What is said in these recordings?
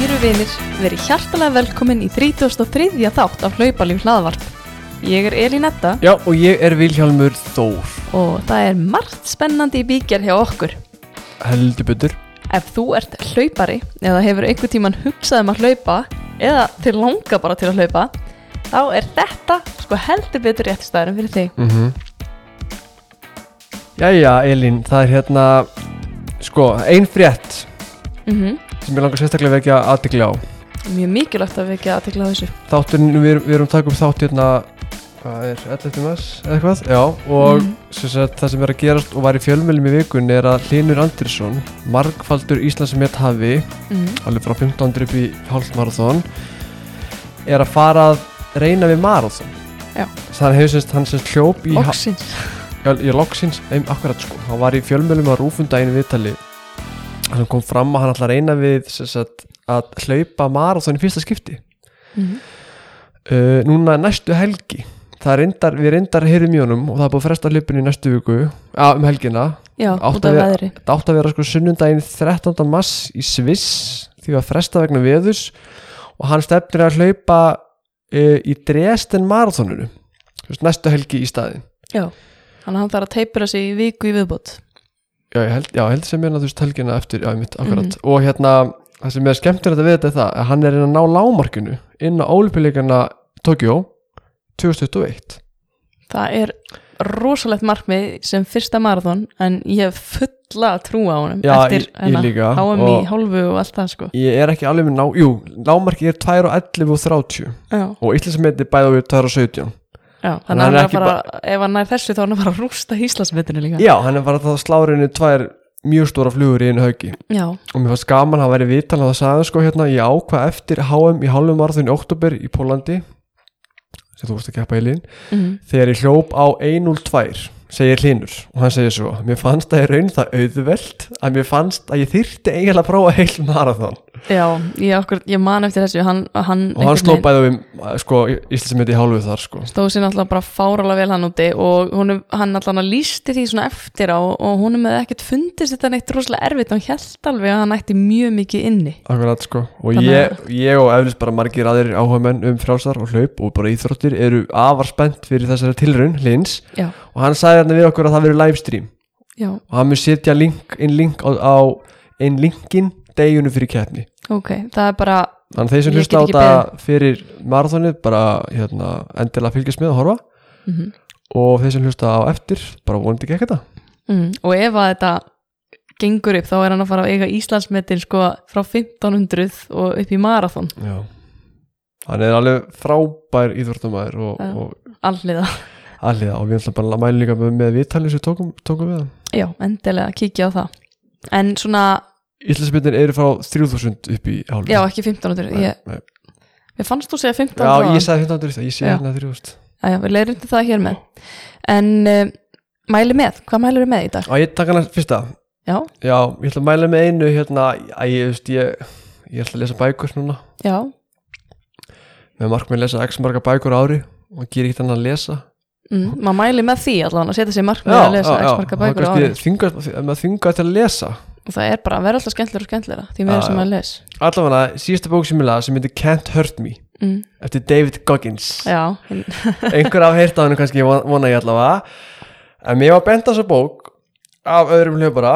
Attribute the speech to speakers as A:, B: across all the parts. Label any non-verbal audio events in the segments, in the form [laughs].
A: Kæru vinir, verið hjartalega velkomin í 33. þátt af hlaupalíf hlaðvarp. Ég er Elín Etta
B: Já, og ég er Vilhjálmur Þór
A: og það er margt spennandi í bíkjar hjá okkur.
B: Heldur betur
A: Ef þú ert hlaupari eða hefur einhver tíman hugsað um að hlaupa eða til langa bara til að hlaupa, þá er þetta sko heldur betur rétt staðurinn fyrir þig.
B: mm. Jæja, Elín, það er hérna Sko, ein frétt
A: Mm
B: sem ég langar sérstaklega að vekja aðtikli á
A: Mjög mikilvægt að við ekki aðtekla þessu.
B: Þátturinn, við, við erum upp þátt hérna Hvað er, 11. mars eða eitthvað? Já, og
A: Mhm.
B: sem sagt, það sem er að gerast og var í fjölmjölum í vikun er að Hlinur Andersson margfaldur Íslandsmet hafi
A: Mm.
B: alveg frá 1500 upp í hálfmarathon er að fara að reyna við marathon
A: Já.
B: þannig hefur semst hann semst hljóp í
A: Loksins.
B: Já, loksins, ein, akkurat sko hann var í fjölmjölum á rúfundaginu viðtali hann kom fram að hann ætla að reyna við sagt, að hlaupa marathon í fyrsta skipti
A: Mm.
B: uh, núna næstu helgi reyndar, við reyndar heyrum í honum og það er búið að fresta hlaupinu í næstu viku á, um helgina,
A: Já, af
B: að vera- átti að vera sko sunnundaginn 13. mars í Sviss því að fresta vegna veðus og hann stefnir að hlaupa uh, í Dresden veist, næstu helgi í staðin
A: Já, að hann þarf að teipura sig í viku í viðbót.
B: Já, ég held, já, ég held sem ég að þú veist helgina eftir, já, mitt, akkurat. Og hérna, það sem er skemmtilegt að við þetta er það að hann er inn að ná lámarkinu inn á ólipileikana Tokjó 2021
A: Það er rosalegt markmið sem fyrsta marathon en ég hef fulla trú á honum
B: Já,
A: eftir
B: ég- ég líka,
A: HM í hálfu og allt það sko.
B: Ég er ekki alveg með ná, jú, lámarki er 2 og 11 og 30
A: Já,
B: og Íslandsmeti bæða við 2 og 17
A: já
B: Þannig
A: að
B: hann er
A: er
B: ekki
A: bara, ef hann nær þessu þá er hann að fara að rústa Íslandsmetinu líka.
B: Já, hann er bara það slárinu tvær mjög stóra flugur í einu haugi
A: Já,
B: og mér fannst gaman, hann væri vitan að það sagði sko hérna, ég ákvað eftir HM í hálfum marathon í oktober í Pólandi sem þú vorst að keppa í lín
A: mm.
B: þegar ég hljóp á 1.02 segir hlinur og hann segir svo mér fannst að ég raun það auðvelt að mér fannst að ég þyrti eiginlega að prófa heil marathon
A: já ég, okkur, ég man eftir þessu hann, hann,
B: og hann sló
A: veginn
B: bæði við sko, Íslandsmeti í hálfu þar sko.
A: Stóð sér náttúrulega bara fáralega vel hann úti og honum, hann alltaf lísti því svona eftir á og honum hefði ekkert fundist þetta neitt rosalega erfitt. Hann held alveg að hann ætti mjög mikið inni.
B: Akkurat sko. Og ég, ég og eflust bara margir aðrir áhugamenn um frjálsar og hlaup og bara íþróttir eru afar spennt fyrir þessari tilraun hlins
A: Já,
B: og hann sagði hérna við okkur að það verður livestream.
A: Já,
B: og hann mun setja link, inn link á, á einn linkin deginum fyrir keppni.
A: Ok það er bara,
B: þannig að þeir sem hlusta á þetta fyrir marathonið bara hérna, endilega fylgjast með og horfa.
A: Mm
B: og þeir sem hlusta á eftir bara vonandi ekki þetta.
A: Mm, og ef að þetta gengur upp þá er hann að fara að eiga Íslandsmetin sko frá 1500 og upp í marathon.
B: Já. hann er alveg frábær íþróttamæður og, og
A: alliða,
B: alliða og við ætlum bara að mæla líka með, með viðtalið sem tókum, tókum við hann.
A: Já, endilega kíkja á það. En svona,
B: Íslandsmyndin eru frá 3000 upp í hálf
A: já ekki 1500
B: nei,
A: ég,
B: nei.
A: ég fannst þú segja 1500
B: Já, ég sagði 1500, ég
A: Já.
B: hérna 3000
A: Æja, við leirum til það hér með. En uh, mæli með, hvað mælur við með í dag?
B: Og ég taka hana fyrsta.
A: Já,
B: Já, ég ætla að mæla með einu hérna, að ég, veist, ég, ég ætla að lesa bækur núna.
A: Já,
B: með markmið að lesa x marga bækur ári og gera ekkert annað að lesa.
A: Mm, maður mæli með því allavega að setja sér markmið að lesa x marga bækur ári.
B: þinga, maður þinga til að lesa
A: og það er bara að vera alltaf skemmtilega og skemmtilega því
B: Já,
A: sem maður les.
B: Allavega síðasta bók sem ég laði sem heitir Can't Hurt Me
A: mm,
B: eftir David Goggins. Einhver af heyrt á hennu kannski von- vona ég allavega. En mér var bent á þessa bók af öðrum hljópara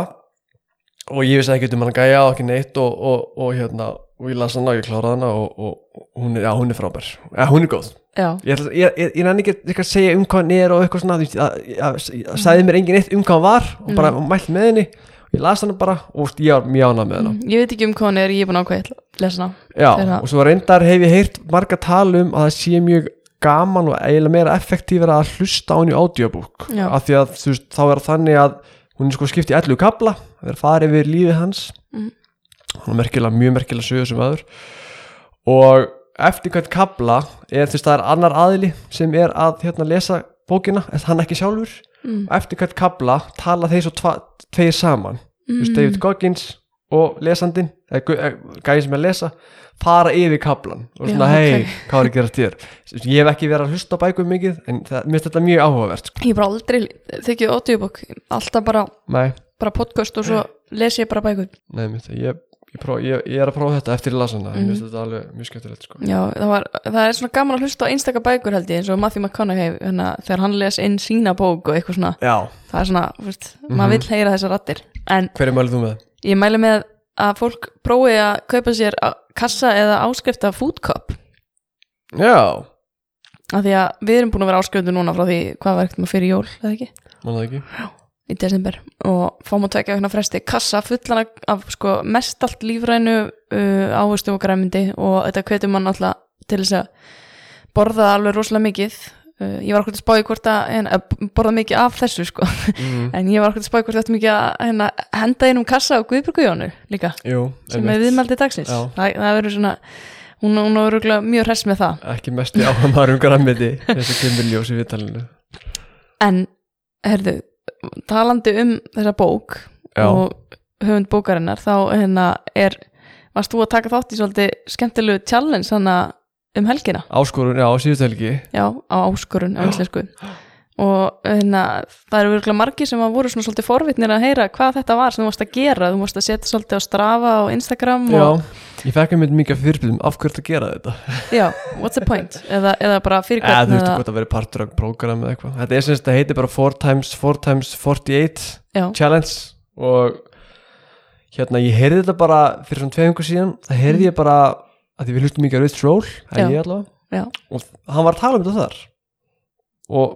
B: og ég vissi ekki um hann gæja og ekki neitt og, og, og hérna og ég las hana og ég kláraði hana og, og, hún, er, já, hún er frábær, ja, hún er góð.
A: Já,
B: ég, ég, ég, ég nenni ekki ekki að segja um hvað hann er og eitthvað svona veist, að- að- að- sagði mér engin eitt um hvað hann var og bara mælt með henni ég las hana bara og ég var mjög ánað með hana.
A: Mm, ég veit ekki um hvað hann er, ég er búin lesa hana.
B: Já,
A: Þeirra-
B: og svo reyndar hef ég heyrt marga tala um að það sé mjög gaman og eiginlega meira effektífur að hlusta á henni audiobook. Af því að veist, þá er þannig að hún er sko skipt í 11 kabla það er farið við lífið hans.
A: Mhm.
B: hún er merkilega, mjög merkilega sögur sem aður og eftir hvert kabla er þess að það er annar aðili sem er að hérna lesa bókina, en hann ekki sjálfur
A: mm,
B: og eftir hvert kabla tala þeir svo tveir saman mm.
A: mm,
B: David Goggins og gu- eh, gæði sem er að lesa fara yfir kablan og svona hei,
A: ok.
B: hvað er að gera þér ég hef ekki verið að hlusta bækum mikið en það, mér finnst þetta mjög áhugavert sko.
A: ég bara aldrei þykju audiobook alltaf bara, bara podcast og svo les ég bara bækur
B: nei, mér finnst það ég, ég, próf, ég, ég er að prófa þetta eftir lasana mm.
A: Mhm.
B: þetta alveg mjög skemmtilegt sko.
A: Já, það, var, það er svona gaman að hlusta á einstaka bækur held ég eins og Matthew McConaughey hérna, þegar hann les inn sína bók og eitthvað svona
B: já,
A: það er svona, þú veist,
B: Mhm.
A: maður vill heyra þessar rattir en
B: hver er mælið þú með?
A: ég mæli með að fólk prófi að kaupa sér á- kassa eða áskrift af food cup
B: já,
A: af því að við erum búin að vera áskriftu núna frá því hvað var ekkert maður fyrir jól, eða ekki
B: það ekki
A: í desember og fáum að tvekja vegna fresti. Kassa fullan af- sko, mest allt lífrænu uh, áherslu og græmyndi og þetta hvetur mann alltaf til þess að borða alveg rosalega mikið. Uh, ég var okkur að spáði hvort að, að borða mikið af þessu sko.
B: Mm.
A: en ég var okkur að spáði hvort þetta mikið að hérna, henda inn um kassa og guðbrukujónu líka
B: jú,
A: sem er viðmældi dagsins.
B: Já.
A: það, það verður svona hún, hún er örugglega mjög hress með það.
B: Ekki mest í áhamar um grammiti þessi kemur ljós í vitalinu
A: en, herðu, talandi um þessa bók
B: Já.
A: og höfund bókarinnar þá hérna er, varst þú að taka þátt í svolítið skemmtilegu challenge um helgina,
B: áskorun, já, síðustu helgi.
A: Já, á áskorun á íslensku og hérna það eru virkulega margir sem að voru svona svolítið forvitnir að heyra hvað þetta var sem þú varst að gera. Þú varst að setja svolítið á Strava og Instagram
B: já,
A: og,
B: ég fekk einmitt mikið fyrirspilum af hverju að gera þetta.
A: Já, what's the point? [laughs] Eða, eða bara fyrir
B: eða þú veist
A: eða,
B: hvort að vera partur af prógram eða eitthvað. Þetta er sem þetta heitir bara 4 times 4 times 48
A: já,
B: challenge og hérna ég heyrði þetta bara fyrir svona tveimungu síðan. Það heyrði ég bara að því við hlustum mikið að Rich Roll ég og hann var að tala um þetta þar. Og,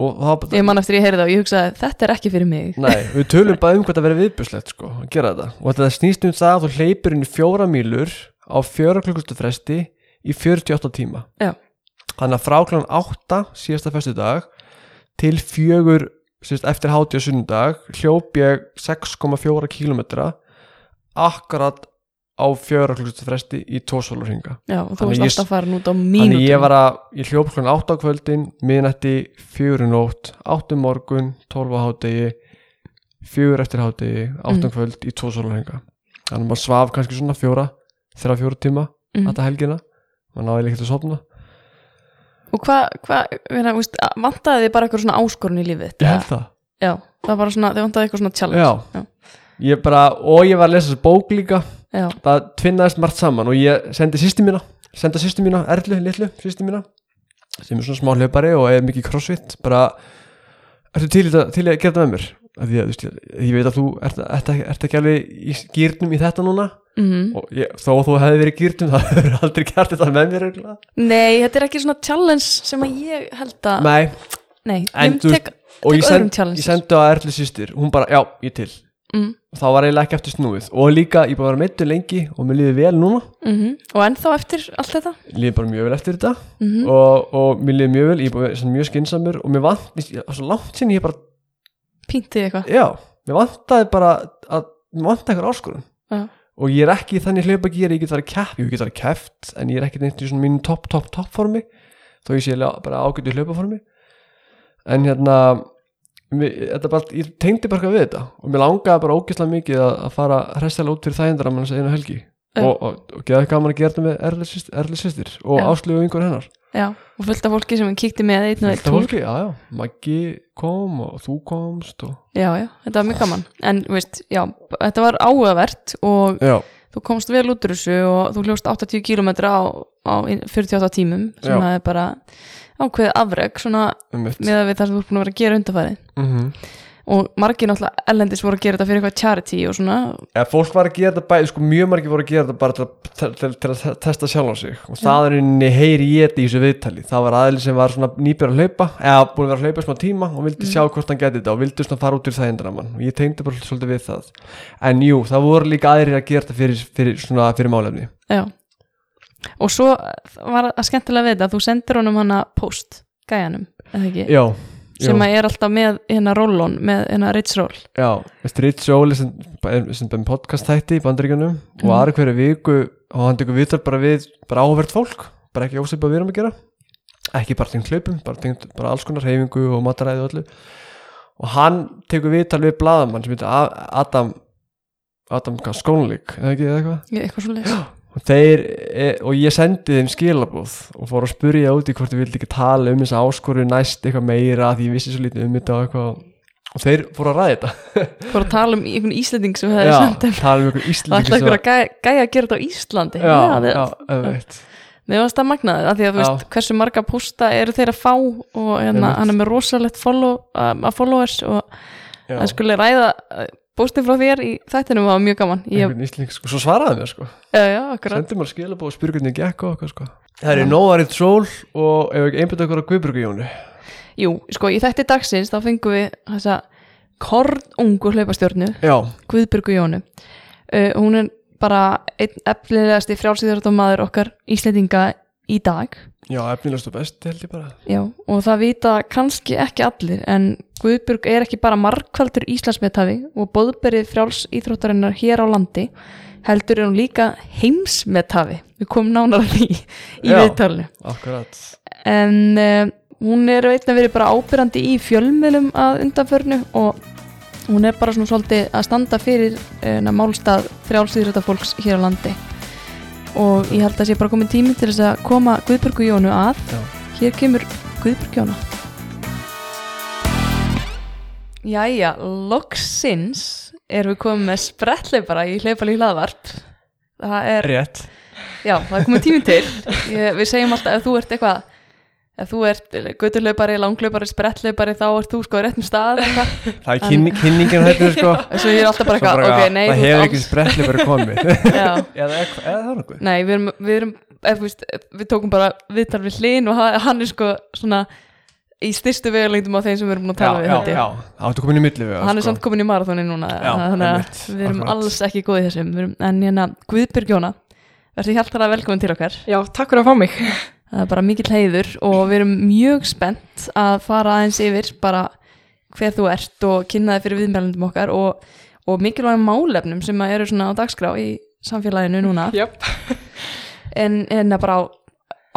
A: ég man eftir ég heyrði og ég hugsaði þetta er ekki fyrir mig.
B: Nei, við tölum bara um hvað það verið viðbjörslegt sko, að gera þetta. Og þetta snýst um það að þú hleypur inn í fjóra mílur á fjóra klukkustu fresti í 48 tíma.
A: Já.
B: þannig að frá kláðan 8 síðasta festu dag til fjögur síðast, eftir hátíð og sunnudag hljóp ég 6,4 kilometra akkurat á fjóra klukkustu fresti í tósólarhinga
A: já, og þú
B: Þannig
A: varst alltaf farin út á
B: Þannig
A: mínútum
B: ég var að, ég hljóp kláðan 8 á kvöldin miðnætti, fjögur í nótt 8 um morgun, 12 á hádegi fjögur eftir hádegi 8 um
A: Mm.
B: kvöld í 2 sólarhenga Þannig að maður svaf kannski svona fjóra þeirra fjóra tíma,
A: Mhm.
B: þetta helgina. Maður náði ekkert að sofna.
A: Og hvað, hva, hérna, vantaði þið bara eitthvað svona áskorun í lífið?
B: Ég held það.
A: Já, það var bara svona, þið vantaði eitthvað svona challenge.
B: Já,
A: Já.
B: Ég bara, og ég var að lesa bók líka
A: Já,
B: það tvinnaðist margt saman og ég sendi sýsti mína senda sýsti mína, Erlu, litlu sýsti mína sem er svona smá hlaupari og er mikið crossfit bara, ertu til til að gera þetta með mér? Því að, þú veist, ég, veit að þú ert, ert, ert, ekki alveg í gýrnum í þetta núna.
A: Mhm.
B: Og ég, þó að þú hefði verið í gýrnum [laughs] það hefur aldrei gert þetta með mér örugglega.
A: Nei, þetta er ekki svona challenge sem að ég held að
B: Nei,
A: Nei,
B: En
A: ég
B: þú-
A: tek,
B: og
A: tek
B: ég, send, ég sendi á Erlu sýstir hún bara, já, ég til
A: mm,
B: og þá var eiginlega ekki eftir snúið. Og líka, ég bara var meittur lengi og mér líði vel núna.
A: Mm Og ennþá eftir allt þetta?
B: Líði bara mjög vel eftir þetta.
A: Mm
B: og, og mér líði mjög vel, ég er að mjög skinsamur og mér vant, það er svo langt sinni ég bara,
A: Píntið eitthvað?
B: Já, mér vantaði bara að, mér vantaði eitthvað áskorun.
A: Já.
B: og ég er ekki þannig hlaupa gýri, ég get verið kepp, ég get verið keppt en ég er ekki neitt í svona mínu topp, topp, topp formi. Þó ég sé bara ágætu hlaupa formi en hérna bara, ég tengdi bara eitthvað við þetta. Og mér langaði bara ógeðslega mikið að, að fara hressilega út fyrir þægindar að mann einu helgi.
A: Já.
B: og, og, og geða gaman að gera þetta með erli systir, erli systir og
A: Já.
B: áslögu yngur hennar.
A: Já, og fullt af fólki sem kíkti með einn og einn
B: Þetta
A: túr.
B: fólki, já, já, Maggi kom og þú komst og...
A: Já, já, þetta var mjög gaman. En, veist, já, þetta var áhugavert og
B: Já,
A: þú komst vel út úr þessu og þú hljóst 80 km á, á 48 tímum sem það er bara ákveðið afreg svona með að við það sem þú ert búin að vera að gera undarfæri
B: mm
A: og margir náttúrulega ellendis voru að gera þetta fyrir eitthvað charity og svona.
B: Ja, Fólk var að gera þetta bæði, sko mjög margir voru að gera þetta bara til að, til, til, að testa sjálf á sig. Og það er inni heyri ég þetta í þessu viðtali. Það var aðeins sem var svona nýbjör að hlaupa eða búin að vera að hlaupa í smá tíma og vildi
A: Mm.
B: sjá hvort hann geti þetta og vildi svona fara út úr það endra mann. Og ég tengdi bara svolítið við það. En jú, það voru líka aðrir að gera þetta fyrir, fyrir, svona, fyrir málefni.
A: Já. Og svo var að skemmtilega við þetta að þú sendir honum hana post gæjanum, eða ekki?
B: Já,
A: sem að er alltaf með hérna rollon með hérna Rich Roll.
B: Já. Rich Joel er sem, sem bara podcast þætti í bandaríkjunum og
A: Mhm.
B: aðra hverju viku og hann tekur viðtal bara við bara áhverð fólk, bara ekki ósipað við erum að gera. Ekki bara tengt hlaupum bara tengt bara alls konar reyfingu og mataræði og öllu. Og hann tekur viðtal við blaðamann sem heitir Adam Adam Skónleik eða ekki eða eitthvað?
A: Eitthvað svo
B: og, þeir, e, og ég sendi þeim skilabóð og fór að spurja út í hvort ég vildi ekki tala um þessa áskoru næst eitthvað meira því ég vissi svo lítið um þetta og eitthvað. Og þeir fóru að ræða þetta.
A: Fór að tala um einhvern Íslending sem hefði
B: já,
A: þeim.
B: tala um einhver
A: og
B: Íslandingi
A: ætla einhver að gæja, gæja að gera þetta á Íslandi?
B: Já,
A: við-
B: já, auðvitað
A: Mér varst það magnaðið, af því að þú
B: Já.
A: veist hversu marga pústa eru þeir að fá og hérna, hann er með rosalegt follow, um, að followers og
B: Já.
A: hann skulle ræða bústið frá þér í þættinum var mjög gaman. Ég,
B: Íslandingi, sko, svo svaraði mér sko.
A: Já, já, akkurat.
B: Sendi mér skilabóð og spyrir hvernig ég gekk og eitthvað sko. Það er í nóvarið tról og ef ekki einbyrða okkur á Guðbjörgu Jónu
A: Jú, sko, í þætti dagsins þá fengum við þessa kornungu hlaupastjórnu
B: já,
A: Guðbjörgu Jónu. Uh, hún er bara einn efnilegasti frjálsýðarðamaður okkar Íslendinga í dag.
B: Já, efnilegst og best held ég bara.
A: Já, og það vita kannski ekki allir en Guðbjörg er ekki bara markvaldur Íslandsmeðtafi og boðberið frjáls íþróttarinnar hér á landi heldur er hún líka heimsmeðtafi við komum nánar að því í
B: Já.
A: viðtalinu.
B: akkurat.
A: En uh, hún er veitna verið bara ábyrrandi í fjölmiðlum að undanförnu og hún er bara svona svolítið að standa fyrir uh, málstað frjálsýðrita fólks hér á landi og ég held að sé bara komin tími til þess að koma Guðbjörgu Jónu að.
B: Já.
A: hér kemur Guðbjörg Jóna. Jæja, loksins erum við komið með sprettleipara í hlaupalí hlaðvarp. Það er,
B: rétt.
A: Já, það er komið tími til. Ég, við segjum alltaf ef þú ert eitthvað ef þú ert götturlaupari, langlaupari, sprettlaupari þá ert þú sko á réttum stað [laughs]
B: það er kynning, kynningin hættur sko. [laughs]
A: Svo ég er alltaf bara
B: Svo
A: eitthvað, ok, nei
B: það hefur ekki sprettli verið komið. [laughs]
A: Já.
B: eða, það er nokkuð.
A: Nei, við erum, við erum ef, þú veist, við tókum bara viðtal við hlinn og hann, er sko svona í styrstu vegalengdum á þeim sem við erum búin að
B: já,
A: tala við
B: já,
A: held ég.
B: já, það áttu komin í milli við
A: og hann er samt komin í marathóni núna
B: Já,
A: þannig að
B: einmitt,
A: við erum
B: akkurat.
A: alls ekki góðið þessum. Við erum, en hérna Guðbjörg Jóna verður hjartalega velkomin til okkar.
C: Já, takk fyrir að fá mig.
A: Það er bara mikill heiður og við erum mjög spennt að fara aðeins yfir bara hver þú ert og kynna þig fyrir viðmælundum okkar og, og mikilvægum málefnum sem að eru svona á dagskrá í samfélaginu núna
C: Jöp. [laughs]
A: en, en að bara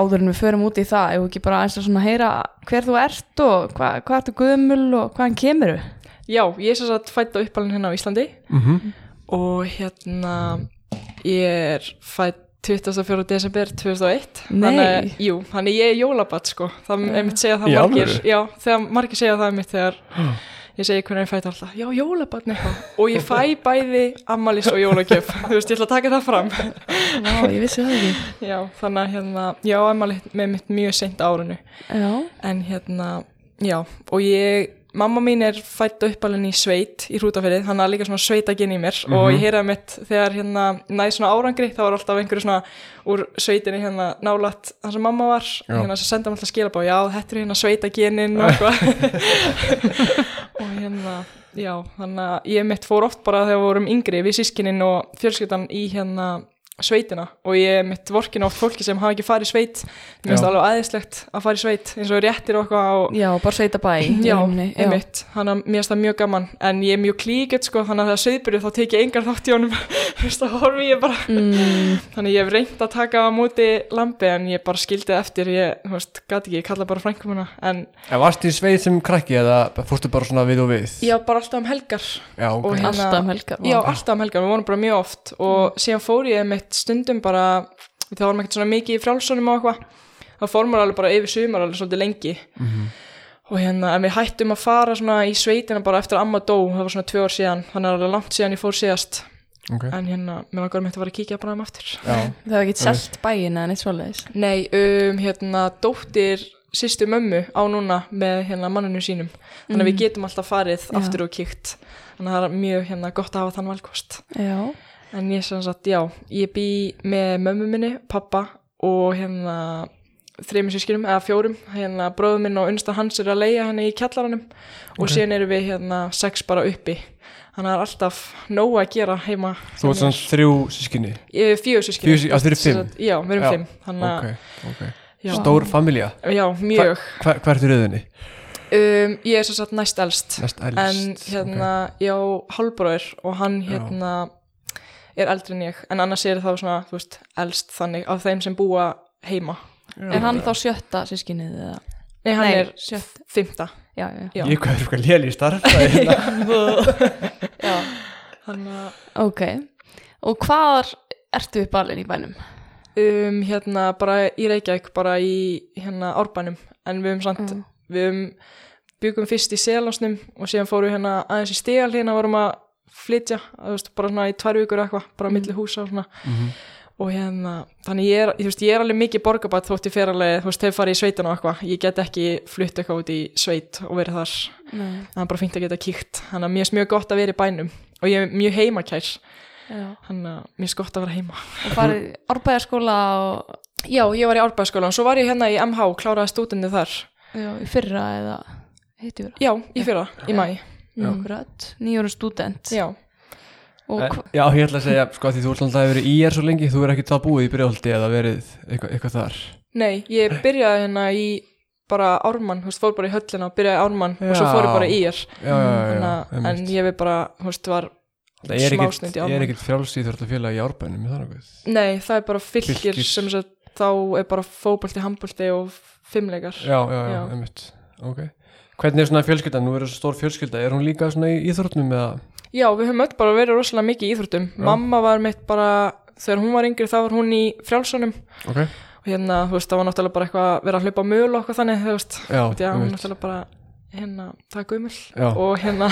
A: áður en við förum út í það ef ekki bara eins og svona heyra hver þú ert og hva, hvað ertu gömul og hvaðan kemur
C: Já, ég er sem sagt fætt á uppalinn hérna á Íslandi
B: Mhm.
C: og hérna ég er fætt 24. desember 2001
A: Nei.
C: Þannig, jú, þannig ég er jólabatt sko. Það er mitt segja það margir? Já, þegar margir segja það mitt þegar ég segi hvernig ég fætt alltaf. Já, jólabatt og ég fæ bæði ammalis og jólagjöf. [laughs] Þú veist, ég ætla að taka það fram.
A: Vá, ég vissi það ekki.
C: Já, þannig að hérna, já, ammalis með mitt mjög seint á árinu.
A: Já,
C: en hérna, já, og ég mamma mín er fætt uppalinn í sveit í hrútafyrið, hann er líka svona sveitaginn í mér. Og ég heyraði mitt þegar hérna næði svona árangri, þá var alltaf einhverju svona úr sveitinni hérna nálat þar sem mamma var,
B: Já.
C: hérna sem senda mér alltaf skilabá, já, þetta er hérna sveitaginnin og [laughs] og hérna, já, þannig að ég mitt fór oft bara þegar við vorum yngri við sískininn og fjölskyldan í hérna sveitina og ég mitt vorkin oft fólki sem hafa ekki farið í sveit. Mér finnst það alveg aðeinslegt að fara í sveit eins og réttir og eitthvað og
A: já, bara sveita bæ í
C: Já,
A: já.
C: einmitt, hann að mér finnst það mjög gaman. En ég er mjög klíkett sko, þannig að þegar söðbyrju þá tek ég engar þátt í honum. [laughs] Þú veist það horfi ég bara.
A: Mm,
C: þannig ég hef reynd að taka á móti lambi en ég bara skildi eftir. Ég, þú veist, gati ekki, ég kalla bara frænkumuna en
B: En varst í sveið sem krakki eða fórstu bara svona við og við?
C: já, bara alltaf um helgar.
B: Já, ok.
C: Og hérna-
A: Alltaf um helgar
C: já, alltaf um helgar, mitt stundum bara þá varum ekkert svona mikið í frjálsunum og eitthvað þá fór maður alveg bara yfir sumar alveg svolítið lengi. Og hérna, en við hættum að fara svona í sveitina bara eftir að amma dó, það var svona tvö ár síðan þannig að það er langt síðan ég fór síðast.
B: Ok.
C: en hérna, mér langar mitt að fara að kíkja bara um aftur.
B: Já, [laughs]
A: Það var ekki selt bæin eða neitt svoleiðis?
C: Nei, um, hérna, dóttir sýstu mömmu á núna með hérna manninu sínum. Þannig að við getum alltaf farið
A: Já.
C: aftur og kíkt. Þannig að það er mjög hérna gott að hafa þann valkost.
A: Já,
C: en ég sem sagt, já, ég bý með mömmu minni, pappa og hérna þreymur sískinum, eða fjórum, hérna bróður minn og unnsta hans er að leia henni í kjallaranum og
B: Ok.
C: síðan eru við hérna sex bara uppi þannig að það er alltaf nóg að gera heima
B: þú ert svona þrjú sískinni.
C: Ég er fjögur sískinni
B: Fjögur sí- já, þið eruð fimm?
C: Já, við erum
B: Já.
C: fimm þannig að,
B: Ok, ok.
C: já,
B: Stór familja.
C: já, mjög
B: Hver, hvert er rauðinni?
C: um, Ég er sem sagt næst elst
B: Næst elst.
C: en hérna, já, hálfbróður og hann
B: Já.
C: Er eldri en ég, en annars er það svona, þú veist, elst þannig af þeim sem búa heima
A: er hann þá sjötta sískinnið eða?
C: Nei, hann
A: Nei,
C: er
A: sjött.
C: fymta
A: Já, já,
C: Já,
B: Ég hvað er eitthvað léli í starfæði hérna. [laughs]
A: já.
C: hann að
A: Ok, og hvar ertu upp alveg í bænum?
C: um, hérna bara í Reykjavík bara í hérna árbænum en við höfum samt,
A: Mm.
C: við höfum byggum fyrst í Selásnum og síðan fórum við hérna aðeins í Stígal hérna vorum að flytja, veist, bara svona í tvær vikur eitthvað, bara á milli húsa og svona. Og hérna, þannig ég er, veist, ég er alveg mikið borgarbætt þótt ég fer alveg, þú veist, hefur farið í sveitin og eitthvað, ég get ekki flutt eitthvað út í sveit og verið þar,
A: Nei,
C: það er bara fínt að geta kíkt. Þannig að mér er mjög gott að vera í bænum. Og ég er mjög heimakær,
A: já.
C: þannig að mér er gott að vera heima.
A: Og farið árbæðarskóla og
C: Já, ég var í árbæðaskólan, svo var ég hérna í MH kláraði stúdindi þar,
A: já, í fyrra eða heitir fyrra.
C: já,
B: Já.
C: Já,
B: En-
A: hva-
B: Já, ég ætla að segja, sko, því þú ert alltaf verið í er svo lengi, þú er ekki það búið í byrjóldi eða verið eitthvað, eitthvað þar.
C: nei, ég byrjaði hérna í bara ármann, þú veist, fór bara í höllina og byrjaði ármann og svo
B: Já.
C: fór ég bara í er
B: Já, já, já, já,
C: að- en ég við bara, þú veist, var
B: er
C: smásnund í
B: ég er
C: Ármann.
B: ekkit frjálsýþjórtafélag í árbænum, er?
C: Nei, það er bara fylgir
B: Fylkis.
C: sem sagt, þá er bara fótbolti, handbolti og fimmleikar.
B: Já, já, já,
C: Já.
B: einmitt, ok. Hvernig er svona fjölskylda, nú er þessu stór fjölskylda, er hún líka svona í íþrótnum eða?
C: Já, við höfum öll bara verið rosalega mikið í íþróttum.
B: Já.
C: Mamma var mitt bara, þegar hún var yngri þá var hún í frjálsunum.
B: Ok,
C: og hérna, þú veist, það var náttúrulega bara eitthvað að vera að hlaupa möl og eitthvað þannig, þú veist,
B: já,
C: já, hún náttúrulega bara, hérna, það er gummul
B: Já.
C: og hérna,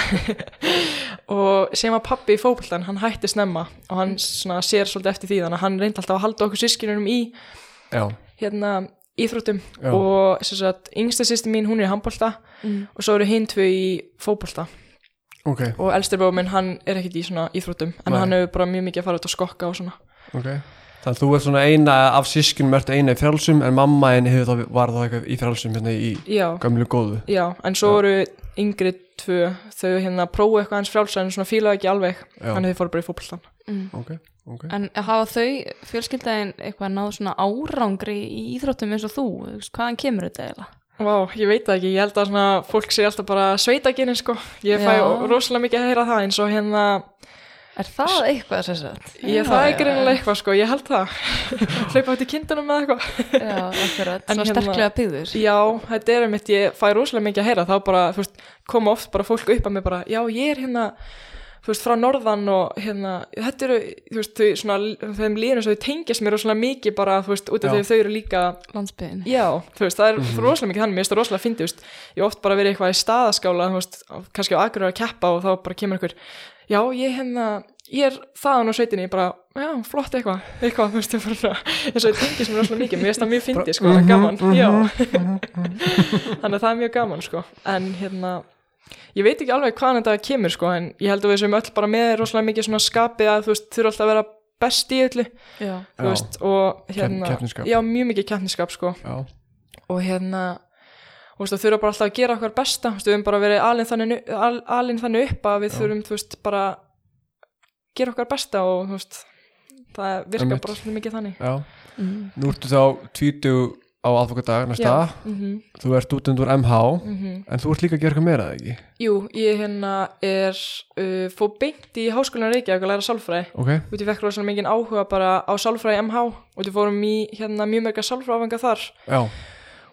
C: [laughs] og sem var pappi í fótboltan, hann hætti snemma og hann svona hann íþróttum
B: já,
C: og sem sagt, yngsta sýsti mín, hún er í handbolta
A: mm,
C: og svo eru hinn tvö í fótbolta
B: ok,
C: og elstur bróður minn, hann er ekkit í svona íþróttum en
B: Nei.
C: hann hefur bara mjög mikið að fara út að skokka og svona
B: ok. Þannig að þú ert svona eina af sískinum, ertu eina í frjálsum, en mamma en hefur þá, var þá eitthvað í frjálsum hérna í
C: já,
B: gömlu góðu.
C: já, en svo
B: Já.
C: eru yngri tvö, þau hérna prófu eitthvað hans frjálsa en svona fílaði ekki alveg
B: Já,
C: þannig þau fóru bara í fótboltan
A: mm.
B: ok, ok.
A: En hafa þau fjölskyldaðin eitthvað náð svona árangri í íþróttum eins og þú? Hvaðan kemur þetta eiginlega?
C: Vá, ég veit það ekki, ég held að svona fólk sé alltaf bara sveitaginni sko ég fæ
A: Já.
C: rosalega mikið að heyra það eins og hérna
A: Er það eitthvað sem sagt?
C: ég, það er greinilega eitthvað sko, ég held það [laughs] hlaupa út í kindunum með eitthvað
A: Já, akkurat,
C: En
A: svona
C: hérna-
A: sterklega byggður.
C: Já, þetta er einmitt, ég fæ rosalega mikið að heyra þá bara, þú veist, koma oft bara fólk upp að mig bara, já, ég er hérna þú veist, frá norðan og hérna þetta eru, þú veist, þau svona þeim líðinu svo þau tengjast mér rosalega mikið bara, þú veist, út af því að þau eru líka
A: Landsbyðin.
C: já, þú veist, það er rosalega mikið þannig, mér finnst það rosalega fyndið, þú veist, ég oft bara verið eitthvað í staðaskála, þú veist, kannski á agur að keppa og þá bara kemur einhver já, ég hérna, ég er þaðan á sveitinni, ég bara, já, flott eitthvað eitthvað, þú veist, ég bara, og ég tengist mér rosalega mikið, mér finnst það mjög [laughs] er er ég veit ekki alveg hvaðan þetta kemur, sko, en ég held að við sem öll bara með rosalega mikið svona skapi að, þú veist, þurfa alltaf að vera best í öllu,
A: Já.
C: þú
B: Já.
C: veist, og hérna,
B: keppnisskap.
C: já, mjög mikið keppniskap, sko
B: Já,
C: og hérna og þú veist, þurfa bara alltaf að gera okkar besta þú veist, við höfum bara verið alin þannig, al, alin þannig upp að við
B: Já.
C: þurfum, þú veist, bara gera okkar besta og þú veist það virkar bara svolítið mikið þannig
B: já.
A: Mm.
B: Nú ertu þá 20 á aðfokadag næsta,
C: mm -hmm,
B: þú ert út undur MH,
C: mm
B: en þú ert líka að gera eitthvað meira, eða ekki?
C: Jú, ég hérna er uh, fór beint í háskólan Reykjavík að læra sálfræði.
B: Ok,
C: og ég fekk rosalega mikið áhuga bara á sálfræði MH og við fórum í hérna mjög mörga sálfræðafengar þar.
B: Já,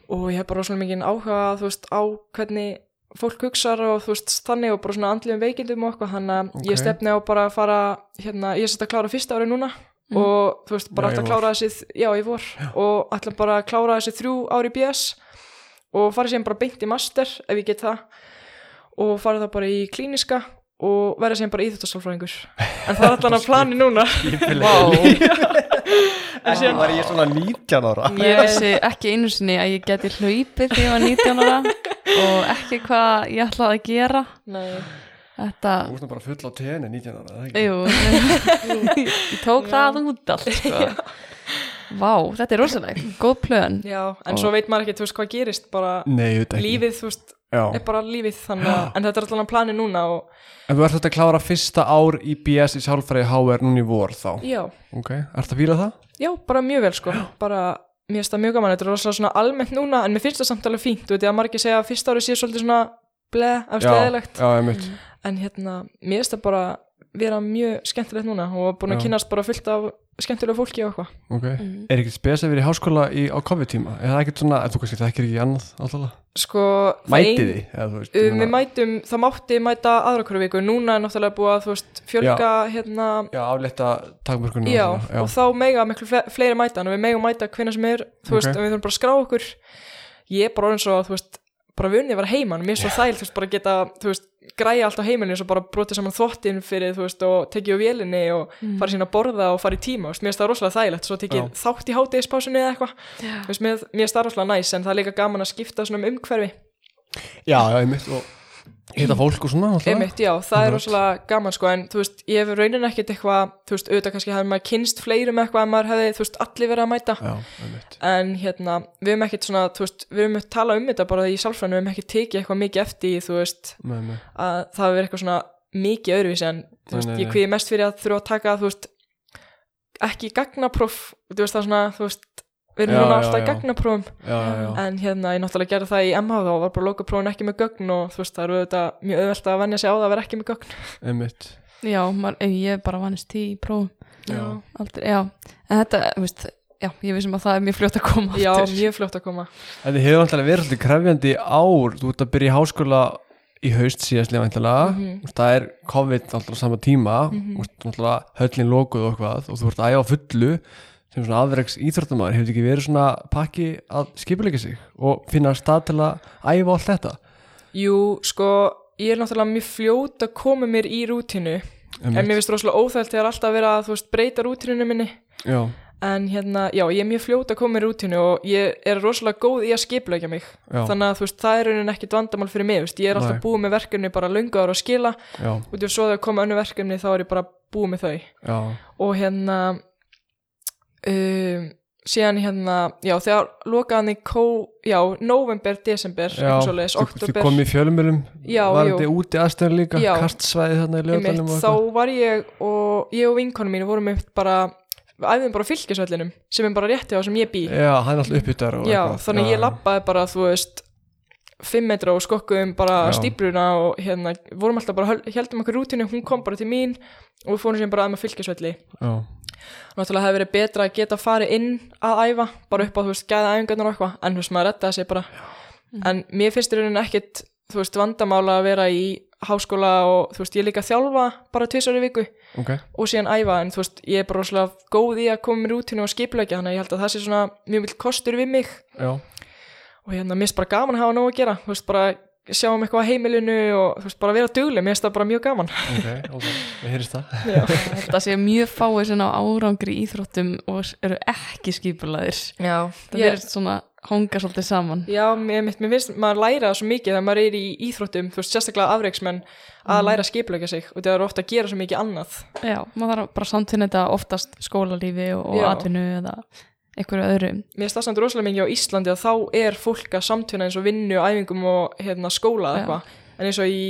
C: og ég hef bara rosalega mikið áhuga veist, á hvernig fólk hugsar og þú veist, þannig og bara svona andlum veikindum og eitthvað, þannig að
B: Ok.
C: ég stefni á bara að fara, hérna, ég er sett að klára fyrsta ári núna
A: Mm.
C: og þú veist, bara
B: Já,
C: að klára þessi, já, ég vor. Og ætla bara að klára þessi þrjú ári í BS og fara síðan bara beint í master ef ég get það. Og fara það bara í klíniska og verða síðan bara íþjóttasálfræðingur en það er allan að [laughs] plani núna.
A: Vá, [laughs]
C: en síðan,
B: var ég svona 19 ára?
A: Ég vissi ekki einu sinni að ég geti hlaupið þegar ég var 19 ára og ekki hvað ég ætlaði að gera.
C: nei,
A: Þetta,
B: Þú varst nú bara full á tenni 19 ára, eða ekki?
A: jú, [laughs] ég tók það út allt, sko. Vá, þetta er rosalega, góð plön.
C: já, en svo veit maður ekki, þú veist, hvað gerist bara.
B: Nei, ég veit ekki.
C: Lífið, þú veist,
B: Já.
C: er bara lífið þannig að, en þetta er allan að plani núna og
B: En þú ert þetta að klára fyrsta ár í BS í sálfræði HR núna í vor þá?
C: Já,
B: Ok, ert að fíla það?
C: já, bara mjög vel sko. Bara, mér finnst það mjög gaman, þetta er rosalega svona almennt núna en mér finnst það samt alveg fínt, þú veit ég að margir segja að fyrsta ári sé svolítið svona bleð, af
B: Já, Já,
C: en hérna, mér finnst það bara vera mjög skemmtilegt núna og búin að
B: Já.
C: kynast bara fullt af skemmtilega fólki og eitthvað
B: Ok,
A: Mm.
B: er ekkert spes að vera í háskóla í, á COVID-tíma? Er það ekkert svona, þú kannski þekkir ekki annað alltaf?
C: sko, það
B: Mætið
C: ein-
B: því? Eða, þú veist,
C: Um,
B: ég
C: við mætum, það mátti mæta aðra hverju viku, núna er náttúrulega búið að þú veist, fjölga hérna
B: Já, aflétta takmörkunum
C: Já,
B: og svona,
C: og þá mega miklu fle- fleiri mæta en við megum mæta hvenær sem er, þú veist,
B: Ok.
C: en við þurfum bara að skrá okkur ég er bara orðin svo, þú veist bara vunni að vera heiman, mér er svo þæl þú veist, bara geta, þú veist, græja allt á heimilinu og svo bara brotið saman þvottin fyrir, þú veist, og tekið á vélinni og fara sína að borða og fara í tíma, þú veist, mér finnst það rosalega þægilegt, svo tekið
B: Já.
C: þátt í hátegispásunni eða eitthvað, þú veist, mér finnst það rosalega næs, en það er líka gaman að skipta svona um umhverfi,
B: já, já, einmitt og hitta [clears throat] fólk og svona
C: einmitt, já, það er rosalega gaman, sko, en þú veist, ég hef raunin ekkert eitthvað, þú veist, auðvitað kannski hefði maður kynst fleirum eitthvað en maður hefði, þú veist, allir verið að mæta,
B: já,
C: en hérna, við höfum ekkert svona, þú veist, við höfum tala um þetta bara í sálfræðinu, við höfum ekki tekið eitthvað mikið eftir, þú veist,
B: nei, nei.
C: að það hafi verið eitthvað svona mikið öðruvísi en þú veist,
B: nei,
C: ég
B: nei.
C: kvíði mest fyrir að þurfa að taka þú veist, ekki gagnapróf þú veist það svona, þú veist við erum
B: Já,
C: núna
B: já,
C: alltaf í
B: já.
C: gagnaprófum.
B: Já, já.
C: en hérna ég náttúrulega gerði það í MH þá var bara lokaprófin ekki með gögn og þú veist það eru auðvitað mjög auðvelt að vennja sig á það að vera ekki með gögn.
B: Einmitt.
A: Já, ég er bara vannist í prófum.
B: Já.
A: Aldrei, já, en þetta, þú veist Já, ég vissum að það er mjög fljótt að koma
C: já,
A: aftur.
C: mjög fljótt að koma.
B: En þið hefur vantilega verið svolítið krefjandi ár. Þú ert að byrja í háskóla í haust síðastlega vantilega
C: Mhm.
B: Það er COVID alltaf á sama tíma. Mm -hmm. höllin lokuð og eitthvað. Og þú ert að æfa fullu sem svona aðverks íþróttamæður hefur ekki verið svona pakki að skipuleika sig og finna stað til að æfa allt þetta?
C: Jú, sko, ég er náttúrulega mjög fljót að koma mér í rútinu en mér finnst rosalega óþælt þegar alltaf verið að þú veist breyta rútinu minni.
B: Já,
C: en hérna, já, ég er mjög fljót að koma í rútinu og ég er rosalega góð í að skipleika mig.
B: Já,
C: þannig að þú veist, það er raunin ekkit vandamál fyrir mig, veist, ég er alltaf búið með verkefni bara löngu ára að skila.
B: Já,
C: og svo þegar koma önnu verkefni þá er ég bara búið með þau.
B: Já,
C: og hérna um, síðan hérna já, þegar lokaðan í kó já, november, desember
B: já.
C: eitthvað svoleiðis,
B: Þið- Þið
C: oktober
B: komið í fjölumölum
C: Já,
B: Var þetta úti aðstöður líka
C: Já.
B: Kastsvæði þarna í og
C: þá var ég og ég og vinkonu mínu vorum upp bara við æfðum bara á fylgisvellinum sem er bara rétti á sem ég bý
B: Já, hann er alltaf uppbyttar
C: Já, þannig að ég labbaði bara, þú veist, fimm metra og skokkuðum bara
B: Já.
C: stíbruna og hérna, vorum alltaf bara, heldum okkur rútinu, hún kom bara til mín og við fórum sem bara að með fylgisvelli.
B: Já,
C: Náttúrulega hefði verið betra að geta farið inn að æfa, bara upp á, þú veist, gæða æfingarnar og eitthvað, en þú veist, maður rettaði sig bara. En mér finnst í rauninni ekkit, þú veist, vandamála að vera í háskóla og, þú veist, ég líka að þjálfa bara tvisar í viku
B: ok.
C: og síðan æfa en þú veist, ég er bara rosalega góð í að koma mér út og skipleggja þannig að ég held að það sé svona mjög vill kostur við mig.
B: Já,
C: og hérna, mér finnst bara gaman að hafa nóg að gera þú veist, bara sjá um eitthvað á heimilinu og þú veist, bara vera dugleg, mér finnst það bara mjög gaman.
B: Ok, ok, við heyrist það.
A: Þetta sé mjög fáið svona árangri íþróttum og eru ekki skipulaðir
C: Já,
A: Það er svona honga svolítið saman.
C: Já mér, mér, finnst maður læra svo mikið þegar maður er í íþróttum, þú veist, sérstaklega afreiksmenn að læra að skipleggja sig og það er ofta að gera svo mikið annað.
A: Já, maður þarf bara samt þetta oftast skólalífi og, og atvinnu eða einhverju öðru.
C: Mér finnst það samt rosalega mikið á Íslandi að þá er fólk að samtvinna eins og vinnu, æfingum og hérna, skóla eða eitthvað. En eins og í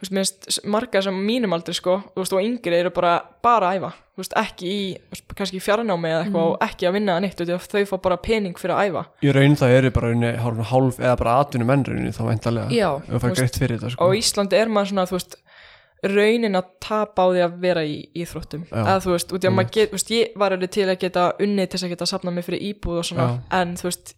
C: þú veist, mér finnst marga sem mínum aldrei sko, þú veist, og yngri eru bara bara að æfa, þú veist, ekki í þú veist, kannski í fjarnámi eða eitthvað og ekki að vinna það þú veist, þau fá bara pening fyrir að æfa.
B: Í raun það eru bara raunni, hálf, hálf eða bara atvinnu menn raunni þá væntalega
C: Já,
B: Ef þú
C: veist,
B: greitt fyrir þetta
C: og
B: sko
C: á Íslandi er maður svona, þú veist raunin að tapa á því að vera í íþróttum.
B: Já.
C: að þú veist, út í að maður get, veist, ég var alveg til að geta unnið til að geta safnað mig fyrir íbúð og svona, en þú veist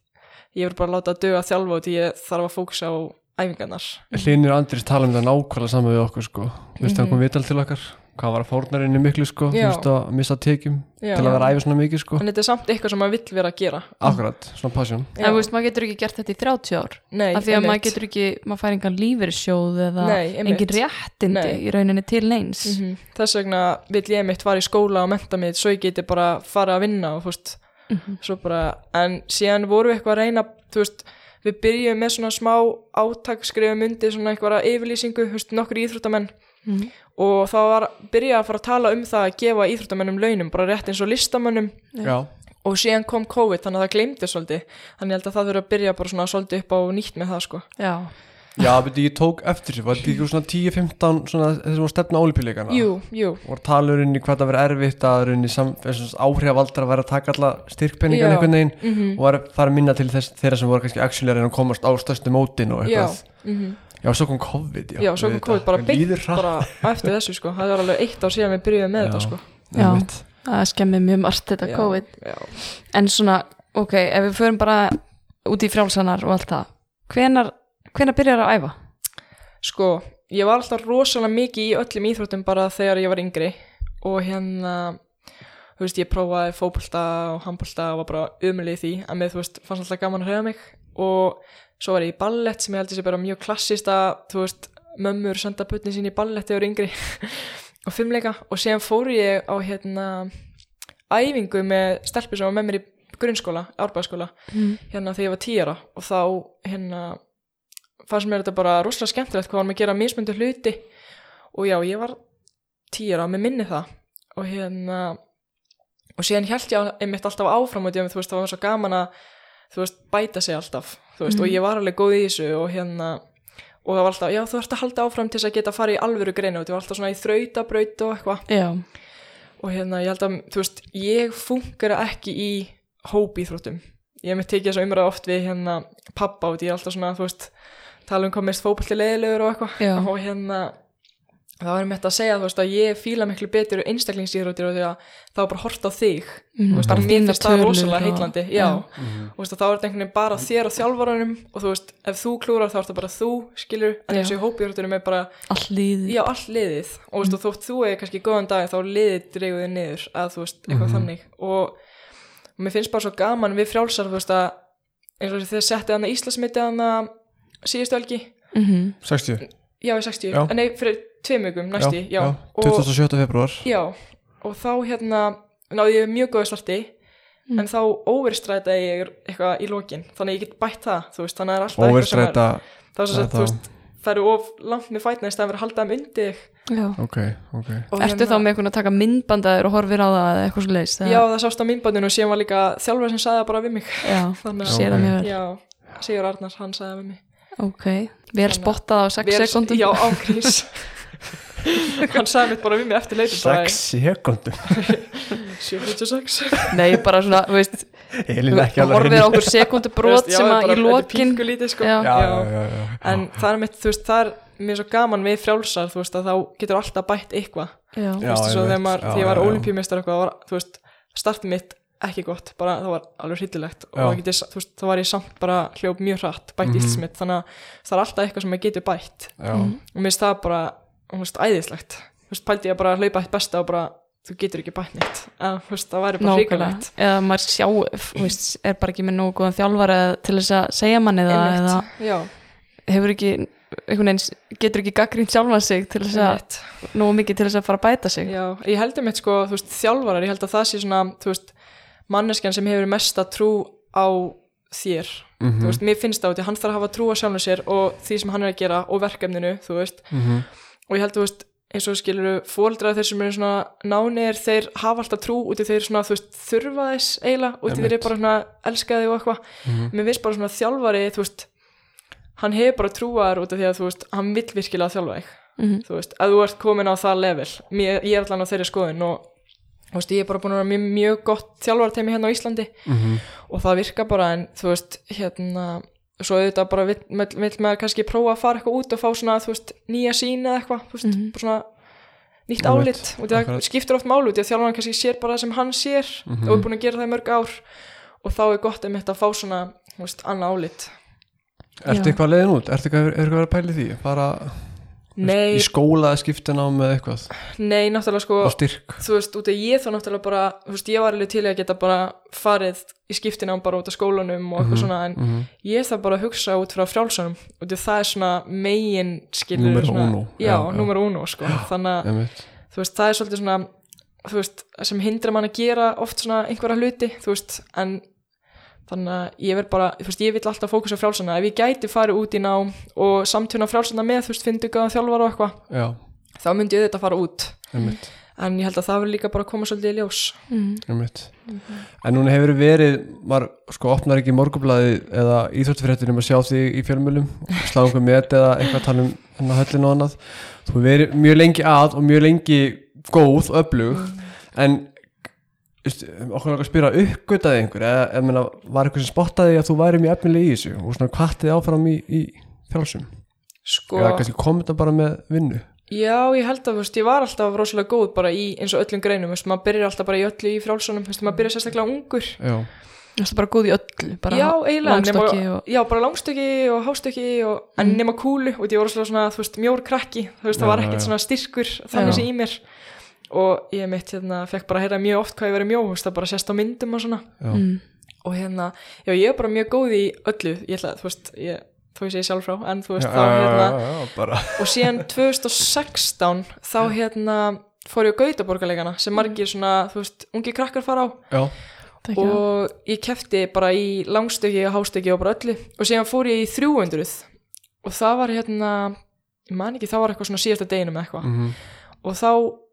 C: ég verður bara að láta að döga að þjálfa út í ég þarf að fókusa á æfingarnar.
B: Hlinir Andris tala um þetta nákvæmlega saman við okkur sko. Þú veist, hann kom vital til okkar Hvað var að fórnarinnu miklu sko Þú veist að missa tekjum
C: Já.
B: Til að vera æfa svona mikið sko
C: en þetta er samt eitthvað sem maður vill vera að gera
B: Akkurat, svona passion
C: Já.
A: En þú veist, maður getur ekki gert þetta í 30 ár
C: Nei,
A: af því að maður getur ekki, maður fær engan lífeyrissjóð eða engin réttindi
C: Nei.
A: í rauninni til neins
C: Mhm. þess vegna vill ég mitt fara í skóla og menta mig svo ég geti bara fara að vinna og veist,
A: Mhm.
C: svo bara en síðan voru við eitthvað að reyna þú veist, við byrjum með svona smá átak skrifum undir svona eitthvað yfirlýsingu, þú veist, nokkur íþróttamenn
A: Mhm.
C: og þá var byrjað að fara að tala um það að gefa íþróttamennum launum bara rétt eins og listamönnum.
B: Já,
C: og síðan kom COVID þannig að það gleymdi svolítið. Þannig að það þurfa að byrja bara svona svolítið upp á nýtt með það sko.
A: Já,
B: já beti, ég tók eftir sér Var þetta ekki svona 10-15 svona þessum var stefna ólipíleikana
C: Jú, jú,
B: Og talurinn í hvað það verið erfitt að rauninni áhrifavaldar að vera að taka alla styrkpenningan
C: Já.
B: einhvern veginn.
C: Mhm,
B: og var að fara að minna til þess, þeirra sem voru kannski actually að reyna að komast á stöðstu mótin og
C: já
B: eitthvað
C: mhm
B: Já, svo kom COVID
C: Já, svo kom. COVID bara
B: hratt.
C: bara eftir þessu sko, það var alveg eitt ár síðan við byrjuðum með
B: Já.
C: þetta sko
A: Já. Það skemmir mjög margt þetta
C: Já,
A: COVID
C: já.
A: En svona, ok, ef við förum bara út í frjálsanar og allt það hvenar, hvenar byrjar að æfa?
C: Sko, ég var alltaf rosalega mikið í öllum íþróttum bara þegar ég var yngri og hérna þú veist, ég prófaði fótbolta og handbolta og var bara umulið í því að mér, þú veist, fannst alltaf gaman að hreyfa mig og svo var ég í ballett sem ég held að sé bara mjög klassist að þú veist, mömmur senda butni sín í ballett þegar yngri. [laughs] Og fimmleika og síðan fór ég á hérna æfingu með stelpur sem var með mér í grunnskóla, árbæðaskóla
A: Mm.
C: hérna þegar ég var tíara og þá hérna fannst mér þetta bara rosalega skemmtilegt hvað varum að gera mismundu hluti. Og já, ég var tíara með minni það. Og hérna og síðan held ég einmitt alltaf áfram og þú veist, það var svo gaman að þú veist, bæta sig alltaf þú veist,
A: Mhm.
C: og ég var alveg góð í þessu og hérna og það var alltaf, já, þú ert að halda áfram til þess að geta að fara í alvöru greina og þetta var alltaf svona í þrautabraut og eitthvað. Og hérna ég held að, þú veist, ég funkar ekki í hópíþróttum. Ég með tekið þess að umræða oft við hérna pappa og ég er alltaf svona, þú veist tala um hvað mest fótbolti leiðilegur og eitthvað. Og hérna það var mér að segja, þú veist, að ég fíla miklu betur einstaklingsýþróttir og því að það var bara hort á þig, þú veist,
A: Bara
C: að mér finnst það rosalega heitlandi, já,
A: Já.
C: þú veist, að þá er þetta einhvern veginn bara þér og þjálfaranum og þú veist, ef þú klúrar þá er það bara þú, skilur, en eins og í hópíþróttunum er bara
A: all líð
C: Já, all liðið. Og mm. þótt þú er kannski góðan dag þá liðið dreiguðið niður að þú veist, eitthvað
B: Mhm.
C: þannig. Og, og mér finnst bara svo gaman við frjálsar þú veist að eins og þegar settið hann að Íslasmiti hann að síðustu helgi.
A: Mhm.
B: 60
C: já, í 60,
B: Já.
C: en nei, fyrir tveim vikum næsti, já, og,
B: 27. februar
C: já og þá hérna náði ég mjög góðu starti
A: Mm.
C: en þá overstrætaði ég eitthvað í lokin þannig að ég get bætt það, þú veist, þannig að það er alltaf eitthvað sem er,
B: Overstræta
C: þá er svo
B: það
C: að þú veist færu of langt með fætna í fyrir að halda þeim undir þig.
A: Já.
B: Ok, ok.
C: Og
A: Ertu
C: hérna-
A: þá með einhvern að taka myndbandaður og horfir á það eða eitthvað svo leist?
C: Já, það sást á myndbandinu og síðan var líka þjálfur sem sagði það bara við mig.
A: Já, [laughs]
C: Þannig
A: sér það mjög vel.
C: Já, Sigur Arnar, hann sagði það við mig.
A: Ok, vel
C: Þannig að-
A: spottað á 6
C: Vel-
A: sekundum
C: Já, ágrís [laughs] [laughs] Hann sagði mitt bara við mig eftir leitin
B: 6 sekundum
C: 7.46
A: Nei, bara svona, þú veist
B: Elin ekki alveg
A: horfir á okkur sekundu brot sem að í lokin
C: sko
A: Já.
B: Já, já.
C: En það er mitt, þú veist, það er mér svo gaman við frjálsar, þú veist, að þá getur alltaf bætt
B: einmitt.
C: þegar ég var það veist, startið mitt ekki gott, bara það var alveg hryllilegt og það getið, þú veist, þá var ég samt bara hljóp mjög hratt, bætt
B: Mhm.
C: mm -hmm. þannig að það er alltaf eitthvað sem maður getur bætt
B: já.
C: Og mér finnst það bara, þú veist, æðislegt. Þú veist, pældi ég bara að hlaupa eitt besta og bara þú getur ekki bætt neitt. Eða, þú veist, það væri bara hrikalegt.
A: Eða maður sjá, þú veist, er bara ekki með nógu góðan þjálfara til þess að segja manni það eða
C: já,
A: hefur ekki einhvern veginn, getur ekki gaggrínt sjálfan sig til þess að, nógu mikið til þess að fara að bæta sig.
C: Já, ég held um eitt sko, þú veist, þjálfarar ég held að það sé svona, þú veist manneskjan sem hefur mesta trú á þér,
B: Mhm.
C: þú veist, mér finnst það út í hann þarf að hafa trú á sjálfum sér og því sem hann er að gera og verkefninu, þú veist.
B: Mhm.
C: Og ég held, þú veist, eins og skilur fóldrar þeir sem eru svona nánir þeir hafa alltaf trú út í þeir svona, þú veist, þurfa þess eiginlega, út í þeir eru bara svona elskaði og eitthvað,
B: Mhm.
C: mér finnst bara svona þjálfari, þú veist hann hefur bara trúaðar út af því að, þú veist, hann vill virkilega þjálfa þig,
A: Mhm.
C: þú veist, að þú ert komin á það level, mér, ég er allan á þeirri skoðun og, þú veist, ég er bara búin að vera mjög, mjög gott þjálfarteimi hérna á Íslandi
B: Mhm.
C: og það virkar bara en þú veist, hérna svo auðvitað bara vill, vill, maður kannski prófa að fara eitthvað út og fá svona, veist, nýja sín eða eitthvað,
A: Mhm.
C: bara svona nýtt
B: Einmitt,
C: álit og það
B: akkurat.
C: skiptir oft málu út í að þjálfarnan kannski sér bara það sem hann sér
B: Mhm.
C: og er búin að gera það í mörg ár og þá er gott þetta að fá svona, veist, annað álit
B: Ertu eitthvað leiðin út? Ertu eitthvað, eitthvað að vera í því? Bara
C: Nei,
B: í skóla skiptina með eitthvað
C: nei, náttúrulega sko
B: á styrk
C: þú veist, út af ég þá náttúrulega bara þú veist, ég var alveg til að geta bara farið í skiptina bara út af skólanum og eitthvað
B: Mhm,
C: svona en
B: mhm.
C: ég þarf bara að hugsa út frá frjálsunum og það er svona megin skilur
B: Númer
C: svona,
B: uno,
C: já,
B: já, já.
C: númer uno sko. þannig að
B: Einmitt.
C: þú veist, það er svolítið svona þú veist, sem hindra mann að gera oft svona einhverja hluti, þú veist en þannig að ég verð bara þú veist, ég vil alltaf fókusa á frjálsuna, ef ég gæti farið út í nám og samtuna frjálsuna með þú veist, fyndu gáðan þjálfara og eitthvað þá myndi ég þetta fara út.
B: Einmitt,
C: en ég held að það verður líka bara að koma svolítið í ljós.
A: Mhm.
B: einmitt. En núna hefur verið, maður sko opnar ekki morgublaði eða íþróttufréttinum að sjá þig í fjölmjölum slá einhver met eða eitthvað tala um hennar höllin og annað? Þú verið mjög lengi að og mjög lengi góð, öflug. En veist, okkur langar að spyrja uppgötaði einhver? Eða eða, meina, var eitthvað sem spottaði að þú væri mjög efnileg í þessu? Og svona kvartið áfram í, í frjálsum?
C: Sko,
B: eða kannski kom þetta bara með vinnu?
C: Já, ég held að veist, ég var alltaf rosalega góð bara í eins og öllum greinum, veist, maður byrjar alltaf bara í öllu í frjálsunum, þú veist, maður byrjar sérstaklega ungur.
B: Já,
A: Þú veist bara góð í öllu bara
C: já, eiginlega,
A: og-
C: já, bara langstöki og hástöki og, en
A: Mm.
C: nema kúlu. Og ég var rosalega svona, mjór krakki þú veist,
B: Já,
C: það var ekkert
B: já.
C: svona styrkur þannig sem í mér og ég mitt, hérna, fekk bara að heyra mjög oft hvað ég verið mjó, þú veist, það bara sést á myndum og svona.
A: Mm.
C: og hérna, já ég er bara mjög góð í öllu, ég ætla, þú veist ég, þó ég segi sjálf frá, en þú veist
B: Já,
C: þá hérna,
B: já, já, bara.
C: og síðan [laughs] 2016 þá hérna fór ég á Gautaborgarleikana sem margir svona, þú veist, ungi krakkar fara á. Og ég kefti bara í langstöki og hástöki og bara öllu. Og síðan fór ég í 300 og það var hérna ég man ekki, það var eitthvað svona síðasta deginum eða eitthvað.
B: Mhm,
C: og þá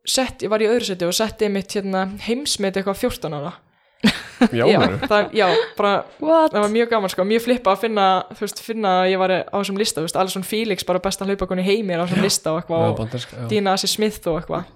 C: sett, ég var í öðru seti og setti mitt hérna heimsmet eitthvað 14 ára [laughs]
B: já,
C: það, já, bara
A: What?
C: það var mjög gaman sko, mjög flippa að finna þú veist, finna að ég var á þessum lista þú veist, Alisson Felix, bara besta hlaupakonni heimi er á þessum lista og eitthvað. Dina Assi Smith og eitthvað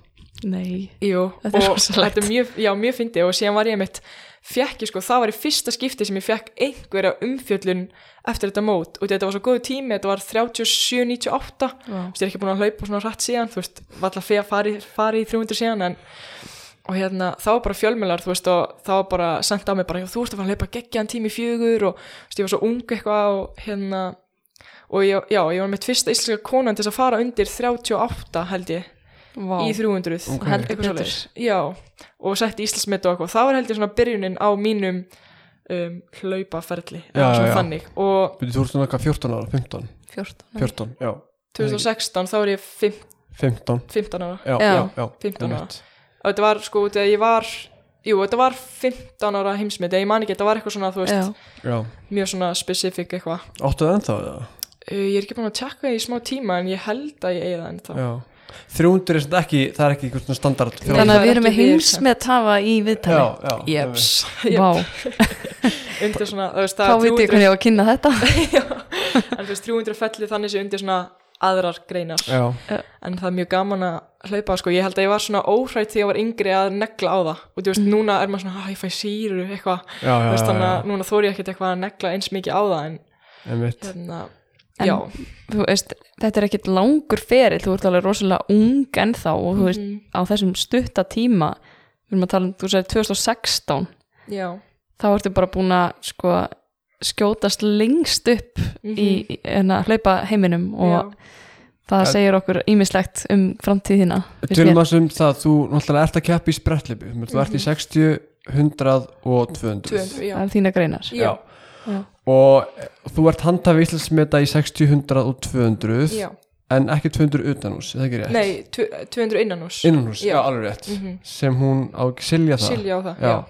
A: Nei.
C: Jú,
A: Þetta er
C: mjög, já, mjög fyndið og síðan var ég mitt fekk ég sko, það var í fyrsta skipti sem ég fekk einhverja umfjöllun eftir þetta mót. Og þetta var svo góðu tími, þetta var 37-98
A: Vá.
C: þú veist, ég er ekki búin að hlaupa svona rætt síðan þú veist, var alltaf fyrir að fara, í- fara í 300 síðan en og hérna, þá var bara fjölmjölar þú veist, og þá var bara sendt á mig bara, þú ert að fara að hlaupa geggjaðan tími fjögur og þú veist, ég var svo ung eitthvað og hérna og ég, já, ég var mitt fyrsta íslenska konan til að fara undir 38 held ég
A: Vá.
C: í 300
B: Ok.
C: heldur
A: Betur.
C: svoleiðis. já, og setti Íslandsmet og eitthvað það var heldur svona byrjunin á mínum um, hlaupaferli og
B: Þú ert svona eitthvað 14 ára, 15
A: 14.
B: 14, já
C: 2016 þá er ég fimm-
B: 15,
C: 15 ára
B: já,
A: Já.
B: já, já
C: 15 ára. og þetta var sko, ég var jú, þetta var 15 ára heimsmet ég man ekki, þetta var eitthvað svona, þú veist mjög svona specific eitthvað
B: áttu það ennþá eða?
C: uh, ég er ekki búin að tjekka í smá tíma en ég held að ég eigi það ennþá
B: Já 300 er svona ekki, það er ekki svona standard
A: Þannig að
C: er
A: við erum með heimsmet hafa í viðtali.
B: Já, já
C: Jeps,
A: Vá, [laughs]
C: undir svona, þú veist,
A: þá
C: það
A: veit ég hvernig ég á að kynna þetta. [laughs]
C: en þú veist 300 felli þannig sé undir svona aðrar greinar.
B: Já,
C: en það er mjög gaman að hlaupa sko, ég held að ég var svona óhrætt þegar ég var yngri að negla á það. Og þú veist, núna er maður svona, að ég fæ síru eitthvað, þannig að núna þóri ég ekkert eitthvað að negla eins mikið á það en hérna,
A: En-
C: já.
A: Þú veist, þetta er ekkit langur feril, þú ert alveg rosalega ung ennþá og þú veist,
C: Mhm.
A: á þessum stutta tíma, við erum að tala um, þú segir 2016,
C: já,
A: þá ertu bara búin að sko skjótast lengst upp
C: Mhm.
A: í, í hérna, hlaupa heiminum og
C: já,
A: það segir okkur ímislegt um framtíðina
B: Tölum að sem það, þú náttúrulega ert að keppa í sprettlipu Þú ert í 60, 100 og 200
C: 200, já,
A: það er þína greinar.
C: Já,
A: Já.
B: Og þú ert handhafi Íslandsmeta í 60, 100 og 200
C: já.
B: En ekki 200 utanhús, er það ekki rétt?
C: nei, tv- 200 innanús
B: Innanhús, já,
C: Já.
B: alveg rétt
C: Mhm.
B: Sem hún á Silja það
C: Silja á það,
B: Já.
C: já,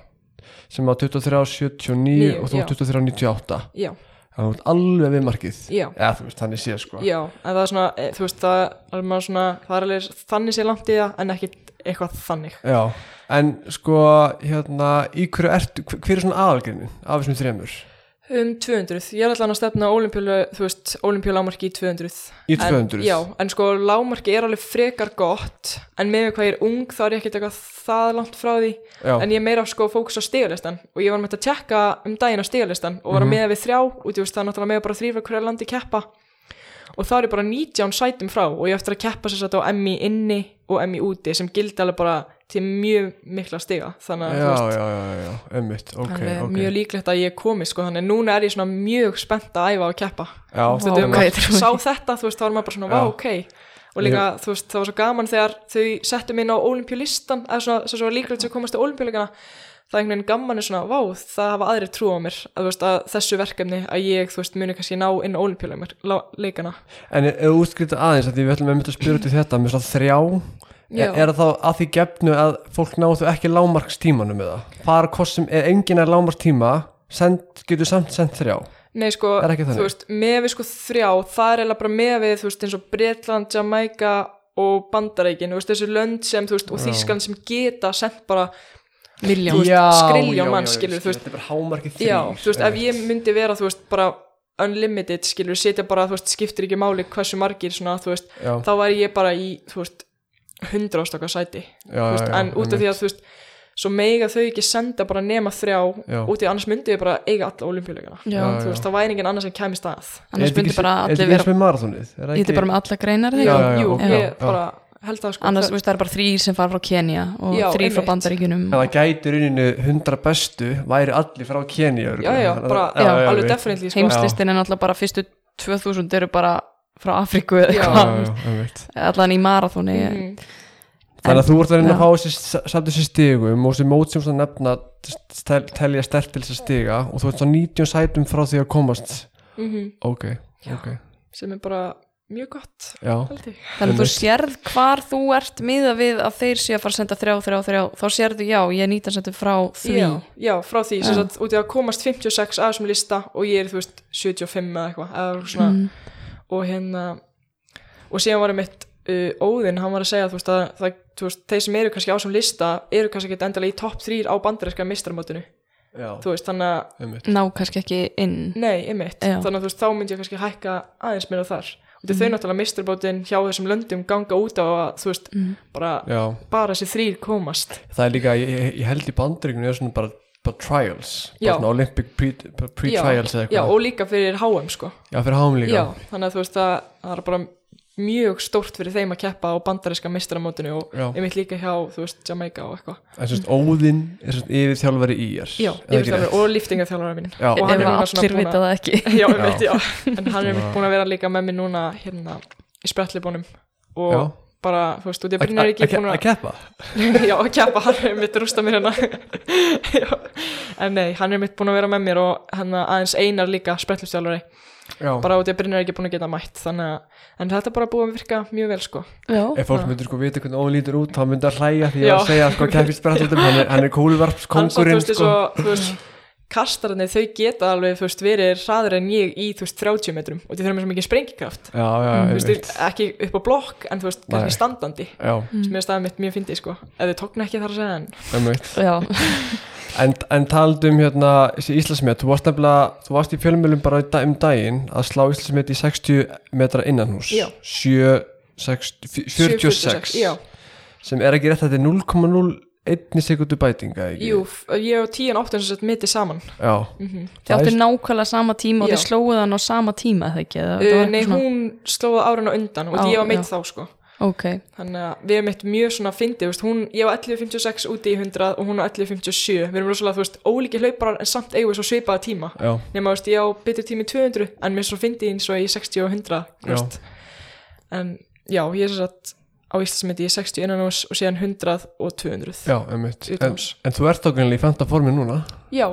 B: Sem á 23.79
C: Níu,
B: og þú
C: já.
B: 23.98
C: já,
B: Það er alveg við markið
C: já.
B: Þú veist, þannig séð sko
C: Já, en það er svona, e, þú veist, það er maður svona, það er alveg þannig sé langt í það, en ekki eitthvað þannig.
B: Já, en sko, hérna, í hverju ert, hver er svona aðalgrinnin af þessum þremur?
C: Um 200, ég er alltaf að stefna olimpíulámarki í 200.
B: Í
C: En,
B: 200?
C: já, en sko lámarki er alveg frekar gott, en með hvað ég er ung þá er ég ekkert eitthvað það langt frá því,
B: Já,
C: en ég er meira sko fókus á stigalistan og ég var með að tjekka um daginn á stigalistan og var að
B: Mhm.
C: meða við þrjá, þú veist, það er náttúrulega með bara þrýfa hverja landi keppa og þá er ég bara 19 sætum frá og ég eftir að keppa sér satt á MI inni og MI úti sem gildi alveg bara til mjög mikla stiga þannig að
B: já, já, já, já, einmitt, ok,
C: þannig er
B: ok.
C: mjög líklegt að ég komi sko, þannig að núna er ég svona mjög spennt að æfa og keppa.
B: Já,
C: Þú veist,
A: trúi.
C: sá þetta, þú veist, þá var maður bara svona,
B: Já.
C: vá, ok. Og líka, þú veist, það var svo gaman þegar þau settu mig inn á olimpíulistan eða svona, svo, svo líklegt sem komast til olimpíuleikana það er einhvern veginn gaman er svona, vá, það hafa aðrir trú á mér, að, veist, að þessu verkefni að ég, þú veist, muni kannski ná inn á olimpíuleikana
B: En er, er útskriðið aðeins að því við ætlum einmitt að spyrja út í þetta með svona þrjá
C: Já.
B: er, það þá að því gefnu að fólk náðu ekki lámarkstímanum með það? Fara kostum, er enginn er lámarkstíma getur samt sendt þrjá
C: Nei, sko, þú veist, með við sko þrjá, það er eiginlega bara með við, þú veist, eins og Bretland, Jamaica og Bandareikin, þú veist, þessu lönd sem, þú veist, og
B: Já.
C: Þískland sem geta sendt bara,
A: Miljón
C: skriljón manns,
B: já,
C: skilur, þú veist.
B: Þetta er bara hámarkið þrý
C: já, þú veist, ef ég myndi vera, þú veist, bara unlimited, skilur, setja bara, þú veist, skiptir ekki máli hversu margir, svona, þú veist, þá væri ég bara í, þú veist, hundraðstakka sæti,
B: já,
C: þú veist,
B: já,
C: en út af því að, þú veist, svo mega þau ekki senda bara nema þrjá,
B: Já.
C: út í annars myndi ég bara eiga alla olimpíuleikana, þú veist, það væri engin annars sem kæmi stað.
A: annars myndi bara allir vera?
B: Er
A: ég er bara með alla greinar
C: Jú, ég bara held það sko.
A: Annars
C: það,
A: veist, það er bara þrýr sem fara frá Kenya og þrýr frá
B: En það gæti rauninni 100 bestu væri allir frá Kenya
C: já, já, bara, alveg definitely sko.
A: heimslistin er náttúrulega bara fyrstu 2000 eru bara frá Afríku eða
C: Já.
B: Já,
A: eitthvað.
B: já, já,
A: allan í marathóni
C: Mhm.
B: Þannig að þú ert að reyna
A: Já.
B: að fá þessi samt þessi stigum og þessi mót sem þú nefna tel, telja stert til þessi stiga og þú ert svo 19 sætum frá því að komast.
C: Mm
B: ok, ok,
C: sem er bara mjög gott
B: já.
A: Þannig að þú sérð hvar þú ert miða við að þeir sé að fara að senda þrjá, þrjá, þrjá. Þá sérðu já, ég er 19 sendur frá því.
C: Já, já, frá því,
A: Já.
C: sem sagt, út í að komast 56 að þessum lista og ég er, þú veist, 75 eða eitthvað, eða svona,
A: Mm.
C: Og hérna og síðan var mitt uh, Óðinn, hann var að segja, þú veist, að það, þú veist, þeir sem eru kannski á þessum lista eru kannski ekki endilega í topp 3 á bandaríska mistramótinu,
B: já,
C: þú veist, þannig að
A: ná kannski ekki inn.
C: Nei, einmitt,
A: Já.
C: þannig að þú veist, þá myndi ég kannski hækka aðeins meira þar, og mm. þau náttúrulega mistrabótin hjá þessum löndum ganga út á að, þú veist,
A: mm.
C: bara,
B: já,
C: bara þessi þrýr komast.
B: Það er líka, ég, ég- held í bandaríkunu er svona bara, bara trials. Bara Olympic pre- pre-trials eitthvað.
C: og líka fyrir HM, sko.
B: Já, fyrir háum líka.
C: Já, þannig að þú veist að það er bara mjög stórt fyrir þeim að keppa á bandaríska mistramótinu og
B: Já.
C: ég mitt líka hjá, þú veist, Jamaica og eitthvað.
B: En svona Óðinn er svona yfir þjálfari í er
C: Já, yfirþjálfari og liftingaþjálfari mín
B: Já.
C: og hann er
A: allir
C: búin
A: vita
C: að
A: það ekki.
C: Já, [laughs]
B: Já.
C: einmitt, já, en hann er búin að vera líka með mér núna hérna í sprettlibunum og
B: Já.
C: Bara, þú veist, út í að Brynjar er ekki búin
B: að
C: að
B: keppa? [laughs]
C: Já, að keppa, hann er mitt rústa mér hérna. [laughs] Já, en nei, hann er mitt búin að vera með mér og hann aðeins einar líka sprettlistjálfari
B: já,
C: bara út í að Brynjar er ekki búin að geta mætt þannig að, en þetta er bara búið að virka mjög vel sko.
A: Já,
B: ef fólk myndir sko vita hvernig Óðinn lítur út þá myndir að hlæja því að segja sko keppist sprettutum, hann er, hann er
C: hann samt, þú
B: kúluvarpskongurinn
C: veist,
B: sko.
C: Kastararnir, þau geta alveg, þú veist, verið hraður en ég í, þú veist, 30 metrum og þau þurfum svo mikið sprengikraft.
B: Já, já,
C: þú veist, ekki upp á blokk en þú veist,
B: Nei.
C: kannski standandi.
B: Já,
C: sem er staðið mitt mjög fyndið, sko. Ef þau tókna ekki þar að segja en.
B: En, en talandi um hérna þessi Íslandsmet, þú varst nefnilega þú varst í fjölmjölum bara í dag- um daginn að slá Íslandsmet í 60 metra innanhús
C: Já.
B: 7, 60, 46
C: já,
B: sem er ekki rétt að þetta er 0,01 sekundu bætinga ekki?
C: jú, ég og 10 og 8 sem sett mitti saman.
B: Já,
C: mm
A: þið áttu nákvæmlega sama tíma og þið slóðu hann á sama tíma eða ekki?
C: Uh,
A: var
C: nei,
A: svona-
C: hún slóða árin á undan og
A: Á,
C: ég var meitt
A: já.
C: þá, sko.
A: Ok,
C: þannig að við erum eitt mjög svona fyndið, veist, hún, ég var 11.56 úti í 100 og hún á 11.57 við erum rosalega, þú veist, ólíki hlauparar en samt eigum við svo svipaða tíma.
B: Já,
C: nema, veist, ég á betur tími 200 en mér svo fyndið eins og í 60 og 100 þú
B: Já.
C: en já, ég er svo satt á Íslandsmyndi í 60 innan ás og síðan 100 og 200
B: já, einmitt. en, en þú ert okkur í fanta formi núna,
C: já,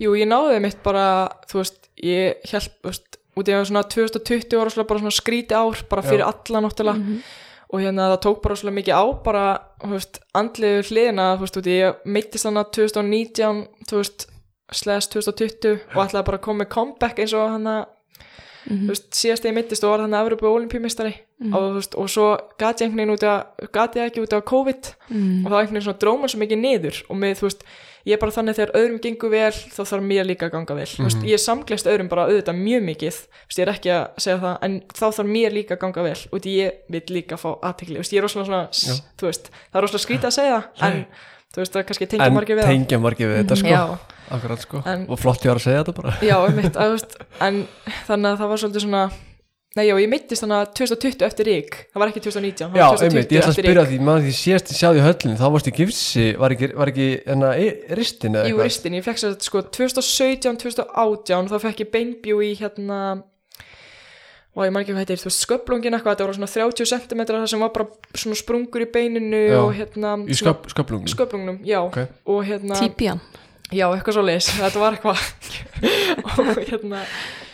C: jú, ég náði mitt bara þú veist, ég held þú veist, út í að svona 2020 ára svona, bara svona skríti ár, bara fyrir alla náttúrulega.
A: Mhm.
C: og hérna það tók bara svolítið mikið á bara, þú veist, andlegu hliðina þú veist, út í, ég meittist þannig 2019 þú veist, slash 2020 og ætlaði bara að koma með comeback eins og hann að,
A: Mhm.
C: þú veist, síðast ég meittist og var hann að Evropu olimpíumistari
A: Mhm.
C: og þú veist, og svo gati ég einhvern veginn út að gati ég ekki út af COVID.
A: Mm.
C: og það var einhvern veginn svona dróman svo mikið niður. Og með, veist, ég er bara þannig þegar öðrum gengur vel þá þarf mér líka að ganga vel. Mm veist, ég samglest öðrum bara auðvitað mjög mikið. Ég er ekki að segja það en þá þarf mér líka að ganga vel. Og ég vil líka fá aðtekli, er það er rosalega skrítið að segja en þú veist, það kannski tengja
B: En
C: margir við það.
B: tengja margir við þetta sko.
C: Já,
B: Akkurat sko,
C: En-
B: og flott ég var að segja þetta bara.
C: Já, einmitt, að, veist, en þannig að það var svolítið svona Nei, já, ég meittist þannig að 2020 eftir rík, það var ekki 2019, það
B: Já,
C: var 2020
B: einmitt, ég ætla að spyrja því maður því síðast ég sjáði höllin þá varst í gifsi, var ekki, var ekki enna, ristin eða
C: Jú,
B: eitthvað?
C: ristin, ég fekk sér þetta sko 2017, 2018 þá fekk ég beinbjú í hérna og ég man ekki hvað heitir, þú veist, sköplungin eitthvað, þetta voru svona 30 cm það sem var bara svona sprungur í beininu
B: Já.
C: og hérna
B: í sköp,
C: sköplungnum, já
B: Ok.
C: og hérna,
A: típjan
C: já, eitthvað svo leis þetta var eitthvað og hérna,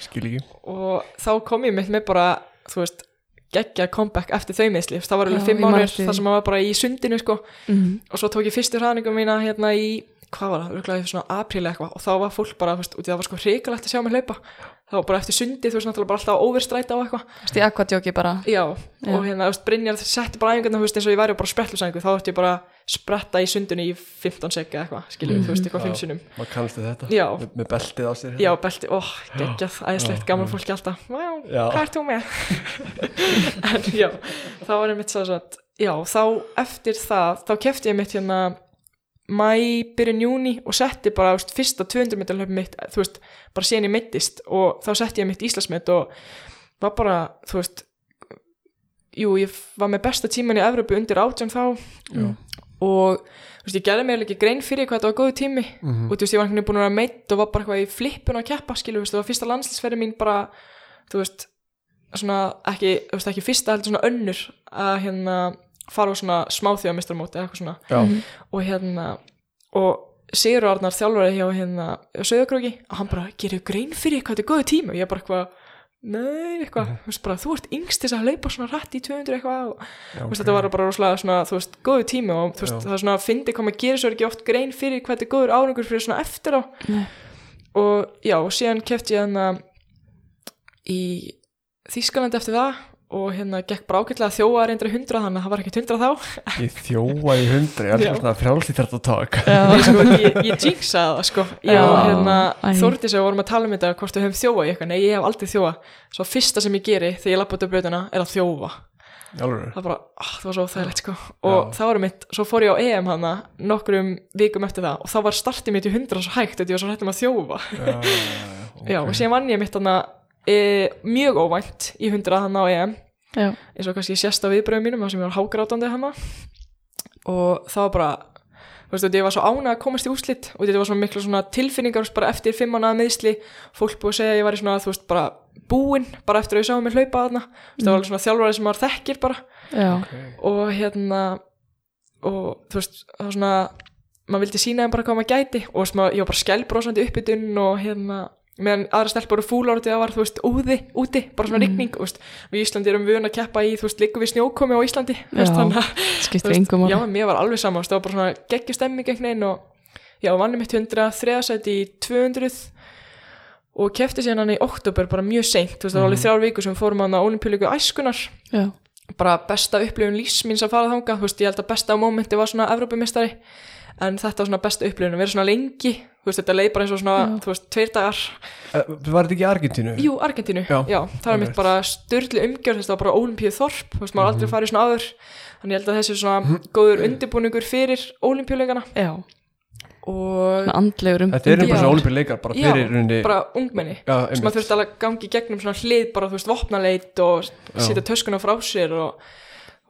B: skil ekki
C: og þá kom ég mitt með bara, þú veist geggja comeback eftir þau meðsli það var alveg fimm
A: ég man
C: mánuður
A: eftir því.
C: þar sem maður var bara í sundinu sko
A: mm.
C: og svo tók ég fyrstu hraðningum mína hérna í hvað var það, örgulega í svona apríl eitthvað og þá var fólk bara, þú veist, út í það var sko hrikalegt að sjá mig hlaupa var bara eftir sundi, þú veist, náttúrulega bara alltaf overstræta á eitthvað
A: Þú veist, í aquadjóki bara
C: já,
A: Já.
C: og hérna, þú veist, Brynjar setti bara æfingarna, þú veist, eins og ég væri bara sprettlusængu þá ætti ég bara spretta í sundinu í 15 sekka eitthvað, skiljum, þú veist, eitthvað
B: Já.
C: fimm sinnum
B: maður kannast við þetta
C: Já.
B: með, með beltið á sér hérna.
C: já, belti, ó, geggjað, æðislegt, gaman fólki alltaf já,
B: Já.
C: hvað ert þú með? [laughs] en já, þá var ég mitt svo að, já, þá eftir það, þá kefti ég mitt hérna mæ, byrjun júni og setti bara veist, fyrsta 200 meter hlaup mitt þú veist, bara síðan ég meittist og þá setti ég mitt Íslandsmet og var bara, þú veist jú, ég var með besta tíman í Evrópu undir átján þá
B: Já.
C: og þú veist, ég gerði mér ekki grein fyrir hvað þetta var góðu tími
B: Mhm.
C: og þú veist, ég var einhvern veginn búin að vera meitt og var bara eitthvað í flippun að keppa, skilu, þú veist, það var fyrsta landslýsferði mín bara, þú veist svona ekki, þú veist, ekki fyrsta heldur svona önnur að hérna, fara á svona smáþjóðamistarmóti eitthvað svona.
B: Já,
C: og hérna og Sigur Arnar þjálfari hjá hérna Söðakróki og hann bara gerir grein fyrir hvað þetta er góðu tími? Og ég bara eitthvað nei, eitthvað, þú veist bara, þú ert yngst þess að hlaupa svona rætt í 200 eitthvað og
B: já,
C: veist, þetta var bara rosalega svona, þú veist, góðu tími og þú veist,
B: Já.
C: það er svona að fyndi hvað maður gerir svo ekki oft grein fyrir hvað þetta er góður árangur fyrir svona eftir á.
A: Nei.
C: og já, og síðan kefti ég hann í Þískalandi eftir það og hérna gekk að þjóa reyndra 100 þannig að það var ekkert 100 þá.
B: Ég þjóaði hundri ég er svona frjálst í þetta tók
C: Nei, sko, ég, ég [laughs] jinxaði það sko. Ég
A: Já.
C: og hérna
A: Æ.
C: Þórdís og vorum að tala um þetta hvort við höfum þjóa í eitthvað, nei ég hef aldrei þjóa svo fyrsta sem ég geri þegar ég lappa út af brautina er að þjófa.
B: Alveg.
C: það bara, ah, það var svo þægilegt sko. Og
B: Já.
C: það var mitt, svo fór ég á EM hana nokkrum vikum eftir það og þá var startið mitt í 100 svo hægt að ég var svo hættum að þjófa.
B: Já,
C: já, [laughs] og síðan vann ég mitt hana e, mjög óvænt í 100 hana á EM. Eins og kannski sérst á viðbröðum mínum sem ég var hágrátandi hana og það var bara þú veist, ég var svo ánað að komast í úslit og þetta var svona miklu svona tilfinningar bara eftir fimm mánuða meðsli fólk búið að segja að ég var í svona, þú veist, bara búinn bara eftir að ég sá mig hlaupa þarna. Mm. það var alveg svona þjálfari sem maður þekkir bara.
A: Já,
C: og hérna og þú veist, það var svona maður vildi sína þeim bara hvað maður gæti. Og veist, maður, ég var bara skælbrósandi uppbytun og hérna meðan aðra stelpur út í það var, þú veist, úði, úti, bara svona þú veist, við í Íslandi erum vön að keppa í, þú veist, liggum við snjókomi á Íslandi,
A: Já,
C: þannig að, já, mér var alveg sama, það var bara svona geggjur stemming einhvern veginn og, já, vannum mitt 100, þriðasæti í 200 og kefti síðan hann í oktober bara mjög seint, það var alveg þrjár vikur sem við fórum hann á olimpíuleiku æskunar
A: já,
C: bara besta upplifun lífs míns að fara þangað, þú veist, ég held að besta á mómenti var svona Evrópumistari, en þetta var svona besta upplifun að vera svona lengi, þú veist, þetta leið bara eins og svona,
A: Já.
C: þú veist, tveir dagar
B: Eh, var þetta ekki Argentínu?
C: Jú, Argentínu,
B: Já,
C: já, það var mitt bara styrli umgjörð, það var bara olimpíu þorp, þú veist, maður
B: Mhm.
C: mm aldrei farið svona áður þannig ég held að þessi svona góður undirbúningur fyrir olimpíuleikana
A: já,
C: og
A: andlegur um
B: Þetta er bara
C: Já.
B: svona olimpíuleikar bara
C: Já,
B: fyrir rauninni
C: bara ungmenni
B: Já,
C: sem maður þurfti alveg að gangi gegnum svona hlið bara, þú veist, vopnaleit og
B: Já.
C: setja töskuna frá sér og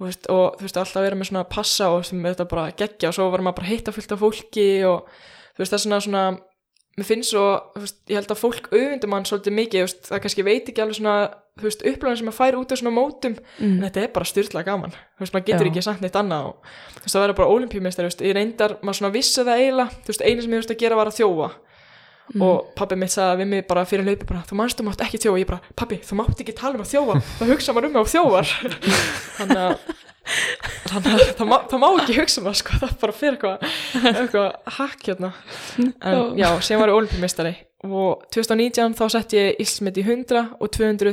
C: veist, og þú veist, alltaf vera með svona passa og sem þetta bara geggja og svo var maður bara að hitta fullt af fólki og þú veist, það er svona svona mér finnst svo, þú veist, ég held að fólk auðvindum hann svolítið mikið, þú veist, það kannski veit ekki alveg svona, þú veist, upplöðan sem maður fær út af svona mótum, en
A: mm,
C: þetta er bara styrla gaman, þú veist, maður getur
A: Já.
C: ekki sagt neitt annað og þú veist, það verður bara olimpíumeistar, þú veist, ég reyndar, maður svona vissi það eiginlega, þú veist, einu sem ég veist að gera var að þjófa
A: mm,
C: og pabbi mitt sagði við mig bara fyrir hlaupi bara, þú manst þú mátt ekki þjófa, ég bara, pabbi, þú mátt ekki tala um að þjófa. Það hugsa maður um mig á þjófar. [laughs] Þannig að þannig að það má, það má ekki hugsa maður sko, það er bara fyrir eitthvað eitthvað hakk hérna. En já, sem var ég olimpíumeistari og 2019 þá sett ég Íslandsmet í 100 og 200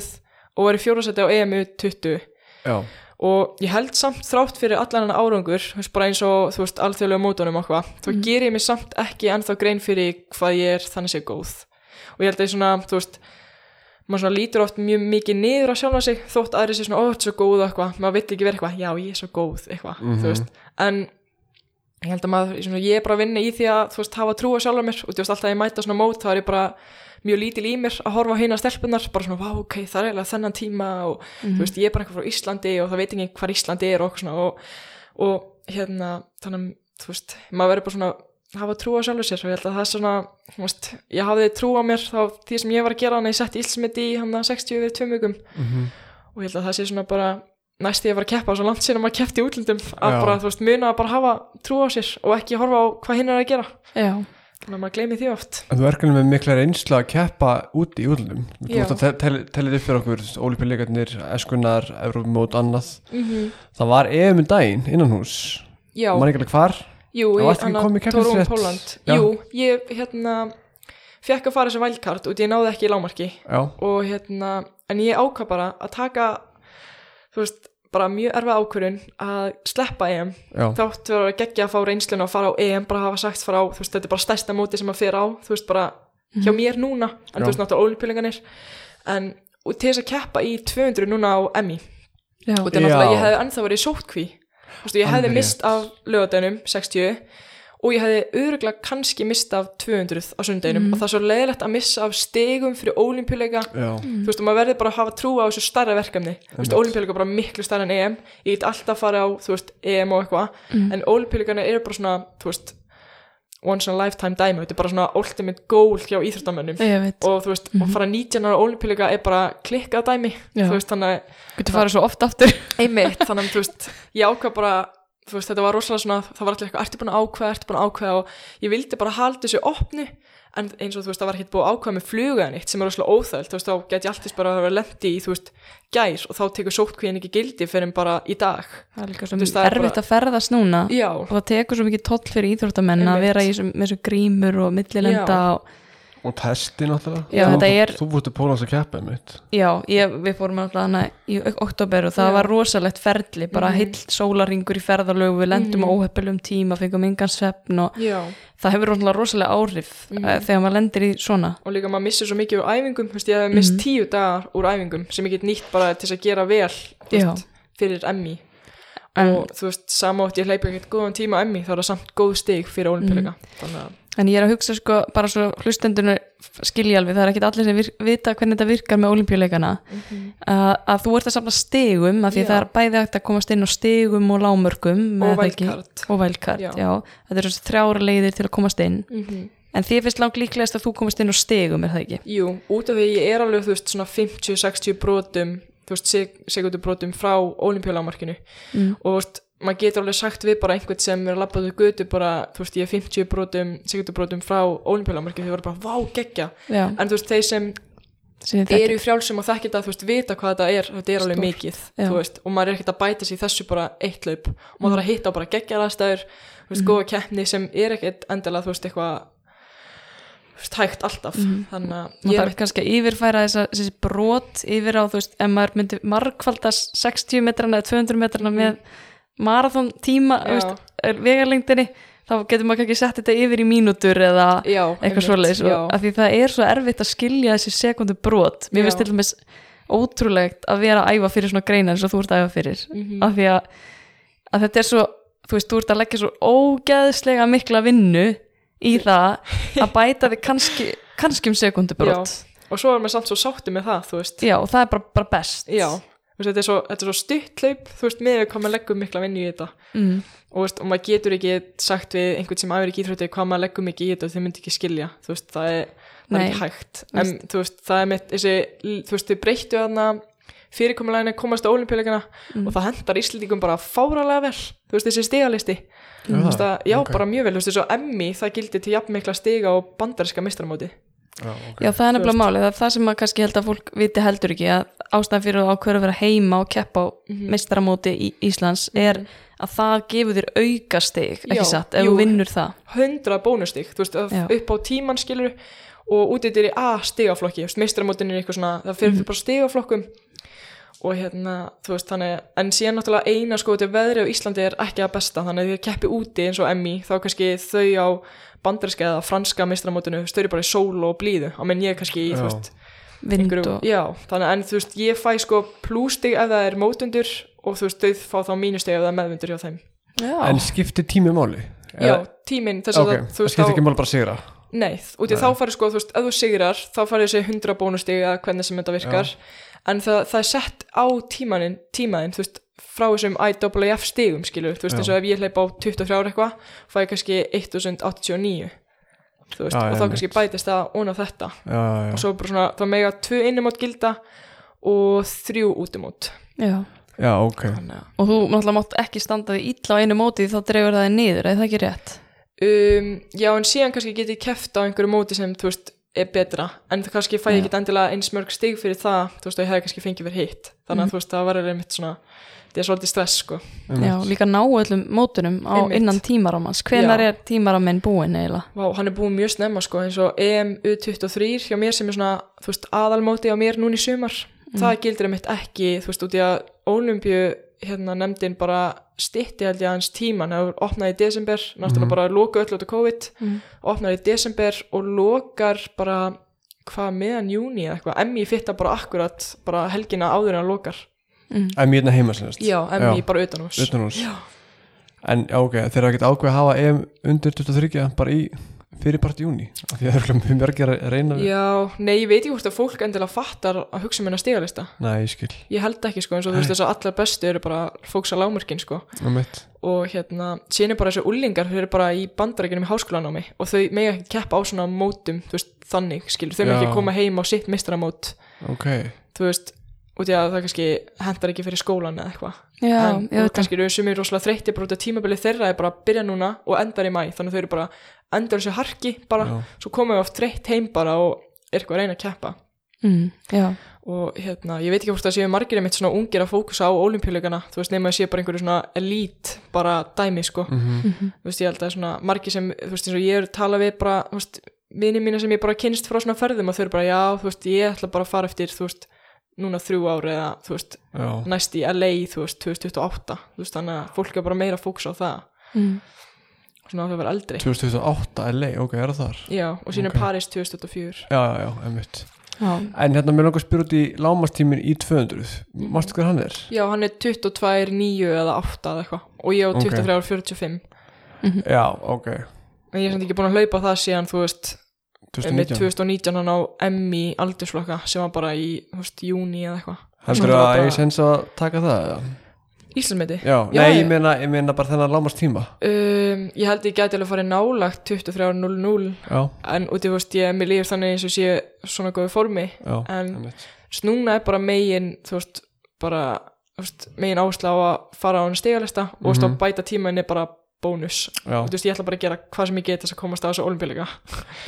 C: og var í fjórasætti á EMU 20
B: Já,
C: og ég held samt þrátt fyrir allan hann árangur bara eins og þú veist, alþjóðlega mótunum og hvað, þá
A: Mhm.
C: ger ég mig samt ekki ennþá grein fyrir hvað ég er þannig sé góð og ég held að ég svona, þú veist maður svona lítur oft mjög mikið niður á sjálfa sig þótt aðri sé svona, ó, þetta er svo góð og eitthvað maður vill ekki vera eitthvað, já, ég er svo góð eitthvað,
B: Mhm.
C: þú veist, en ég held að maður, svona, ég er bara að vinna í því að þú veist, hafa trú á sjálfa mér. Og þú veist, alltaf að ég mæta svona mót, þá er ég bara mjög lítil í mér að horfa á heina stelpunar bara svona, vá, ok, það er eiginlega þennan tíma og
A: Mhm.
C: þú veist, ég er bara eitthvað frá Íslandi og það veit ekki hvar Íslandi er og svona. Og, og hérna, þannig að, þú veist, maður verður bara svona að hafa trú á sjálfu sér. Og ég held að það er svona, þú veist, ég hafði trú á mér þá því sem ég var að gera hann, ég setti Ílsmeti í hann 60 við tveim vikum og ég held að það sé svona bara næst ég var að keppa svo langt síðan maður keppti í útlundum að
B: Já.
C: bara, þú veist, muna að bara hafa trú á sér og ekki horfa á hvað hinn er að gera.
A: Já,
C: þannig að maður gleymi því oft.
B: En þú er með mikla reynsla að keppa úti í útlundum Þú veist að tel- tellið upp fyrir okkur Olífíuleikarnir, Eskunar, Evrópumót, annað.
C: Mm -hmm.
B: Það var EM um daginn innan hús
C: Já,
B: Man ekki alveg hvar?
C: Jú, ég. Jú, ég hérna fekk að fara þessi vælkart og ég náði ekki í lámarki
B: Já,
C: og hérna, en ég ákvað bara að taka þú veist, bara mjög erfið ákvörun að sleppa EM.
B: Já,
C: þátt verður að gegja að fá reynsluna og fara á EM bara hafa sagt frá, þú veist, þetta er bara stærsta móti sem að fyrir á, þú veist, bara hjá mér núna, en
B: Já.
C: þú veist, náttúrulega ólipílinganir en og til þess að keppa í 200 núna á
A: já,
C: og þetta er náttúrulega, ég hefði ennþá verið sótkví þú veist, ég hefði mist af lögadeinum 60 og ég hefði öruglega kannski mist af 200 á sundeinum og það er svo leiðilegt að missa af stegum fyrir ólimpíuleika
B: já,
C: þú veist, og maður verður bara að hafa trú á þessu starra verkefni. Þú veist, ólimpíuleika er bara miklu starra en EM. Ég get alltaf fara á, þú veist, EM og eitthvað. En ólimpíuleikana eru bara svona, þú veist once in a lifetime dæmi, þetta er bara svona ultimate goal hjá
A: veit,
C: og þú veist, og fara 19 ára olimpíuleika er bara klikkað dæmi,
A: Já.
C: þú veist, þannig að
A: getur farið svo oft aftur.
C: Einmitt, þannig að þú veist, ég ákvað bara þú veist, þetta var rosalega svona, það var allir eitthvað ertu búin að ákveða, ertu búin að ákveða? Og ég vildi bara halda þessu opnu. En eins og þú veist, það var ekkert búið að ákveða með fluga neitt sem er rosalega óþælt, þú veist, þá get ég alltaf bara að vera lendi í, þú veist, gær og þá tekur sótkvíðin ekki gildi fyrir bara í dag.
A: Það er líka svo
C: veist, er
A: erfitt að ferðast núna
C: Já,
A: og það tekur svo mikið toll fyrir íþróttamenn að vera í þessum- með þessu grímur og millilenda og
B: og testi náttúrulega
A: Já,
B: Þú-
A: er-
B: þú fórstu pólans að keppa mitt
A: Já, ég, við fórum alltaf hana í oktober og það
C: Já.
A: var rosalegt ferli, bara
C: Mhm.
A: heill sólaringur í ferðalögu, við lendum
C: Mhm.
A: á óheppilum tíma, fengum engan svefn og
C: já
A: það hefur rosalega áhrif
C: Mhm.
A: mm. þegar maður lendir í svona.
C: og líka maður missir svo mikið úr æfingum, veist, ég hef mist
A: Mhm.
C: tíu dagar úr æfingum sem ég get nýtt bara til að gera vel, veist, fyrir emmi
A: En,
C: og þú veist, sama átt ég hleypa ekkert góðan tíma emmi, þá er það samt góð stig fyrir olimpíuleika,
A: Mhm.
C: þannig að
A: en ég er að hugsa sko, bara svo hlustendunur skilja alveg, það er ekkit allir sem vita hvernig þetta virkar með olimpíuleikana að, að þú ert að samla stigum, af því
C: Já.
A: það er bæði hægt að komast inn á stigum og lámörkum
C: og
A: það ekki?
C: vælkart
A: Og vælkart,
C: Já.
A: já. Þetta eru þessi þrjára leiðir til að komast inn.
C: mm -hmm.
A: En þið finnst langt líklegast að þú komast inn á stigum, er það ekki?
C: Jú, út af því ég er alveg, þú veist, svona 50-60 brotum, þú veist, sek sekundu brotum frá olimpíulámarkinu
A: Mm.
C: og þú veist, maður getur alveg sagt við bara einhvern sem er að út götu bara, þú veist, ég er 50 brotum, sekundu brotum frá olimpíulámarkinu, þau voru bara, vá, geggja.
A: Já,
C: en þú veist, þeir sem eru í frjálsum og þekkja þetta, þú veist, vita hvað þetta er þetta er alveg
A: Stórt,
C: mikið,
A: já.
C: þú veist og maður er ekkert að bæta sér þessu bara eitt laup og maður þarf að hitta á bara geggjar aðstæður þú veist,
A: Mhm.
C: góða keppni sem er ekkert endilega, þú veist, eitthvað hægt alltaf.
A: Mhm.
C: þannig að
A: maður þarf kannski að yfirfæra þessi brot yfir á, þú veist, ef maður myndi margfaldast 60 metrana eða 200 metrana með marathon tíma vegalengdinni þá getur maður kannski sett þetta yfir í mínútur eða
C: já,
A: eitthvað svoleiðis og af því það er svo erfitt að skilja þessi sekundu brot. Mér finnst til dæmis ótrúlegt að vera að æfa fyrir svona greina eins og þú ert að æfa fyrir
C: Mhm.
A: af því að, að þetta er svo þú veist, þú ert að leggja svo ógeðslega mikla vinnu í það [laughs] að bæta þig kannski, kannski um sekundubrot.
C: Já. og svo er maður samt svo sáttu með það, þú veist.
A: Já, og það er bara, bara best.
C: Já, veist, þetta er svo, þetta er svo stutt laup þú veist, með við hvað maður leggur mikla vinnu í þetta.
A: Mm.
C: og, veist, og maður getur ekki sagt við einhvern sem æfir ekki íþrótti hvað maður leggur mikið í þetta og þau myndi ekki skilja. Þú veist, það er, það er hægt.
A: Þú
C: en þú veist, það er mitt þessi, þú veist, þau breyttu þarna fyrirkomuleginu komast á olimpíuleikana
A: Mm.
C: og það hendar Íslendingum bara fáralega vel. Þú veist, þessi veist að, já,
B: ok.
C: bara mjög vel, þú veist, þessu emmi það gildi til jafn mikla stiga og bandarinska mistramóti
B: Já, ok.
A: Já, það er nefnilega málið, það er það sem maður kannski held að fólk viti heldur ekki að ástæðan fyrir að ákveður að vera heima og keppa á
C: Mhm.
A: meistaramóti í Íslands er að það gefur þér auka stig, ekki
C: Já,
A: satt, ef
C: jú.
A: þú vinnur það
C: 100 bónustig, þú veist, upp á tíman skilur og út í er í A stigaflokki, mistramótin er eitthvað svona, það fyrir
A: Mhm.
C: bara stigaflokkum og hérna, þú veist, þannig en síðan náttúrulega eina sko, þetta veðri á Íslandi er ekki að besta, þannig að því að keppi úti eins og emmi, þá kannski þau á bandarinska eða franska mistramótinu eru bara í sól og blíðu, á menn ég kannski í,
B: Já.
C: þú veist,
A: vind
C: einhverju,
A: og,
C: já, þannig en þú veist, ég fæ sko plústig ef það er mótundur og þú veist, þau fá þá mínustig ef það er meðvindur hjá þeim.
A: Já,
B: En skiptir tími máli?
C: Já, tíminn, þess að
B: það
C: þú veist,
B: skiptir ekki máli bara að sigra?
C: Nei, út í þá farið sko, þú veist, ef þú sigrar þá farið þessi 100 bónustig eða hvernig sem þetta virkar en það, það er sett á tímanin, tímaðin, þú veist frá þessum IAAF stigum, skilur þú veist, eins og ef ég hleyp á 23 ára eitthvað fæ ég kannski 1089 þú veist,
B: Já,
C: og þá kannski bætist það ón á þetta.
B: Já, já,
C: og svo bara svona, þá mega tvö innumót gilda og þrjú útumót
A: já.
B: Já, ok.
C: Þannig
A: og þú náttúrulega mátt ekki standa því illa á einu móti þá dreifur það niður, eða það ekki rétt?
C: Um, já, en síðan kannski get ég keft á einhverju móti sem, þú veist, er betra en það kannski fæ ég
A: Já.
C: ekki endilega eins mörg stig fyrir það, þú veist, og ég hefði kannski fengið fyrir hitt. Þannig að þú veist, það var einmitt svona það er svolítið stress, sko.
A: Já, líka ná öllum mótunum á
C: Einmitt.
A: innan tímarámans hvenar er tímaráminn búin eiginlega?
C: Vá, hann er búin mjög snemma, sko, eins og EM U23 hjá mér sem er svona, þú veist, aðalmóti á mér núna í sumar, það gildir einmitt ekki, þú veist, út í að Ólympju hérna nefndin bara stytti held ég aðeins tíman, það var opnað í desember náttúrulega bara loka öll út af COVID.
A: Mm.
C: opnar í desember og lokar bara hvað meðan júni eða eitthvað, emmi fitta bara akkurat bara helgina áður en hann lokar.
A: Mm.
B: En mjög heima sinast
C: já, emmi bara utan hús
B: Utan hús En já, ok, þeir eru ekkert ákveð að hafa EM undir 23 bara í fyrir part júni af því að það er mjög mörgir að reyna við.
C: Já, nei, ég veit ekki hvort að fólk endilega fattar að hugsa um hennar stigalista.
B: Nei, ég skil,
C: Ég held ekki, sko, eins og þú veist þess að allar bestu eru bara fólks á lágmörkin, sko.
B: Um mitt
C: og hérna, síðan er bara þessi ullingar þau eru bara í bandarækjunum í háskólanámi og þau mega ekki keppa á svona mótum þú veist, þannig, skilur, þau mega ekki koma heim á sitt mistramót,
B: Ok,
C: þú veist út í að það kannski hendar ekki fyrir skólan eða eitthvað.
A: Já,
C: en, og kannski eru sem er rosalega þreytti bara út af tímabilið þeirra er bara að byrja núna og endar í mæ þannig að þau eru bara endar þessu harki bara,
B: Já.
C: svo komum við oft þreytt heim bara og er eitthvað að reyna að keppa.
A: Mm, Já,
C: og hérna, ég veit ekki hvort það séu margir einmitt svona ungir að fókusa á olimpíuleikana þú veist, nema að séu bara einhverju svona elít bara dæmi, sko.
B: Mhm,
C: þú veist, ég held að svona margir sem, þú veist, eins og ég er að tala við bara, þú veist, vini mína sem ég bara kynst frá svona ferðum og þau eru bara, já, þú veist, ég ætla bara að fara eftir, þú veist, núna þrjú ári eða, þú veist,
B: já,
C: næst í LA, þú veist, 2028, þú veist, þannig að fólk er bara meira að fókusa á það,
A: mm,
C: svona vera eldri.
B: 2008 LA, ok, er það þar
C: Já, og síðan
B: Ok.
C: okay. Paris 2004.
B: Já, já, já, einmitt
A: já,
B: En hérna, mér langar að spyrja út í lámastímin í 200 Mástu hvað hann er?
C: Já, hann er 22, 9 eða 8 eða eitthvað og ég á
B: Ok.
C: 23 ára 45.
B: Já, ok
C: En ég er samt ekki búin að hlaupa það síðan, þú veist, með
B: 2019
C: 2019 hann á í aldursflokka sem var bara í, þú veist, júni eða eitthvað.
B: Heldur
C: Svona
B: að
C: bara-
B: ég sens að taka það? eða?
C: Íslandsmeti?
B: Já,
C: Já,
B: nei,
C: ég-
B: meina, ég meina bara þennan lámastíma
C: Um, ég held ég gæti alveg farið nálagt 23.00
B: Já,
C: en út í veist ég, mér líður þannig eins og sé svona góðu formi
B: já,
C: en snúna er bara megin þú veist, bara þú veist, megin áhersla á að fara á hann stegalista og þú veist,
B: Mhm.
C: að bæta tímainn er bara bónus. Þú veist, ég ætla bara að gera hvað sem ég get þess að komast á þessu olimpíuleika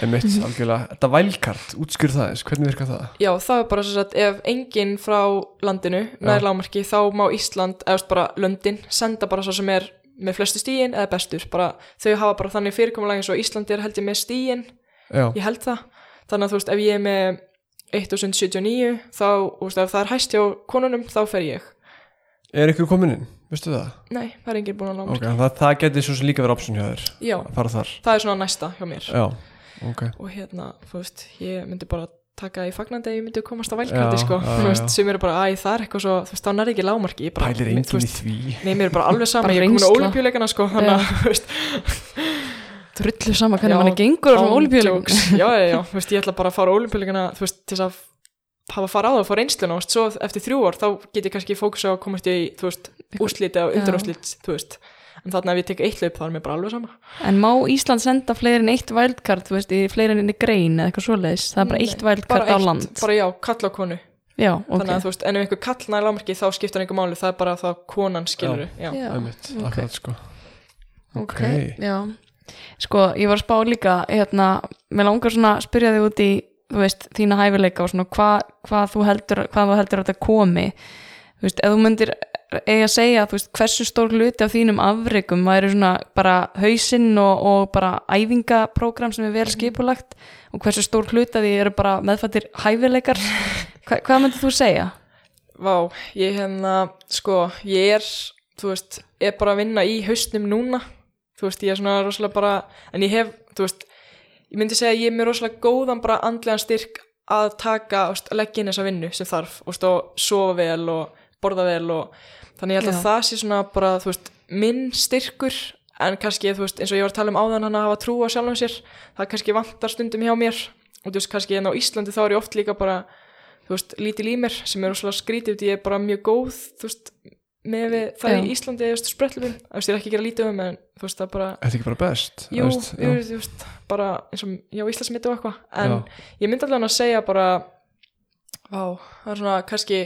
B: einmitt, algjörlega. Þetta vælkart, útskýr það þess, hvernig virkar það?
C: Já, það er bara svo að ef enginn frá landinu nær lámarki þá má Ísland, eða þú veist, bara löndin senda bara svo sem er með flestu stíin eða bestur, bara þau hafa bara þannig fyrirkomulega eins og Ísland er held ég með stíin
B: Já,
C: ég held það. Þannig að þú veist ef ég er með 1079 þá, þú veist, ef það er hæst hjá konunum þá fer ég.
B: Er ykkur komin inn, veistu það?
C: nei, það er enginn búin að láma
B: Ok, það, það geti svo sem líka verið option hjá þér.
C: Já,
B: að fara þar.
C: Það er svona næsta hjá mér.
B: Já, ok.
C: Og hérna, þú veist, ég myndi bara taka í fagnandi að ég myndi komast á vælkandi sko,
B: já,
C: þú veist, sem eru bara, æ, það er eitthvað svo þú veist, þá nær ekki bara
B: Pælir
C: þú
B: enginn í
C: veist,
B: því.
C: Nei, mér er bara alveg [laughs] sama,
A: Bara
C: ég er komin á olimpíuleikana sko, þannig að, þú veist,
A: drullu sama hvernig
C: Já,
A: manni gengur á
C: jokes. já, já, já, þú veist, ég ætla bara að fara á olimpíuleikana, þú veist, til þess að hafa fara á það og fá reynsluna, þú veist, svo eftir þrjú ár þá get ég kannski fókusa á að komast í, þú veist, úrslit eða undanúrslit, þú veist. En þarna ef ég tek eitt laup þá er mér bara alveg sama.
A: En má Ísland senda fleiri en eitt wildcard, þú veist, í fleiri en einni grein eða eitthvað svoleiðis, það er bara eitt wildcard
C: bara
A: á land.
C: bara já, kall á konu.
A: Já, ok
C: þannig að þú veist, en ef einhver kall nær lámarki þá skiptir einhver máli, það er bara það konan skilur já.
A: Já,
B: Einmitt,
A: ok.
B: akkurat sko.
A: Ok, já. Sko, ég var að spá líka, hérna mér langar svona að spyrja þig út í þú veist, þína hæfileika og svona hvað hva þú heldur, hvað þú heldur að þetta komi. Þú veist, ef þú myndir eiga að segja, veist, hversu stór hluti af þínum afreikum væri svona bara hausinn og, og bara æfingaprógram sem er vel skipulagt og hversu stór hluti af því eru bara meðfættir hæfileikar? [laughs] Hva, hvað myndir þú segja?
C: Vá, ég hérna, sko, ég er, þú veist, er bara að vinna í haustnum núna, þú veist, ég er svona rosalega bara, en ég hef, þú veist, ég myndi segja að ég er með rosalega góðan bara andlegan styrk að taka, að leggja inn þessa vinnu sem þarf, og sofa vel og borða vel og þannig ég held að
A: Já.
C: það sé svona bara, þú veist, minn styrkur, en kannski, veist, eins og ég var að tala um áðan hann að hafa trú á sjálfum sér, það kannski vantar stundum hjá mér, og þú veist, kannski en á Íslandi þá er ég oft líka bara, þú veist, lítil í mér sem er rosalega skrítið, því ég er bara mjög góð þú veist, með við það
A: Já.
C: í Íslandi þú veist, sprellum, þú veist, ég er ekki að gera lítið um en þú veist, það bara,
B: Þetta er ekki bara best
C: jú, jú, þú veist bara eins og, já, Íslandsmiti og eitthvað en
B: Já.
C: ég myndi alveg að segja bara vá, það er svona kannski,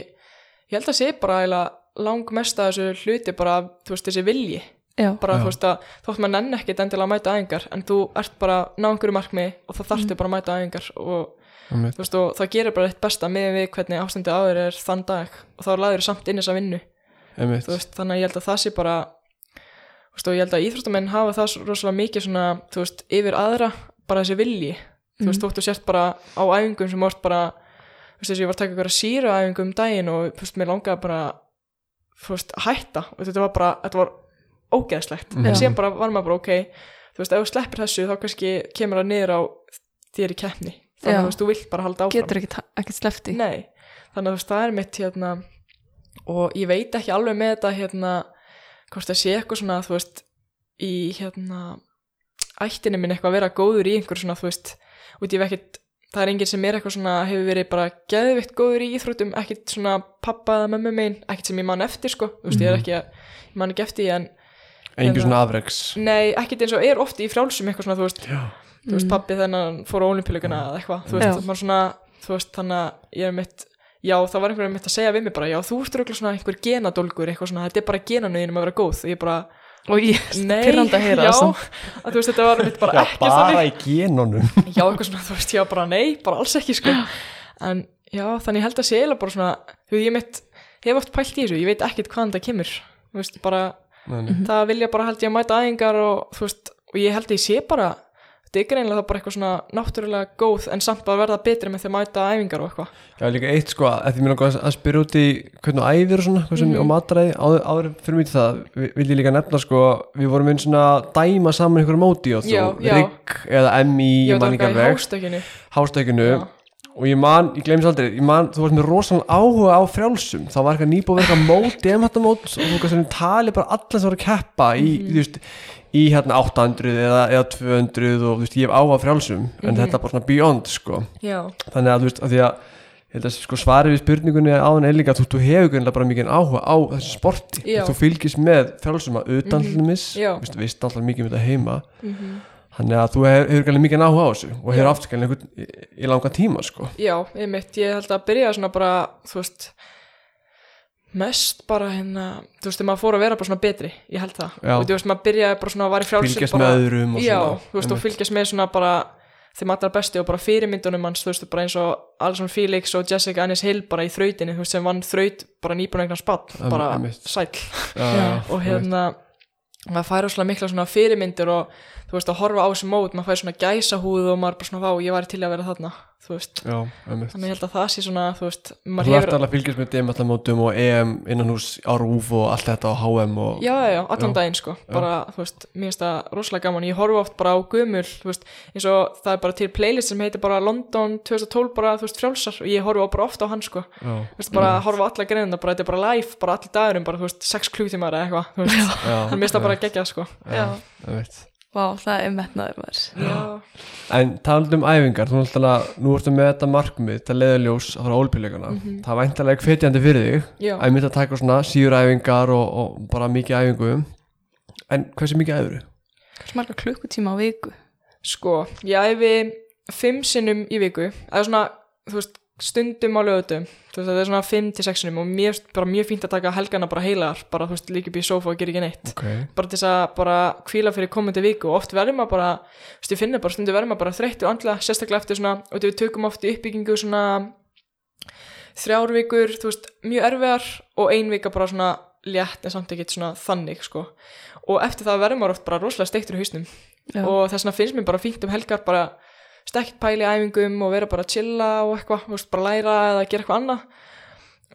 C: ég held að sé bara eiginlega langmest að þessu hluti bara, þú veist, þessi vilji
A: Já,
C: bara,
B: Já.
C: þú veist, að þótt maður nenn ekkit endilega að mæta æfingar, en þú ert bara ná einhverju markmi og það
A: Mm.
C: þarftu bara að mæta æfingar og
B: Einmitt,
C: þú veist, og það gerir bara eitt besta með við hvernig ástandi áður er þann dag og þá laður samt inn þessa vinnu
B: einmitt.
C: þú veist, þannig að ég held að það sé bara þú veist, og ég held að íþróttamenn hafa það rosalega mikið svona, þú veist, yfir aðra bara þessi vilji, þú veist, þóttu sért bara á æfingum sem vart bara þú veist, þess að ég var að taka veist, hætta. Og þetta var bara, þetta var ógeðslegt.
B: Mhm.
C: en síðan bara var maður bara, ok þú veist, ef þú sleppir þessu þá kannski kemur það niður á þér í keppni. Þannig að þú veist, þú vilt bara halda áfram.
A: Getur ekki, ekki slefti
C: Nei, þannig að þú veist, það er mitt hérna og ég veit ekki alveg með þetta hérna hvort það sé eitthvað svona þú veist í hérna ættinni minn eitthvað að vera góður í einhver svona, þú veist, út ég hef ekkit það er enginn sem er eitthvað svona, hefur verið bara geðvitt góður í íþróttum, ekkit svona pappa eða mömmu megin, ekkit sem ég man eftir sko, þú veist, ég er ekki að, ég man ekki eftir því en,
B: Engi svona afreks.
C: Nei, ekkit eins og er oft í frjálsum eitthvað svona, þú veist,
B: Já,
C: þú veist, pappi þennan fór á olimpíuleikuna eða eitthvað, þú veist, maður svona, þú veist, þannig að ég er mitt, já, það var einhverjum mitt að segja við mig bara, já, þú ert bara og ég bara,
A: ég pyrrandi að heyra það
C: að þú veist, þetta var mitt bara
B: Já
C: ekki
B: bara
C: þannig,
B: í genunum. [laughs]
C: Já, eitthvað svona, þú veist, já, bara nei, bara alls ekki, sko, en já, þannig ég held að sé eiginlega bara svona, þú veist, ég mitt, hef oft pælt í þessu, ég veit ekkit hvaðan það kemur, þú veist, bara,
B: Nei, nei.
C: það vilja bara held ég að mæta æfingar og þú veist, og ég held að ég sé bara þetta er greinlega bara eitthvað svona náttúrulega góð en samt bara verða betri með því að mæta æfingar og eitthvað.
B: Já, líka eitt sko, að því mér langar að spyrja út í hvernig æfir og svona, hvað sem
C: Mhm.
B: og matræði, áður, áður fyrir mig til það vi- vil ég líka nefna sko, við vorum einn svona dæma saman einhverjum móti og þú, rigg eða MI,
C: ég
B: man ekki
C: í
B: alveg.
C: hástökinu.
B: Og ég man, ég glemis aldrei, ég man þú varst með rosalega áhuga á frjálsum þá var eitthvað nýbúið eitthvað mót, [laughs] emhattamót og þú kannski tali bara allir sem voru að keppa í,
C: Mhm.
B: þú veist, í hérna 800 eða, eða 200 og þú veist, ég hef áhuga á frjálsum en
C: Mhm.
B: þetta er bara svona beyond sko
C: já,
B: þannig að þú veist, að því að að sko, svarið við spurningunni áðan er líka að þú, hefur greinlega bara mikið áhuga á þessu sporti þú fylgist með frjálsum að utan mm. -hmm. veist alltaf mikið með þetta heima
C: mm
B: þannig að þú hefur, greinlega mikið áhuga á þessu og hefur
C: Já.
B: aftur greinlega einhvern í, langan tíma sko.
C: Já, ég mitt ég held að byrja svona bara, þú veist mest bara hérna þú veist, þegar maður fór að vera bara svona betri ég held það,
B: Já.
C: og þú veist, maður byrjaði bara svona að var í frjálsum
B: fylgjast
C: bara,
B: með öðrum og
C: já,
B: svona
C: þú veist, og fylgjast með svona bara þeim allar besti og bara fyrirmyndunum hans, þú veist, bara eins og Alison Felix og Jessica Anis Hill bara í þrautinni, þú veist, sem vann þraut bara nýbúin eignan spatt, bara
B: já, já, [laughs]
C: og hérna maður fær óslega mikla svona fyrirmyndir og þú veist að horfa á þessu mót maður fær svona gæsahúð og maður bara svona vá ég væri til að vera þarna þú veist.
B: Já,
C: þannig ég held að það sé svona þú veist
B: þú ert
C: hefur
B: alveg að fylgjast með demattamótum og EM innan hús á RÚF og allt þetta á HM og
C: já já allan daginn sko. Bara þú veist mér finnst það rosalega gaman. Ég horfa oft bara á gömul þú veist eins og það er bara til playlist sem heitir bara London 2012 bara þú veist frjálsar og ég horfa bara ofta á hann sko.
B: Já,
C: þú veist bara horfa á alla greinina bara þetta er bara live bara allir dagurum bara þú veist 6 klútímar eða eitthvað þannig mér finnst það bara geggjað sko.
A: Já. Vá, það er metnaður maður
C: já
B: En talandi um æfingar, þú náttúrulega, nú ertu með þetta markmið, þetta leðaljós að fara á ólpíleikana. Það er væntalega hvetjandi fyrir þig,
C: já
B: að ég myndi að taka svona síður æfingar og, og bara mikið æfingu. En hversu mikið æfuru?
A: Hversu marga klukkutíma á viku
C: Sko, ég æfi fimm sinnum í viku eða svona, þú veist, stundum á lögutum þú veist, það er svona fimm til sex sinnum og mér finnst bara mjög fínt að taka helgana bara heilar bara, þú veist, líka upp í sófa og gera ekki neitt.
B: Ok,
C: bara til þess að bara kvíla fyrir komandi viku og oft verður maður bara, þú veist, ég finna bara stundum verður maður bara þreyttu andlega, sérstaklega eftir svona og við tökum oft í uppbyggingu svona þrjár vikur, þú veist, mjög erfiðar og ein vika bara svona létt en samt ekkert svona þannig, sko. Og eftir það verður maður oft bara rosalega steiktur í hausnum.
A: Já.
C: og þess vegna finnst mér bara fínt um helgar bara stekt pæli æfingum og vera bara að chilla og eitthvað, þú veist, bara læra eða gera eitthvað annað.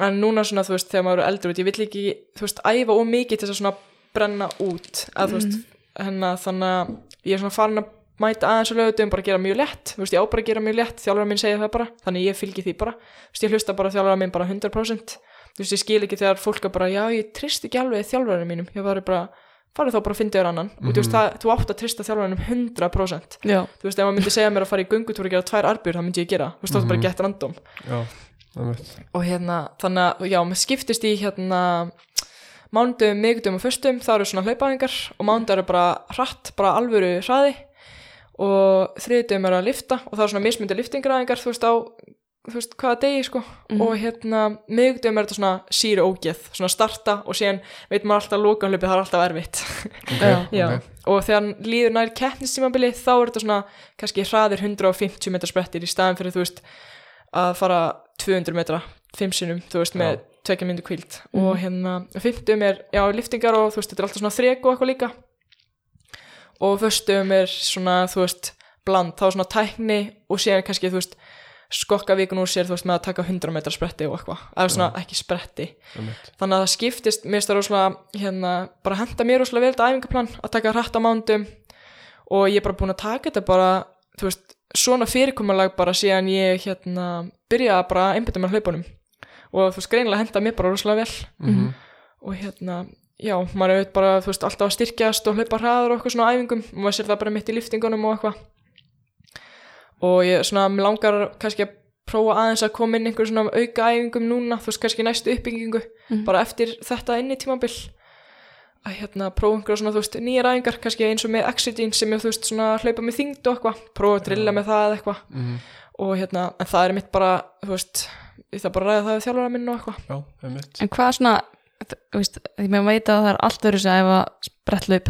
C: En núna svona, þú veist, þegar maður er eldur út, ég vill ekki, þú veist, æfa of mikið til þess að svona brenna út að þú veist, hennar þannig að ég er svona farin að mæta aðeins og lögutum bara gera mjög lett, þú veist, ég á bara að gera mjög lett þjálfara minn segja það bara, þannig ég fylgi því bara. Þú veist, ég hlusta bara á þjálfara minn bara 100% þú veist, ég skil ekki þegar fólk bara já, ég trist ekki alveg þjálfara mínum. Ég var bara, farið þá bara að finna þér annan. Og þú veist, það, þú átt að trista þjálfaranum 100%
A: Já,
C: þú veist, ef maður myndi segja mér að fara í göngutúr og gera tvær arbjör, það myndi ég gera, þú veist, það er bara gett random.
B: Já, einmitt.
C: og hérna, þannig að, já, maður skiptist í hérna mánudum, miðgudum og föstum, það eru svona hlaupaðingar og mánudar eru bara hratt, bara alvöru hraði. Og þriðdum er að lifta og það er svona mismundi liftingaræðingar, þú veist, á þú veist, hvaða degi, sko. Og hérna, miðgudum er þetta svona síru ógeð. Svona starta og síðan veit maður alltaf loka hlaupið, það er alltaf erfitt.
B: Ok,
A: Já.
C: Já,
B: ok.
C: og þegar líður nær keppnistímabili þá er þetta svona kannski hraðir 150 metra sprettir í staðin fyrir þú veist að fara 200 metra fimm sinnum, þú veist, með tvekja myndu kvíld og hérna, fimmtum er já, liftingar og þú veist, þetta er alltaf svona þrek og eitthvað líka. Og föstum er svona, þú veist bland, þá svona tækni og síðan kannski, þú veist, skokka vikun úr sér, þú veist, með að taka 100 metra spretti og eitthvað, eða svona ekki spretti.
B: Einmitt.
C: þannig að það skiptist, mér finnst það rosalega hérna, bara henda mér rosalega vel þetta æfingaplan að taka hratt á mándum og ég er bara búin að taka þetta bara þú veist, svona fyrirkomulag bara síðan ég hérna byrja bara að einbytta mér hlaupunum. Og þú veist, greinilega henda mér bara rosalega vel.
B: Mhm.
C: og hérna, já, maður er auðvitað bara, þú veist, alltaf að styrkjast og hlaupa hraður og eitthvað svona æfingum og maður sér það bara mitt í liftingunum og eitthvað og ég svona, mér langar kannski að prófa aðeins að koma inn einhver svona auka æfingum núna, þú veist, kannski næstu uppbyggingu
A: Mhm.
C: bara eftir þetta inn í tímabil. Að hérna prófa einhverja svona, þú veist, nýjar æfingar kannski eins og með Exergene sem ég, þú veist, svona hlaupa með þyngd og eitthvað, prófa að drilla með það eða eitthvað.
B: Mhm.
C: og hérna, en það er mitt bara, þú veist, ég þarf bara að ræða það við þjálfara minn og eitthvað.
A: En hvað svona, þú veist, því maður veit að það er allt verið að æfa sprettlaup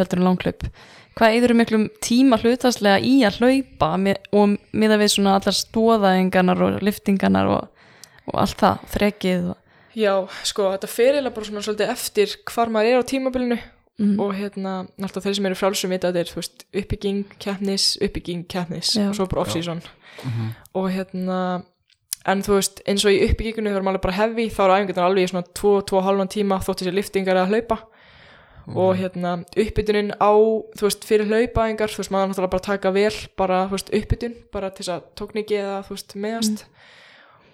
A: Hvað eyður miklum tíma hlutastlega í að hlaupa með, og miða við svona allar stóðaðingarnar og liftingarnar og, og allt það, þrekið og...
C: Já, sko, þetta fer eiginlega bara svona svolítið eftir hvar maður er á tímabilinu
A: Mm.
C: og hérna, náttúrulega þeir sem eru frálsum vita að þetta er, þú veist, uppbygging, keppnis, uppbygging, keppnis
A: Já.
C: og svo bara off-season
B: Mhm.
C: og hérna, en þú veist, eins og í uppbyggingunni maður er bara heavy, þá eru æfingarnar alveg í svona 2-2,5 tíma þóttu sér liftingar að hlaupa og hérna, uppbytunin á, þú veist, fyrir hlaupaæfingar, þú veist, maður náttúrulega bara taka vel, bara, þú veist, uppbytun, bara til þess að tókniki eða, þú veist, meðast.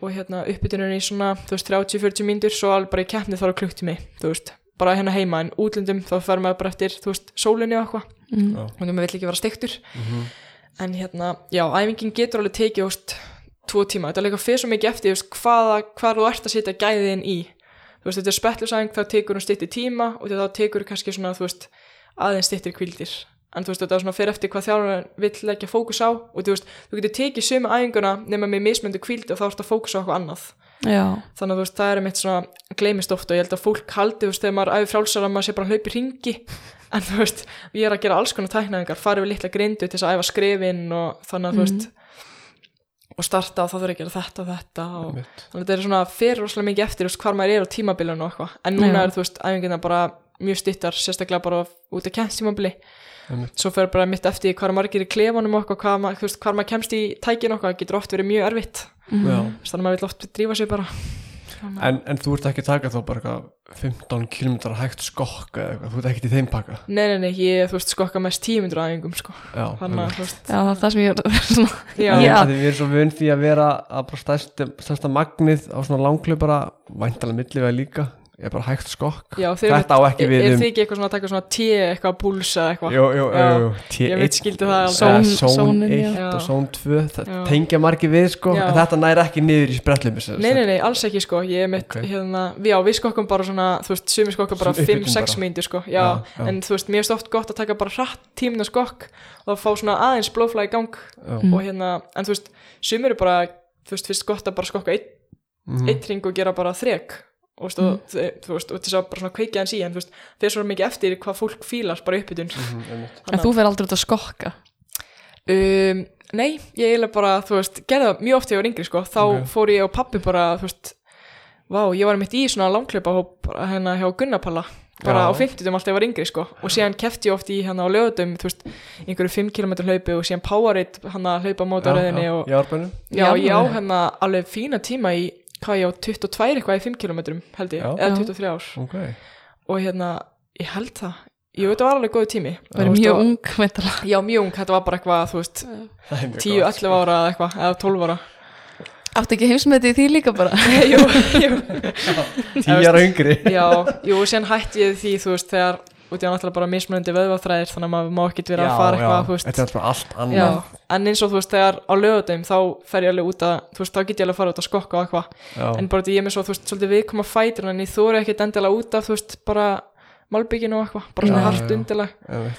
C: Og hérna, uppbytunin í svona, þú veist, 30-40 mínútur, svo alveg bara í keppni þá er klukktími, þú veist, bara hérna heima en útlundum þá fer maður bara eftir, þú veist, sólinni og eitthvað.
A: Mm.
B: Já.
C: og maður vill ekki vera steiktur.
B: Mhm.
C: en hérna, já, æfingin getur alveg tekið, þú veist, tvo tíma. Þetta er líka fyrir svo mikið eftir, þú veist, hvaða hvað þú ert að setja gæðin í þú veist, þetta er spettlusæðing, þá tekur hún stytti tíma og þá tekur kannski svona, þú veist aðeins styttir kvildir en þú veist, þetta er svona fyrir eftir hvað þjálfur vill leggja fókus á og þú veist, þú getur tekið sömu æfinguna nema með mismöndu kvildi og þá ert að fókusa á eitthvað annað.
A: Já,
C: þannig að þú veist, það er mitt svona gleymist oft og ég held að fólk haldi, þú veist, þegar maður æfi frálsar að maður sé bara í ringi en þú veist, ég er að gera alls konar tæknaðingar farið við litla grindu til þess að æfa skrifin og þannig að þú veist og starta og þá þurfa að gera þetta og þetta og þannig að þetta er svona fyrir rosalega mikið eftir, veist, hvar maður er á tímabilun og eitthvað, en núna
A: Já.
C: er, þú veist, æfingina bara mjög stittar, sérstaklega bara út af kemstímabili svo fer bara mitt eftir hvað margir í klefanum og hvað, ma- þú veist, hvar maður kemst í tækin og eitthvað, getur oft verið mjög erfitt.
B: Já.
C: þannig að maður vil oft drífa sig bara
B: En, en þú ert ekki að taka þá bara eitthvað 15 km hægt skokka eða eitthvað, þú ert ekki í þeim pakka.
C: Nei, nei, nei, ég, þú veist, skokka mest tímundur aðingum, sko.
B: Já,
C: þú veist,
A: Já, það er það sem ég er [laughs]
B: við erum svo vun því að vera að bara stærsta, stærsta magnið á svona langklaupara væntalega millivega líka er bara hægt skokk
C: já,
B: Þetta á ekki við
C: er
B: um
C: þið ekki eitthvað svona að taka svona T, eitthvað púls eða eitthvað?
B: Jú, jú,
C: Já.
B: jú, jú T1
C: Ég veit skildi það alveg.
A: Són-
B: Són
A: sónin,
B: 1
C: já.
B: og són 2 það tengja margir við sko
C: Já.
B: en þetta næri ekki niður í sprettlum
C: Nei, nei, nei, alls ekki, sko, ég er mitt,
B: Ok.
C: hérna, já, við skokkum bara svona, þú veist, sumi skokka bara
B: Sem uppbygging
C: 5-6
B: bara.
C: mínútur, sko, já,
B: Já, já.
C: en þú veist, mér er oft gott að taka bara hratt tímuna skokk og fá svona aðeins blófla í gang
B: Já.
C: og hérna, en þú veist, sumi eru bara, þú veist, fyrst gott að bara skokka einn
B: Mhm.
C: eitt ring og gera bara þrek og, þe- þú veist, og þess að bara svona kveikja hans í en þú veist, þeir svo mikið eftir hvað fólk fílar bara uppbytun
B: Mhm, einmitt.
A: en þú fer aldrei út að skokka
C: um, Nei, ég eiginlega bara, þú veist, gerði það mjög oft þegar ég var yngri, sko, þá
B: Ok.
C: fór ég og pappi bara, þú veist, vá, ég var mitt í svona langklaupa hérna hjá Gunnapalla bara
B: Já.
C: á 50 alltaf ég var yngri, sko og síðan kefti ég oft í hérna á lögutum, þú veist einhverju 5 km hlaupi og síðan Powerade hérna að hlaupa mót á rauðinni og
B: í árbænum
C: já,
A: Já,
C: ég á
A: alveg.
C: hérna alveg fína tíma í, hvað ég á 22 eitthvað í 5 km held ég,
B: Já.
C: eða
A: Já.
C: 23 ár
B: ok.
C: Og hérna, ég held það. Ég veit það var alveg góð tími.
A: Það er
C: veist,
A: mjög ung veitala.
C: já, mjög ung, þetta var bara eitthvað, þú veist
B: Það er mjög
C: 10-11
B: gott,
C: ára eða eitthvað, eða 12 ára.
A: Áttu ekki heimsmetið í því líka bara? [laughs]
C: Jú, jú, [laughs]
B: tíu ára yngri.
C: Já, jú, síðan hætti ég því, þú veist, þegar út í náttúrulega bara mismunandi vöðvaþræðir þannig að maður má ekkert vera að fara eitthvað, þú veist.
B: Þetta er bara allt
C: Já,
B: annað.
C: En eins og þú veist, þegar á lögadum þá fer ég alveg út að, þú veist, þá get ég alveg að fara út að skokka og eitthvað,
B: Já.
C: en bara því ég er með svo, þú veist, svolítið viðkoma fætur, en ég þóri ekkert endilega út af, þú veist, bara malbygginu og eitthvað, bara svona
B: Já, já.
C: undilega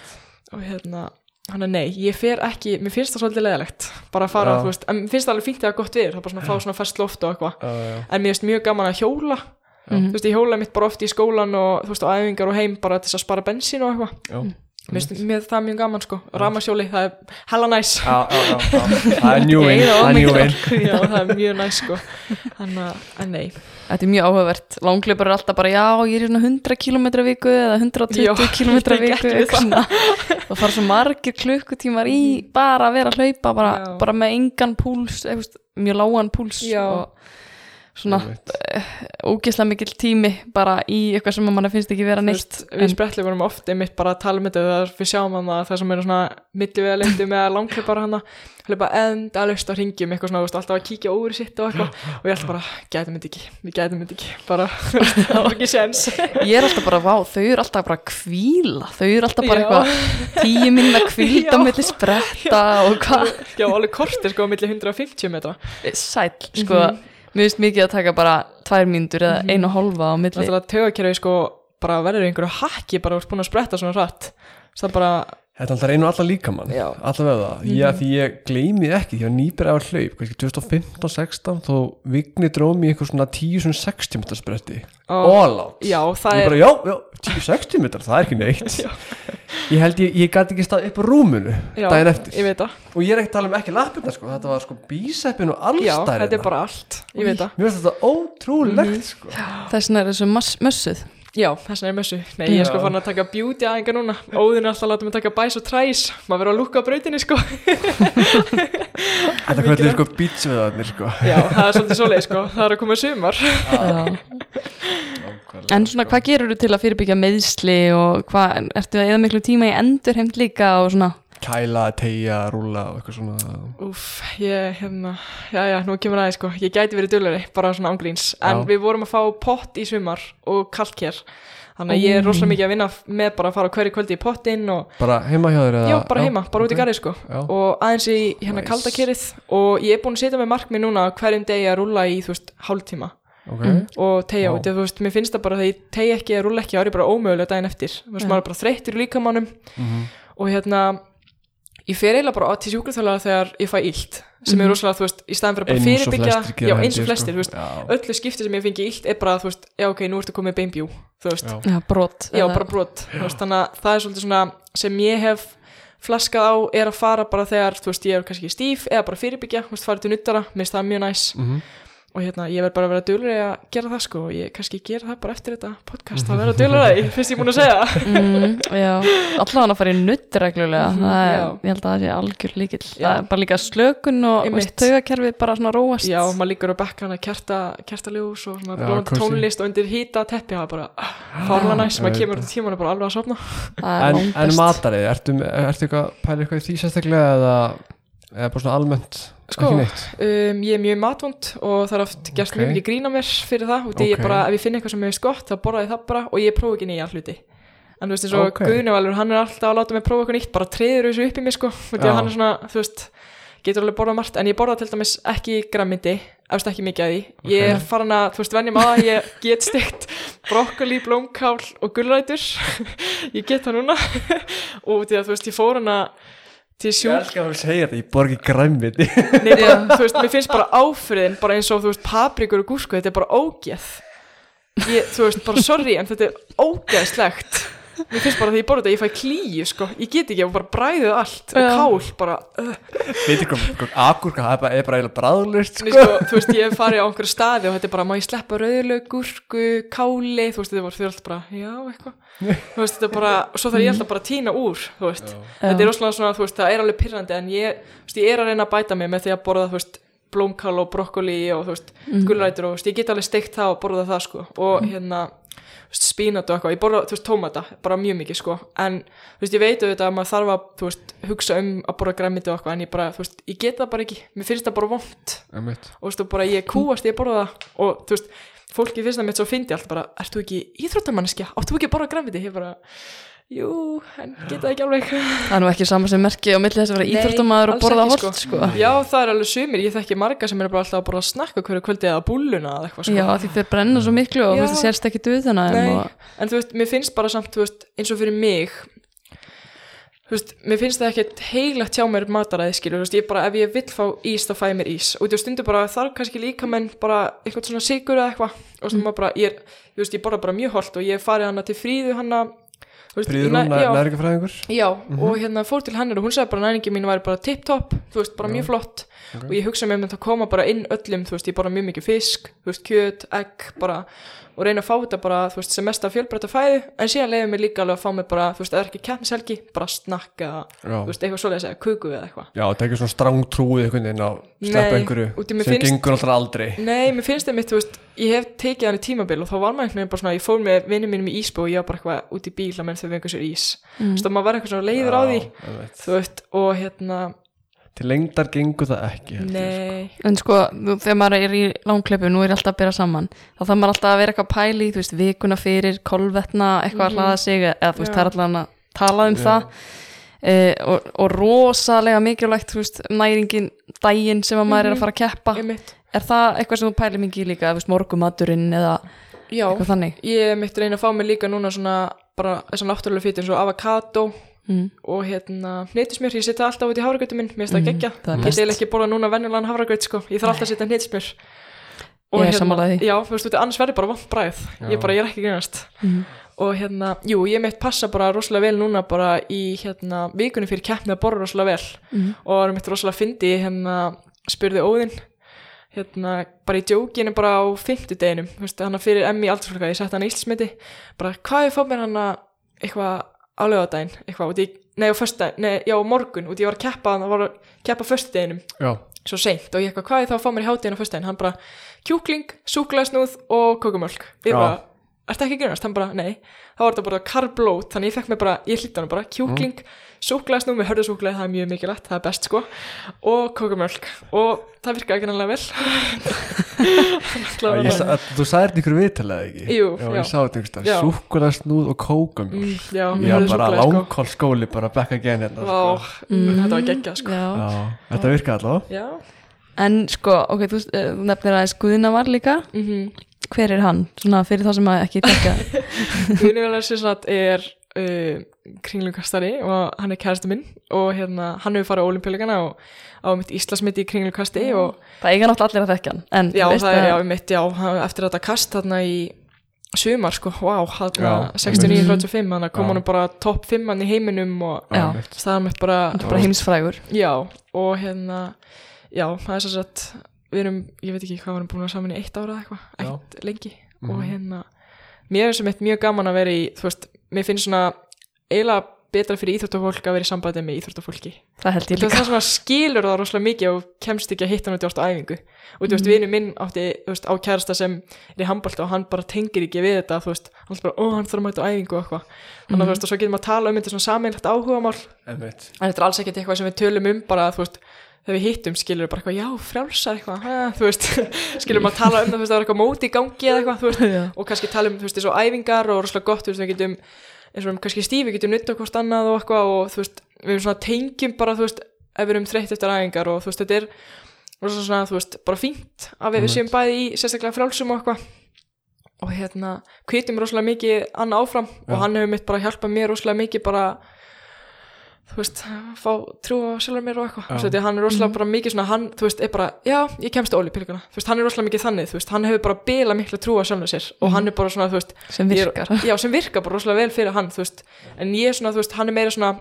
C: og hérna, hann er nei, ég fer ekki, mér finnst það svolítið leðilegt, bara að fara,
B: Já.
C: þú veist, en mér finnst það alveg fínt þegar gott við, það er bara svona að [laughs] fá svona fest loft og eitthvað,
B: Já, já.
C: en mér finnst mjög gaman að hjóla,
A: Mhm.
C: þú veist, ég hjóla mitt bara oft í skólan og, þú veist, á æfingar og heim bara til þess að spara bensín og eitthvað,
B: Já.
C: mér finnst mér það mjög gaman, sko, ramasjóli, það er hella næs.
B: Já, já, já, já. það er new in
A: Eyða of
B: það er
C: það er mjög næst sko. Þannig að, en nei.
A: Þetta er mjög áhugavert, langleipur er alltaf bara já, ég er í svona 100 km viku eða 120
C: Já, [laughs]
A: km viku eitthvað og [laughs] fara svo margir klukkutímar í bara að vera að hlaupa bara, bara með engan púls, veist, mjög lágan púls
C: Já.
A: og svona
B: Einmitt.
A: ógislega mikil tími bara í eitthvað sem manna finnst ekki vera neitt
C: veist, við sprettlega vorum oft einmitt bara að tala um þetta við sjáum hann að það sem eru svona millivega lendi með langklippar hann hlaupa endalaust á ringjum eitthvað svona, þú veist, alltaf að kíkja úr sitt og eitthvað. Og ég ætla bara, gætum þetta ekki, við gætum þetta ekki. Bara, [laughs] það var ekki sens
A: ég er alltaf bara, vá, þau eru alltaf bara kvíla þau eru alltaf bara
C: Já.
A: eitthvað tíu minna kvíld [laughs] á
C: Já.
A: milli spretta og hvað.
C: Já, alveg kortir sko á milli 150 metra.
A: Sæl, sko mér finnst mikið að taka bara tvær mínútur eða einu og hálfa á milli.
C: Náttúrulega taugakerfi sko bara verður einhverju hakki bara úr búin að spretta svona hratt. Það er bara,
B: Þetta er alltaf reynu alla líkamann,
C: Já.
B: alla veða Já, því ég gleymi ekki, því að nýbyrja á hlaup kannski 2015-16 þó Vigni drómi í einhver svona 10-60 meter spretti.
C: Ó,
B: All out.
C: já, það
B: Ég
C: er
B: bara, já, já, 10-60 meter, það er ekki neitt. [laughs] Ég held ég, ég gæti ekki stað upp á rúmunu
C: já,
B: daginn eftir.
C: ég veit það,
B: Og ég er ekki að tala um ekki lappirna, sko Þetta var sko bíseppin og
C: já,
B: allstærina
C: þetta er bara allt ég veit það,
B: Mér finnst þetta ótrúlegt, sko.
A: Þess vegna er þessu mass- mössuð
C: já, þess vegna er mössu nei, ég er sko farin að taka beauty aðinga núna. Óðin er alltaf að láta mig taka bæs og træs. Maður verður að lúka á brautinni sko.
B: Þetta kvöldir sko bítsveðarnir, sko.
C: Já, það er svolítið svoleið sko, það er að koma sumar.
A: En svona, hvað gerur þú til að fyrirbyggja meðsli og hvað, ertu að eða miklu tíma í endurheimt líka og svona
B: Kæla, tegja, rúla og eitthvað svona.
C: Úf, ég, hérna, já, já, nú kemur aðeins, sko, ég gæti verið dölari, bara svona ángríns, en
B: Já.
C: við vorum að fá pott í sumar og kalkjer, þannig að ég er rosalega mikið að vinna með bara að fara hverju kvöldi í pottinn og,
B: Bara heima hjá þér eða?
C: Já, bara heima, bara út í garði, sko,
B: Já.
C: og aðeins í hérna
B: Nice.
C: kaldakerið. Og ég er búin að setja með markmið núna hverjum degi að rúlla í, þú veist, hálftíma.
B: Ok,
C: og tegja út, þú veist, mér finnst það bara þegar ég tegja ekki eða rúlla ekki, þá er ég bara ómögulega daginn eftir, þú veist,
A: Já.
C: maður er bara þreyttur í líkamannum
B: Mhm.
C: og hérna ég fer eiginlega bara til sjúkraþjálfara þegar ég fæ illt sem er rosalega, þú veist, í staðan fyrir að bara
B: Eins og
C: fyrirbyggja já, eins og
B: ég,
C: flestir,
B: sko.
C: þú veist,
B: Já.
C: öllu skipti sem ég fengi illt er bara, þú veist, já ok, nú ertu komið beinbjú þú veist,
B: Já.
A: brot
C: já, bara brot þú veist, þannig að það er svolítið svona sem ég hef flaskað á er að fara bara þegar, þú veist, ég er kannski stíf eða bara fyrirbyggja, þú veist, fara til nuttara mér finnst það mjög næs
B: Mhm.
C: Og hérna, ég verð bara að vera dölur að gera það sko. Og ég kannski gera það bara eftir þetta podcast. [laughs] Að vera dölur að því, finnst ég búin að segja.
A: Mm, já, allavega að fara í nutt reglulega,
C: Mhm,
A: það er,
C: já.
A: ég held að það sé algjör líkill,
C: Já.
A: það er bara líka slökun og taugakerfið bara svona róast.
C: Já, maður líkur á bekka hana kerta, kertaljós og svona
B: Já,
C: blóðandi
B: kósí.
C: tónlist og undir hýta teppi, það er bara fárlega næst, maður
B: ég
C: kemur út í tíman og bara alveg að
A: er
B: En, en matarið, ertu, ertu eitthvað pæli eitthvað í því sérstaklega eða, eða bara svona almennt
C: Sko? Um, ég er mjög matvond og það er oft gert
B: Ok.
C: mjög mikið grína mér fyrir það og því ég
B: Ok.
C: bara, ef ég finn eitthvað sem ég veist gott, þá borða ég það bara og ég prófa ekki nýja hluti. En þú veist, eins og
B: Ok.
C: okay. Guðnivalur, hann er alltaf að láta mig prófa eitthvað nýtt, bara treður þessu upp í mig, sko, því að hann er svona, þú veist, getur alveg borðað margt, en ég borða til dæmis ekki grammindi, efst ekki mikið að því. Ég er farin að, þú veist, venjum að ég get steikt brokkoli, blómkál og gulrætur, [laughs] ég get það núna, [laughs] og því að, þú veist, ég fór hana til
B: Ég elskar að þú segja þetta, ég borgi græmiti
C: Nei, bara, þú veist, mér finnst bara áfriðin bara eins og, þú veist, paprikur og gúsku þetta er bara ógeð. Ég, þú veist, bara sorry, en þetta er ógeðslegt mér finnst bara því ég borða þetta, ég fæ klíu, sko. Ég get ekki, ég bara bræðið allt. Og
A: Já.
C: kál, bara, uh,
B: Veitir hvað, agurka, það er bara, eiginlega bræðlust
C: Nei, sko, þú veist, ég hef farið á einhverju staði og þetta er bara, má ég sleppa rauðlaug, gúrku, káli þú veist, þetta var, alltaf bara, já, eitthvað. Þú veist, þetta er bara, og svo þarf ég alltaf bara að tína úr, þú veist, þetta er rosalega svona, þú veist, það er alveg pyrrandi, en ég, þú veist, ég er að reyna að bæta mig með því að borða, þú veist, blómkál og brokkoli og, þú veist, gulrætur og, þú veist, ég get alveg steikt það og borða það, sko, og hérna, þú veist, spínat og eitthvað, ég borða, þú veist, tómata, bara mjög mikið, sko, en, þú veist, ég veit auðvitað að maður þarf að, þú veist, hugsa um að borða græmiti og eitthvað, en ég bara, þú veist, ég get það bara ekki, mér finnst það bara
B: Einmitt.
C: og þú veist, bara ég kúast ég borða það. Og þú veist, fólki finnst það mitt svo fyndi allt bara, ert þú ekki íþróttamanneskja? Áttu ekki að borða grafiti, ég bara jú, en geta ekki alveg.
A: Það er nú ekki saman sem merki á milli þess að vera íþróttamaður og borða
C: ekki,
A: holt sko.
C: já, það er alveg sumir, ég þekki marga sem er bara alltaf að borða snakka hverju kvöldi eða búlluna eða eitthvað sko.
A: já, því þau brenna svo miklu og þú veist, það sérst ekki duð þannig og,
C: en þú veist, mér finnst bara samt, þú veist, eins og fyrir mig þú veist, mér finnst það ekkert heilagt hjá mér mataræði, skilur, þú veist, ég bara, ef ég vill fá ís, þá fæ ég mér ís, og þú stundur bara þarf kannski líka menn bara eitthvað svona sigur eða eitthvað, og þú veist, bara, ég ég borða bara mjög holt og ég hef farið hana til fríðu hana,
B: næringafræðingur
C: Já, og hérna fór til hennar og hún sagði bara næringi mín væri bara tip-top, þú veist, bara mjög flott
B: Ok.
C: og ég hugsa mér með að koma bara inn öllum, þú veist, ég borða mjög mikið fisk þú veist, kjöt, egg, bara og reyna að fá þetta bara, þú veist, sem mest af fjölbreytta fæðu en síðan leiðum mér líka alveg að fá mig bara þú veist, eða ekki keppnishelgi, bara snakka
B: Já.
C: þú veist, eitthvað svoleiðis eða kuku eða eitthvað
B: Já, þetta er ekki svona stráng trúið einhvern veginn á sleppa
C: Nei,
B: einhverju
C: mér
B: sem
C: finnst-
B: gengur alltaf aldrei
C: Nei, mér finnst það mitt, þú veist, ég hef tekið hann í tímabil og þá var maður einhvern veginn bara svona, ég fór með vinnum mínum í ísbú og ég var bara eitthvað út í bíl að menn þau fengur sér ís. Þú veist, og maður var eitthvað svona leiður á því,
B: Já, einmitt.
C: þú veist, og hérna,
B: Til lengdar gengur það ekki ég,
C: nei,
A: En sko, þegar maður er í langklöpu, nú er alltaf að byrja saman, þá þarf maður alltaf að vera eitthvað pæli, þú veist, vikuna fyrir, kolvetna, eitthvað að hlaða sig, eða þú veist,
C: Já.
A: það er alltaf að tala um
B: Já.
A: það. E, og, og rosalega mikilvægt, þú veist, næringin, daginn sem að maður er að fara að keppa.
C: ég mitt,
A: Er það eitthvað sem þú pælir mikið líka, þú veist, morgumaturinn eða
C: já,
A: eitthvað þannig?
C: ég mitt reyna að fá mig líka núna svona, bara þessar náttúrulega fyrir eins og avokado
A: Mm.
C: og hérna, neytismjör, ég setja alltaf út í hafragrautu minn, mér finnst það geggja,
A: það er
C: ég deil ekki borða núna venjulegan hafragraut, sko, ég þarf alltaf að setja neytismjör.
A: Ég sammála því.
C: Já, þú veist, annars verður bara vant bræð, ég bara, ég er ekki greinast.
A: Mm.
C: og hérna, jú, ég mitt passa bara rosalega vel núna bara í hérna vikunni fyrir keppni að borra rosalega vel
A: Mm.
C: og það er mitt rosalega fyndi hérna spurði Óðinn hérna bara í djókinu bara á veist, hann fyrir emmi aldursfólka, ég sett hann í íslsmiti bara hvað ég fá mér hann eitthvað á lögadaginn, eitthvað út í nei á föstudaginn, nei, já morgun, út í ég var að keppa það var að keppa föstudeginum.
B: Já,
C: svo seint og ég eitthvað, hvað ég þá að fá mér í hátinn á föstudaginn, hann bara kjúkling, súkulæsnúð og kókumölk ég bara, ertu ekki að grunast? hann bara, nei, þá var þetta bara karblót þannig ég fekk mér bara, ég hlýtti hann bara kjúkling, súkulæsnúð með hörðusúkulæð það er mjög mikilvægt, það er best sko. Og kókumölk og það virkaði ekki náttúrulega vel. [laughs]
B: Að- þú sagðir þetta ykkur viðtalið ekki?
C: Jú,
B: já,
C: já.
B: ég sá þetta ykkur
C: Já.
B: súkulasnúð og kókum
C: Mm, já,
B: Já,
C: með
B: bara
C: hörðusúkulæð sko.
B: langkólskóli bara back again hérna sko.
C: mm, þetta var geggjað sko.
A: Já.
B: Já, þetta virkaði allavega.
C: Já,
A: En sko, ok, þú, eh, nefnir aðeins Guðina var líka,
C: mhm.
A: Hver er hann? Svona fyrir þá sem að ekki tekja [laughs]
C: Guðnivelar sem sagt er uh, kringlukastari og hann er kærastu minn og hérna hann hefur farið á olimpíuleikana og á mitt Íslasmiti í kringlukasti og
A: Það eiga náttúrulega allir að þekka hann en
C: já, það er
A: að-
C: já, mitt, já, hann- eftir þetta kast þarna í sumar sko, wow, hann
B: Já,
C: 69-35, hann kom
B: Já.
C: hann bara topp 5 hann í heiminum og það er mitt bara,
A: bara heimsfrægur.
C: Já, og hérna já, það er svo sagt við erum, ég veit ekki hvað, við erum búin að vera saman í eitt ára eða eitthvað, eitt lengi.
B: Mhm.
C: og hérna, mér er sem eitt mjög gaman að vera í, þú veist, mér finnst svona eiginlega betra fyrir íþróttafólk að vera í sambandi með íþróttafólki.
A: Það held ég líka.
C: það að skilur það rosalega mikið og kemst ekki að hitta hann út í á æfingu. Og þú veist,
A: Mhm.
C: vinur minn átti veist, á kærasta sem er í handbólta og hann bara tengir ekki við þetta, þú veist, hann er bara, ó, hann þarf að mæta á æfingu og eitthvað. Þannig að þú veist, og svo getum við að tala um þetta svona sameinlegt áhugamál. En þetta er alls ekkert eitthvað sem við tölum um bara, þú veist, þegar við hittum skilur við bara eitthvað, já, frjálsar eitthvað, ha, veist [laughs] skilur við að tala um það, veist, það var eitthvað móti í gangi eða eitthvað, veist, og kannski tala um, þú veist, þessu æfingar og rosalega gott, þú veist, við getum eins og kannski stífi, getum nutt á hvort annað og eitthvað og þú veist, við erum svona tengjum bara, þú veist, ef við erum þreytt eftir æfingar og þú veist, þetta er rosalega svona, þú veist, bara fínt að við, við séum bæði í sérstaklega frjálsum og eitthvað. Og hérna, hvetjum rosalega mikið annað áfram
B: Já.
C: og hann hefur mitt bara hjálpað mér rosalega mikið bara þú veist, fá trú á sjálfur mér og eitthvað, þú veist, hann er rosalega bara mikið svona, hann, þú veist, er bara, já, ég kemst á olípilguna, þú veist, hann er rosalega mikið þannig, þú veist, hann hefur bara bila mikla trú á sjálfur sér og hann er bara svona, þú veist,
A: sem
C: ég er-
A: virkar
C: já, sem virkar bara rosalega vel fyrir hann, þú veist, en ég er svona, þú veist, hann er meira svona,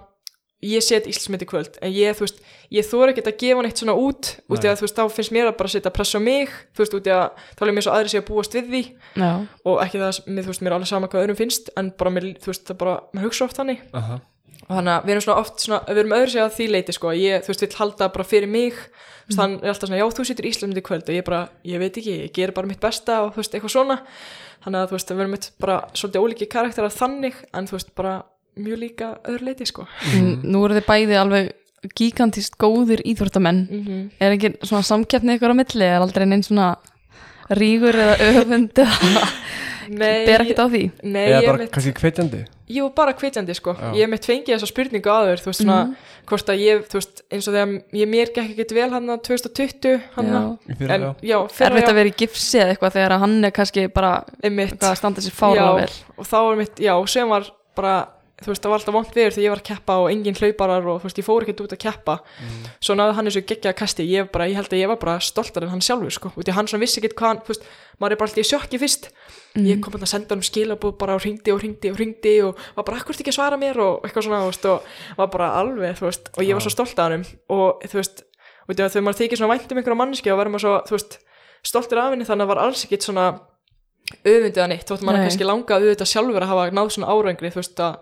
C: ég set Íslandsmynd í kvöld, en ég, þú veist, ég þóra ekkert að gefa hann eitt svona út, út í að, þú veist, þá finnst mér að bara setja press á mig, þú veist, út í að, þá er mér svo aðri sé að búast við því
A: Já,
C: og ekki það, mér, þú veist, mér er alveg sama hvað öðrum finnst, en bara mér, þú veist, það bara, maður hugsa oft þannig,
B: Aha.
C: Og þannig að við erum svona oft svona, við erum öðru sig að því leiti sko, ég, þú veist, vill halda bara fyrir mig. Veist, hann er alltaf svona, já, þú situr í Íslandi kvöld. Og ég bara, ég veit ekki, ég ger bara mitt besta og þú veist, eitthvað svona. Þannig að þú veist, við erum mitt bara svolítið ólíki karakterar þannig, en þú veist, bara mjög líka öðru leiti sko.
A: Mm. nú eru þið bæði alveg gigantist góðir íþróttamenn.
C: Mm -hmm.
A: er ekki svona samkeppni ykkur á milli? Er aldrei neinn svona rígur eða öfund eða [laughs]
C: Nei,
A: ber ekkert á því
C: nei,
B: Eða bara
C: mitt,
B: kannski hvetjandi
C: jú, bara hvetjandi sko
B: Já.
C: ég mitt fengið þessa spurningu áður, þú veist, svona
A: Mhm.
C: hvort að ég, þú veist, eins og þegar ég mér gekk ekkert vel hann 2020 hann.
B: Í fyrra,
C: en
B: já.
C: fyrra,
A: erfitt að vera í gifsi eða eitthvað þegar hann er kannski bara
C: einmitt.
A: eitthvað að standa sér fárlega vel
C: og þá var mitt, já, sem var bara þú veist, það var alltaf vont viður þegar ég var að keppa og engin hlauparar og þú veist, ég fór ekkert út að keppa. Svo náði hann þessu geggja kasti. Ég, bara, ég held að ég var bara stoltar en hann sjálfur sko, út í hann svona vissi ekkert hvað hann, þú veist maður er bara alltaf í sjokki fyrst. Ég kom bara að senda hann skilabúð bara og ringdi og ringdi og ringdi og var bara akkur ekki að svara mér? og eitthvað svona, þú veist, og var bara alveg, þú veist, og ég var svo stolt af hann og þú veist, og svona vænt um og verður maður svo, þú veist, stoltur af henni þannig að það var alls ekkit svona öfundið að neitt, þótt maður
A: Nei.
C: kannski langa auðvitað sjálfur að hafa náð svona árangri þú veist að,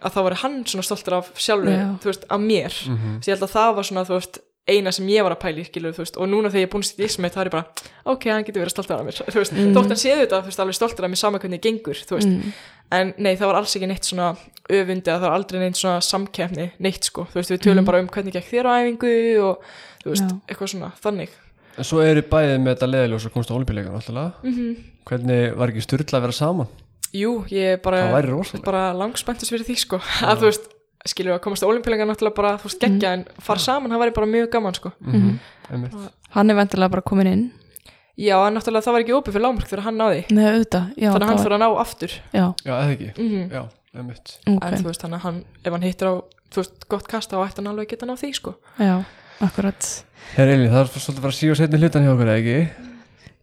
C: að það var hann svona stoltur af sjálfur,
A: Já.
C: þú veist, af mér
B: Mhm.
C: svo ég held að það var svona, þú veist, eina sem ég var að pæli, skilur, þú veist, og núna þegar ég er búin að stýta í sem það er ég bara, ok, hann getur verið stoltur af mér [laughs] þú veist,
A: Mhm.
C: þótt hann séð þetta, þú veist, alveg stoltur af mér sama hvernig ég gengur, þú veist,
A: mm.
C: en nei, það var alls ekki neitt svona öfundi að það var aldrei neitt svona samkeppni neitt sko, þú veist, við tölum
A: Mhm.
C: bara um hvernig gekk þér á æfingu og þú veist,
A: Já.
C: eitthvað svona, þannig
B: En svo eru bæðið með þetta leðiljós og komst á olimpíuleikan alltaf
C: mm
B: Hvernig var ekki styrla að vera saman?
C: Jú, ég er bara, bara langspenntus fyrir því sko, [laughs] að þú veist skilur að komast á olimpíuleika náttúrulega bara, þú veist, geggja en fara saman, það væri bara mjög gaman sko.
B: Mhm. Einmitt.
A: hann er vendilega bara komin inn?
C: Já, en náttúrulega það var ekki opið fyrir lágmark þegar hann náði.
A: Nei, auðvitað, já,
C: þannig að hann fyrir að ná aftur.
A: Já,
B: Já, eða ekki?
C: Mm
B: Já, einmitt.
C: En
A: ok,
C: þú veist, þannig að hann, ef hann hittir á þú veist, gott kast, þá ætti hann alveg að geta ná því sko.
A: Já, akkurat
B: Herra Elín, það er svolítið að fara að síða setni hlutan hjá okkur, eða ekki?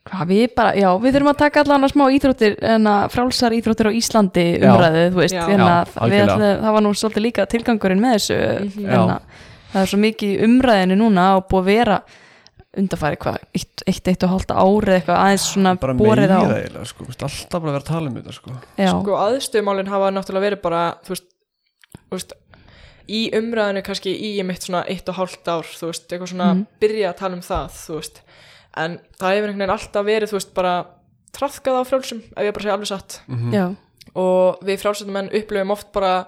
A: Hvað við bara, já, við þurfum að taka allan að smá íþróttir, en að frálsar íþróttir á Íslandi
B: Já.
A: umræðu, þú veist,
C: Já.
A: en að
B: Já,
A: við
B: algjörlega.
A: ætlum, það var nú svolítið líka tilgangurinn með þessu,
C: Mhm.
A: en
B: Já.
A: að það er svo mikið í umræðinu núna og búið að vera undarfæri hvað, eitt, eitt, eitt og hálft ári eða eitthvað aðeins svona
B: Bara
A: borið á.
B: meira eiginlega, sko Vist, Alltaf bara að vera að tala um þetta, sko
A: Já,
C: sko aðstöðumálin hafa náttúrulega verið bara þú veist, þú veist í umræðinu kannski í mitt svona eitt og hálft ár, þú veist, eitthvað svona
A: Mhm.
C: byrja að tala um það, þú veist. En það hefur einhvern veginn alltaf verið, þú veist, bara trafkað á frjálsum, ef ég bara segja alveg satt.
B: Mhm.
A: já,
C: og við frjálsættumenn upplifum oft bara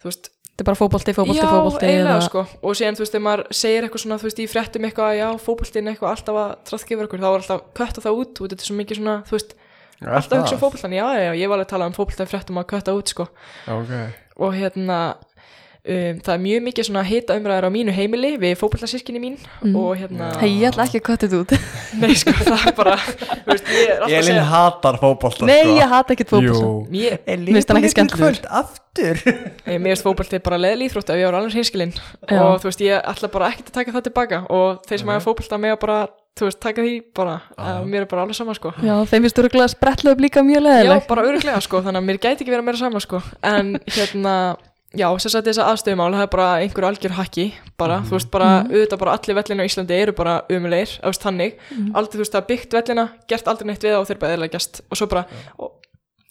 C: þú veist,
A: þetta er bara fótbolti, fótbolti,
C: já,
A: fótbolti
C: eiginlega
A: eða-
C: sko. Og síðan, þú veist, ef maður segir eitthvað svona, þú veist, í fréttum eitthvað, já, fótboltin eitthvað alltaf að trafka yfir okkur, þá er alltaf kötta það út og þetta er svo mikið svona, þú veist,
B: Já,
C: alltaf um
B: það.
C: fótboltan, já, já, já, ég var alveg að tala um fótboltan í fréttum að kötta út, sko.
B: Já, ok.
C: Og hérna um, það er mjög mikið svona hita umræður á mínu heimili við fótboltasískinni mín
A: Mm.
C: og hérna,
A: Hei, ég ætla ekki að kvæta þetta út. [laughs]
C: Nei sko það er bara þú veist, ég er alltaf að
B: Elín
C: segja
B: hatar fótbolta,
A: Nei,
B: sko.
A: ég hata ekkert
C: mér,
A: Mér finnst hann ekki skemmtilegur.
B: aftur.
C: Eh, mér finnst fótbolti bara leðil íþrótt ef ég var alveg hinskilinn
A: Já.
C: og þú veist, ég ætla bara ekkert að taka það tilbaka. Og þeir sem
B: Mhm.
C: hafa fótbolta með að bara þú veist, taka því bara,
B: Já.
C: uh, mér er bara alveg sama sko.
A: Já, þeim finnst að spretla upp líka mjög
C: Já,
A: leðileg
C: bara öruglega sko, þannig að mér gæti ekki vera meira sama sko. En hérna, já, sem sagt þess að aðstöðumál Það er bara einhver algjör hakki Bara, þú veist, bara,
A: Mhm.
C: auðvitað bara allir vellina á Íslandi eru bara umulegir, þú veist, þannig
A: Mhm.
C: Aldrei, þú veist, það er byggt vellina, gert aldrei neitt við og þeir bara eðlega gæst Og svo bara, og,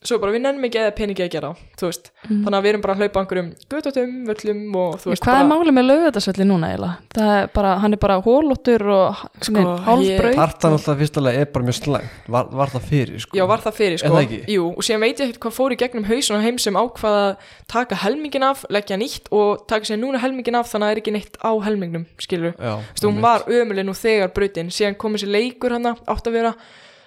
C: svo bara við nennum ekki eða peningi að gera þú veist
A: Mm.
C: Þannig að við erum bara að hlaupa á einhverjum götutum, völlum og þú veist
A: Hvað er
C: bara
A: málið með lögutarsvelli núna eiginlega? Það er bara, hann er bara hólóttur og
C: Sko,
A: sko, hálfbrauð
B: Tartan alltaf fyrstulega er bara mjög slæm var, var það fyrir, sko
C: Já, var það fyrir,
B: Er
C: sko. Jú, og síðan veit ég ekkert hvað fór í gegnum hausun á heim sem ákvaða að taka helmingin af, leggja nýtt og taka sér núna helmingin af þannig að það er ekki neitt á helmingnum, skilur.
B: Já,
C: veist, hún var ömuleg nú þegar brautin, síðan kom þessi leikur hana, átt að vera,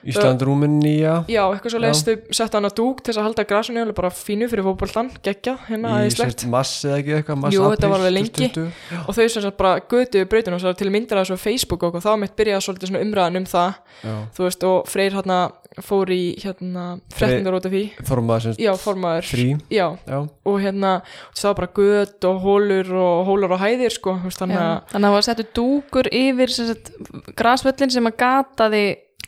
B: Ísland Rúmenía.
C: Já, eitthvað svo leiðist þau setja hana dúk til þess að halda grasunni alveg bara fínu fyrir fótboltan, geggja, hérna
B: Í
C: aðeinslegt.
B: sért mass eða ekki eitthvað mass
C: Jú, þetta
B: apríl
C: var alveg lengi.
B: 2020.
C: Og þau sem sagt bara götuðu brautinu og til myndir að þessu á Facebook og þá mitt byrjaði svolítið svona umræðan um það,
B: Já,
C: þú veist, og Freyr hérna fór í hérna fréttingar út af því,
B: formaður sem
C: já, formaður,
B: frí
C: já,
B: Já,
C: og hérna það var bara göt og hólur og hólur og hæðir sko, þannig að
A: Þannig að það var settu dúkur yfir sem sagt, grasvöllin sem að gataði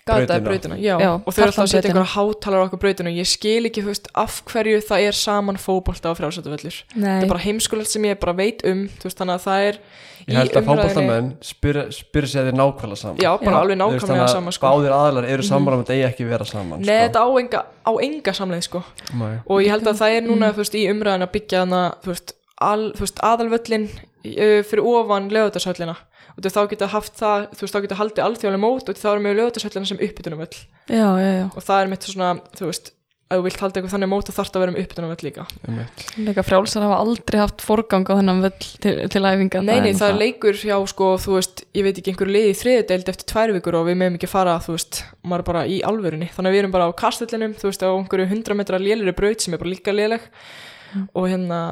C: gataði
B: Brautina.
C: brautina, og þau eru alltaf að setja einhverja hátalar á okkur brautinu og ég skil ekki, þú veist, af hverju það er saman fótbolta á frjálsættuvellur
A: Nei,
C: það er bara heimskulegt sem ég bara veit um þú veist, þannig að það er
B: ég held að fótboltamenn spyr, spyr sér þið nákvæmlega saman
C: já, bara
A: Já.
C: alveg nákvæmlega
B: þannig að
C: sama sko.
B: Báðir aðlar eru sammála um að þetta eigi ekki vera saman
C: Nei,
B: sko.
C: þetta á enga, samleið sko.
B: Nei.
C: og ég held að það er núna
A: Mm.
C: í umræðan að byggja aðalvöllin uh, fyrir ofan lögutarsöllina og þá geta haft það, þú veist, þá geta haldið alþjóðlega mót og þá erum við lögutarsöllina sem uppbytunumvöll
A: já, já, já.
C: Og það er mitt svona, þú veist að þú vilt halda eitthvað þannig mót og þarft að vera um uppbytunumvöll líka.
B: Einmitt.
A: Leika frjálsar hafa aldrei haft forgang á þennan völl til, til æfinga.
C: Nei, nei, það er
A: náttúrulega-
C: leikur hjá, sko, þú veist, ég veit ekki einhverju liði í þriðudeild eftir tvær vikur og við meðum ekki fara, þú veist, maður er bara í alvörunni. Þannig að við erum bara á kastellinum, þú veist, á einhverju 100 metra léliri braut sem er bara líka léleg. Og hérna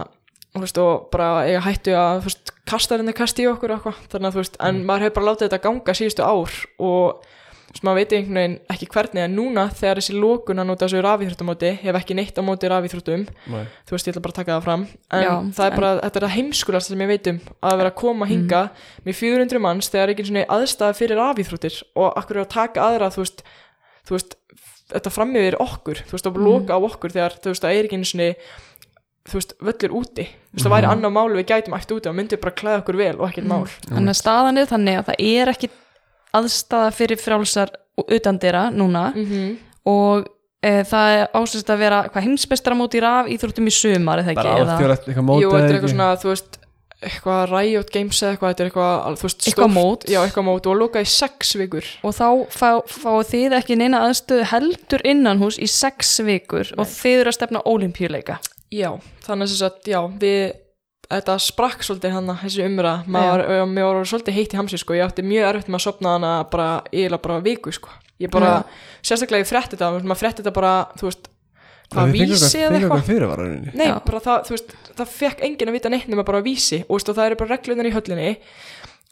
C: veist, og bara eiga hættu að, þú veist, kastarinn er kasti í okkur og þannig að, þú veist, en maður hefur bara látið þetta ganga síðustu ár og veist, maður veit einhvern veginn ekki hvernig en núna þegar þessi lókun að nota þessu rafíþróttamóti hef ekki neitt á móti rafíþróttum
B: Nei.
C: þú veist, ég ætla bara að taka það fram. En
A: Já,
C: það er
A: en-
C: bara, þetta er það heimskulast sem ég veit um að vera að koma hinga með 400 manns þegar er ekki svona aðstæða fyrir afíþróttir og akkur er að taka aðra þú veist, þú veist þetta fram yfir okkur, þú veist, að loka á okkur þegar þú veist, það er ekki einu svona þú veist, völlur úti. Þú veist, það væri annar mál við gætum eftir úti og myndum bara klæða okkur vel og ekkert mál.
A: Þannig að staðan er þannig að það er ekki aðstaða fyrir frjálsar utandira núna
C: -hmm.
A: og e, það er ásist að vera hvað heimsbestaramót í raf íþróttum í sumar eða ekki,
B: bara
A: eða
C: Jú, þetta er
B: ekki?
C: eitthvað svona, þú veist eitthvað Riot Games eða eitthvað, þetta er eitthvað þú veist,
A: Eitthvað mót.
C: Já, eitthvað mót og loka í sex vikur.
A: Og þá fá, fáið þið ekki neina aðstöðu heldur innanhús í sex vikur og þið eru að stefna ólimpíuleika
C: Já, þannig að að, já, við þetta sprakk svolítið hann þessi umræða. Maður, og mér var svolítið heitt í hamsi sko, ég átti mjög erfitt með að sopna hana bara, eiginlega bara viku sko. Ég bara, sérstaklega ég frétti þetta maður frétti þetta bara, þú veist
B: fenguð
C: vísi eða eitthvað. Nei,
A: Já.
C: bara það, veist, það fekk enginn að vita neitt nema bara vísi. Og það eru bara reglunar í höllinni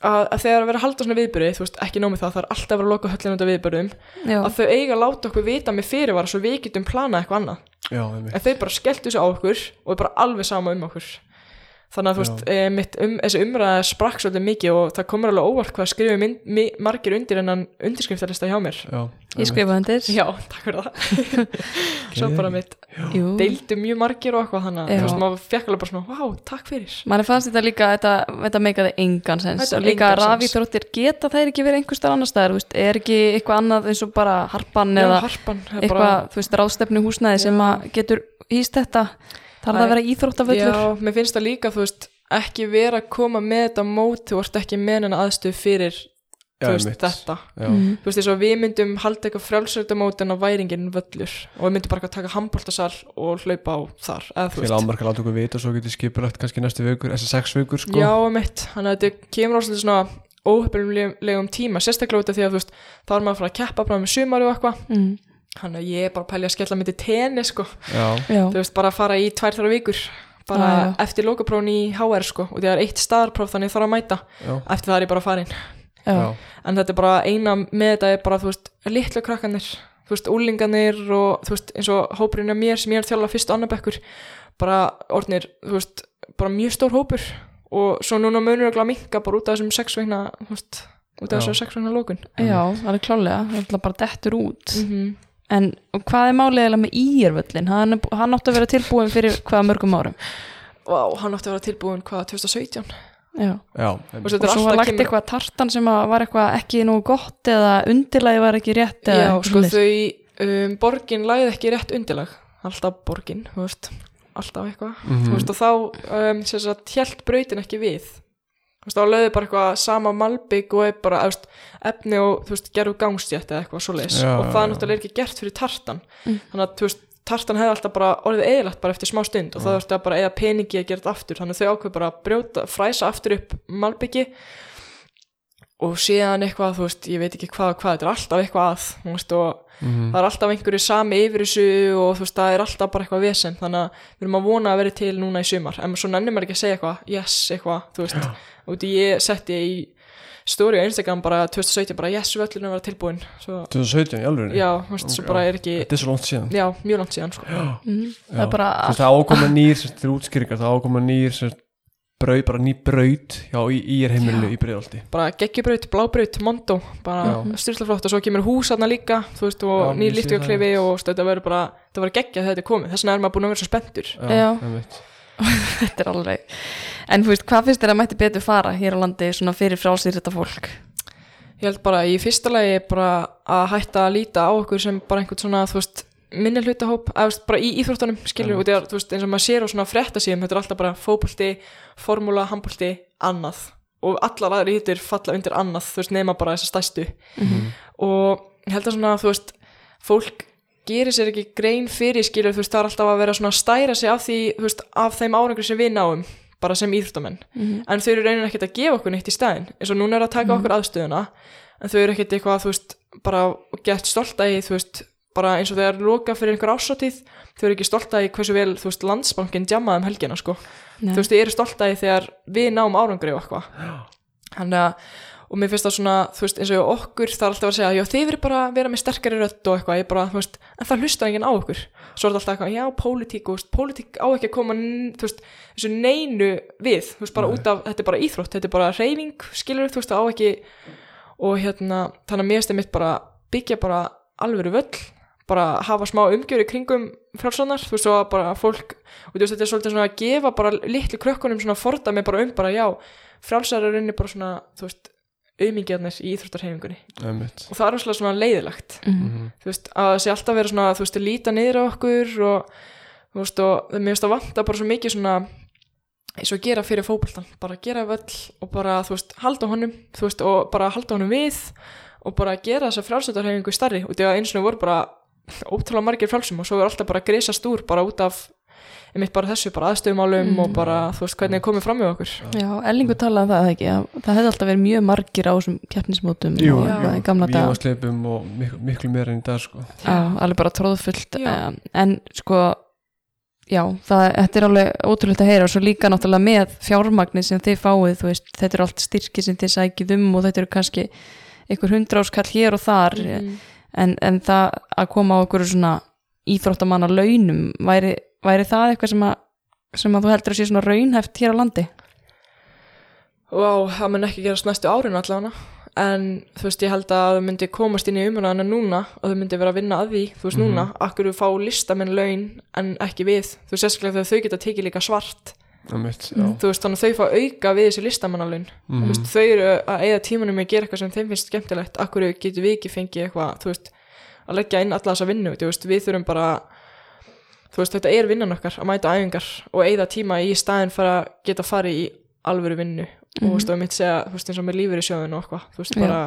C: að, að þegar að vera að halda svona viðbyrði, þú veist, ekki nómið það, það er alltaf að vera að loka höllinu undir viðbyrðum,
A: Já,
C: að þau eiga að láta okkur vita með fyrirvara svo við getum planað eitthvað annað.
B: Já.
C: En þau bara skelltu þessu á okkur og er bara alveg sama um okkur. Þannig að þú veist, e, mitt, um, þessi umræða sprakk svolítið mikið og það komur alveg óvart hvað skrifum mynd, mi, margir undir en hann undirskriftarlista hjá mér.
B: Já,
A: ég skrifa undir.
C: Já, takk fyrir það. [laughs] Svo bara mitt
A: Jú.
C: deildu mjög margir og eitthvað þannig að þú veist, maður fekk alveg bara svona, vá, takk fyrir.
A: manni fannst þetta líka þetta, þetta meikaði engan sens. Og líka rafíþróttir geta þær ekki verið einhver staðar annar staðar, er ekki eitthvað annað eins og bara harpan
C: Já,
A: eða
C: harpan er
A: eitthvað,
C: bara,
A: þú veist, ráðstefnu húsnæði sem getur hýst þetta þarf það að vera íþróttavöllur
C: Já, mér finnst það líka, þú veist, ekki vera að koma með þetta mót, þú ert ekki með hennar aðstöð fyrir,
B: Já,
C: þú veist,
B: einmitt.
C: þetta.
B: Já,
A: Mhm.
C: Þú veist, þess að við myndum halda eitthvað frjálsöldamót en á væringin völlur og við myndum bara taka handbóltasal og hlaupa á þar, eða þú veist.
B: ámarka láta okkur vita og svo getur skipulagt kannski næstu vikur, þessi sex vikur sko
C: Já, mitt, þannig að þetta kemur á svolítið svona óhefnilegum tíma, sérstaklega út af því að þú veist, þá er maður að fara að keppa bara með sumari og eitthvað,
A: mm.
C: Þannig að ég er bara að pælja að skella myndi tenni, sko,
B: Já,
A: Já,
C: þú veist, bara að fara í tvær þrjá vikur, bara
A: Já, já.
C: eftir lokaprófin í HR, sko, og það er eitt staðarpróf þannig ég þarf að mæta,
B: já,
C: eftir það er ég bara farin,
A: já,
B: já,
C: en þetta er bara eina með þetta er bara, þú veist, litlu krakkanir, þú veist, úlinganir og þú veist, eins og hópurinn af mér sem ég er að þjálfa fyrst og annar bekkur, bara orðnir, þú veist, bara mjög stór hópur. Og svo núna munur að minka bara út af þessum sex veikna, þú veist, út af þessum sex veikna lókun.
A: já, alveg klálega það er alltaf bara dettur út.
C: Mm
A: en og hvað er málið eiginlega með Írvöllin hann, hann átti að vera tilbúin fyrir hvaða mörgum árum.
C: Vá, hann átti að vera tilbúin hvað, 2017?
A: já.
B: Já.
C: Og svo
A: var lagt eitthvað tartan sem að var eitthvað ekki nú gott eða undirlagi var ekki rétt eða
C: Já, sko þau, um, borgin læði ekki rétt undirlag, alltaf borgin, þú veist, alltaf eitthvað. Þú veist, og þá um, hjælt brautin ekki við þá lögðu bara eitthvað sama malbygg og er bara, þú veist, efni og þú veist, gerðu gangstjætt eða eitthvað svoleiðis.
B: Já,
C: og það
B: já.
C: er náttúrulega ekki gert fyrir tartan.
A: Mm.
C: þannig að, þú veist, tartan hefði alltaf bara orðið eðilagt bara eftir smá stund og það þurfti að bara eða peningi að gera þetta aftur. Þannig að þau ákveð bara að brjóta, fræsa aftur upp malbyggi og síðan eitthvað, þú veist, ég veit ekki hvað og hvað, þetta er alltaf eitthvað að, þú veist, og
B: Mhm.
C: það er alltaf einhverju sami yfir þessu og þú veist, það er alltaf bara eitthvað vesen. Þannig að við erum að vona að vera til núna í sumar. En svo nennir maður ekki að segja eitthvað, yes, eitthvað þú veist, og því ég setti í story á Instagram bara 2017 bara yes, völlurinn að vera tilbúin. Svo,
B: 2017 í alveg
C: já, þú veist, bara er ekki
B: Þetta er svo langt síðan.
C: Já, mjög langt síðan, sko. [gasps]
A: Mhm. það
B: Já.
A: er bara
B: það ákoma nýr, er útskýringar það ákoma nýr, sem braut, bara ný braut já, í, í er heimilinu í breiðaldi
C: bara geggjubraut, blábraut, mondo bara styrslaflott og svo kemur hús aðna líka þú veist, og
B: Já,
C: nýr líftugaklefi og þú veist, þetta verður bara, þetta verður geggjað þegar þetta er komið. Þess vegna er maður búin að vera svo spenntur.
A: Já. [laughs] þetta er alveg en þú veist, hvað finnst þér að mætti betur fara hér á landi svona fyrir frálsýr þetta fólk?
C: Ég held bara í fyrsta lagi bara að hætta að líta á okkur sem bara einhvern svona, þú veist, minni hlutahóp, eða þú veist, bara í íþróttunum, skilur, og það er, þú veist, eins og maður sér á svona fréttasíðum, þetta er alltaf bara fótbolti, formúla, handbolti, annað. Og allar aðri hittir falla undir annað, þú veist, nema bara þessa stæstu og ég held að svona, þú veist, fólk gerir sér ekki grein fyrir, skilur, þú veist, það er alltaf að vera svona að stæra sig af því, þú veist, af þeim árangur sem við náum, bara sem íþróttamenn. En þau eru raunin ekkert að gefa okkur neitt í staðin eins og núna er að taka okkur aðstöðuna en þau eru ekkert eitthvað, þú veist, bara gett stolt að í, þú veist, bara eins og þegar loka fyrir einhver ásatíð, þau eru ekki stolt að í hversu vel, þú veist, landsbankin djamaði um helgina, sko,
A: Nei.
C: þú veist, þau eru stolt að í þegar við náum árangri og eitthvað. [gasps] Þannig að, og mér finnst það svona þú veist, eins og okkur, það er alltaf að segja já, þið verður bara að vera með sterkari rödd og eitthvað. Ég bara, þú veist, en það hlusta enginn á okkur. Svo er þetta alltaf eitthvað, já, pólitík, pólitík á ekki að koma, þú veist, þessu neinu við, þú veist, bara út af þetta er bara íþrótt, þetta er bara reyfing, skilur þú veist, það á ekki. Og hérna, þannig að mér finnst mitt bara byggja bara alvöru völl bara hafa smá umgjöri kringum frjálsarnar, þú veist, og bara fólk og veist, þetta er svolítið svona að gefa bara litlu krökkunum svona fordæmi bara um bara, já frjálsar er unni bara svona, þú veist auðmingjarnir í íþróttarhefingunni og það er rosalega svona leiðilegt
A: Mhm.
B: Mhm.
C: þú veist, að það sé alltaf vera svona þú veist, að líta niður á okkur og þú veist, og mér finnst að vanta bara svo mikið svona eins og gera fyrir fótboltan bara gera völl og bara, þú veist, halda honum þú veist, og bara halda honum við og bara gera þessa frjálsættarhefingu starri og því að eins og voru bara ótrúlega margir frjálsum og svo er alltaf bara að grisast úr bara út af einmitt bara þessu, bara aðstöðumálum
A: Mm.
C: og bara, þú veist, hvernig er komið fram með okkur
A: Já, Ellingur talaði um það eða ekki að það hefði alltaf verið mjög margir á þessum keppnismótum
B: Jú,
A: dag
B: Vívansleipum og miklu, miklu meira enn í dag sko.
A: Já, alveg bara tróðfullt um, en sko já, það, þetta er alveg ótrúlegt að heyra og svo líka náttúrulega með fjármagnir sem þið fáið, þú veist, þetta eru allt styrki sem þið sækið um og þetta eru kannski einhver hundra áskall hér og þar
C: Mhm.
A: en, en það að koma á einhverju svona íþróttamanna launum væri, væri það eitthvað sem að sem að þú heldur að sé svona raunhæft hér á landi?
C: Og það mun ekki gerast næstu árin allavega. En þú veist ég held að það myndi komast inn í umræðana núna og það myndi vera að vinna að því þú veist núna, akkur við fá listamenn laun en ekki við, þú veist sérstaklega þegar þau geta tekið líka svart.
B: Já.
C: Þú veist þannig að þau fá auka við þessi listamannalaun.
B: Mhm.
C: þú veist þau eru að eigða tímanum að gera eitthvað sem þeim finnst skemmtilegt, akkur getur við ekki fengið eitthvað, þú veist að leggja inn alla þessa vinnu, þú veist við þurfum bara þú veist þetta er vinnan okkar að mæta æfingar og eigða tíma í staðin fyrir að geta farið í alvöru vinnu. Og þú veist og mitt segja, þú veist eins og með lífur í sjóðun og eitthvað, þú veist
A: Já.
C: bara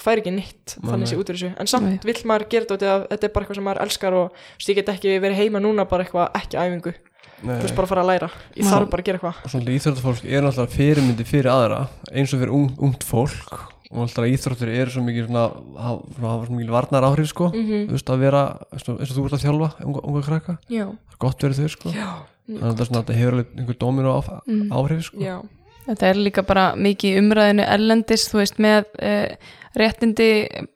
C: fær ekki nýtt
B: Nei,
C: þannig sé út úr þessu. En samt
A: Nei.
C: vill maður gera þetta út af að þetta er bara eitthvað sem maður elskar og þú veist ég get ekki verið heima núna bara eitthvað ekki æfingu,
B: Nei,
C: þú veist bara að fara að læra. Ég þarf bara að gera eitthvað.
B: Og svona íþróttafólk er náttúrulega fyrirmyndi fyrir aðra eins og fyrir ung, ungt fólk og náttúrulega íþróttur eru svo mikið svona, hafa svo mikið varnar áhrif sko.
C: Mm
B: þú veist að vera, eins og og þú ert að þjálfa unga, unga krakka,
C: já,
B: það er gott verið þau sko.
C: Já,
B: þannig að þetta er hefur alveg einhver dómir og
A: Mm.
B: áhrif sko.
C: Já.
A: Þetta er líka bara mikið umræðinu ellendis, þú veist, með uh, réttindi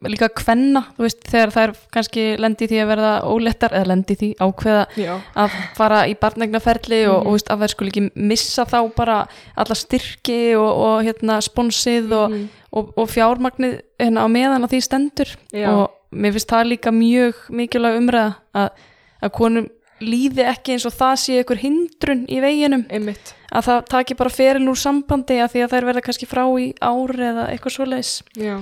A: líka kvenna, þú veist, þegar þær kannski lendi því að verða ólettar, eða lendi því ákveða að fara í barnegnaferli og,
C: Mhm.
A: og, þú veist, að þær skuli ekki missa þá bara alla styrki og, og hérna sponsið og,
C: Mhm.
A: Og, og fjármagnið hérna á meðan að því stendur.
C: Já.
A: og mér finnst það líka mjög mikilvæg umræða að, að konum líði ekki eins og það sé einhver hindrun í veginum.
C: Einmitt.
A: Að það taki bara ferin úr sambandi að því að þær verða kannski frá í ár eða eitthvað svoleiðis.
C: Já,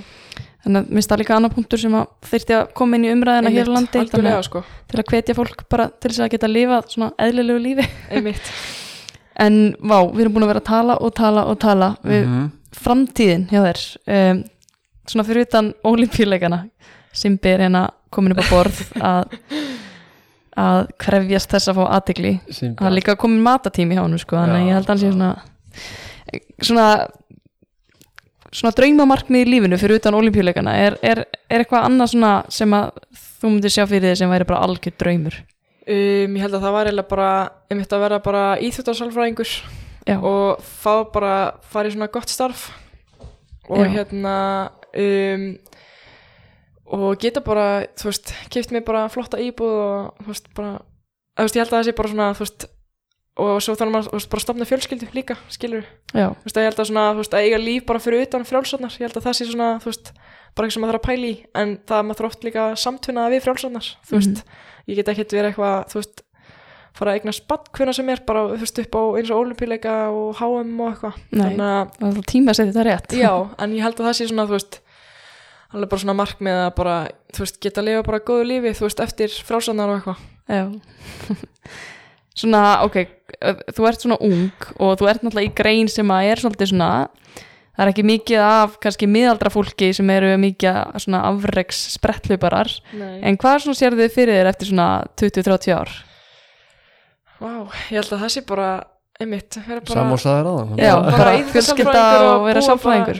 A: þannig að minnst það líka annar punktur sem að þyrfti að koma inn í umræðina hér á landi að,
C: sko,
A: til að hvetja fólk bara til þess að geta lifað svona eðlilegu lífi.
C: Einmitt. [laughs]
A: En vá, við erum búin að vera að tala og tala og tala. Við
B: Mhm.
A: Framtíðin hjá þér um, svona fyrir utan olimpíuleikana Simbi er hérna komin upp á borð að að krefjast þess að fá aðtegli
B: Sem
A: það er líka komin matatími hjá hann sko, þannig að ég held að hann sé svona svona svona draumamarkmið í lífinu fyrir utan olimpíuleikana er, er, er eitthvað annað svona sem að þú myndir sjá fyrir þig sem væri bara algjör draumur?
C: Um, ég held að það var eiginlega bara einmitt að vera bara íþjóttarsalfræðingur
A: já,
C: og fá bara fara í svona gott starf. Og
A: Já.
C: hérna um, og geta bara þú veist, keift mér bara flotta íbúð og þú veist, bara þú veist, ég held að það sé bara svona, þú veist og svo þannig maður, þú veist, bara stopna fjölskyldu líka skilur,
A: já,
C: þú veist, að ég held að svona þú veist, að eiga líf bara fyrir utan frjálsarnar ég held að það sé svona, þú veist, bara eitthvað sem maður þarf að pæla í en það maður þarf oft líka samtvinnaða við frjálsarnar, þú veist. Ég get ekkert verið eitthvað, þú veist fara að eigna spatt hvernig sem er bara, veist, upp á eins og olimpíuleika og HM og eitthvað þannig að
A: það er tíma að setja þetta rétt
C: Já, en ég held að það sé svona, þú veist, alveg bara svona markmið að bara, þú veist, geta að lifa bara góðu lífi, þú veist, eftir frálsannar og eitthvað.
A: Já [laughs] Svona, ok, þú ert svona ung og þú ert náttúrulega í grein sem að er svolítið svona það er ekki mikið af kannski miðaldra fólki sem eru mikið svona afreks sprettlauparar
C: Nei.
A: en hvað svona sér þið fyrir þér eftir svona 20-30 ár?
C: Vá, ég held að það sé bara, einmitt, vera bara...
B: Sammásaðir aðan
A: Já, bara [laughs] fjölskylda og vera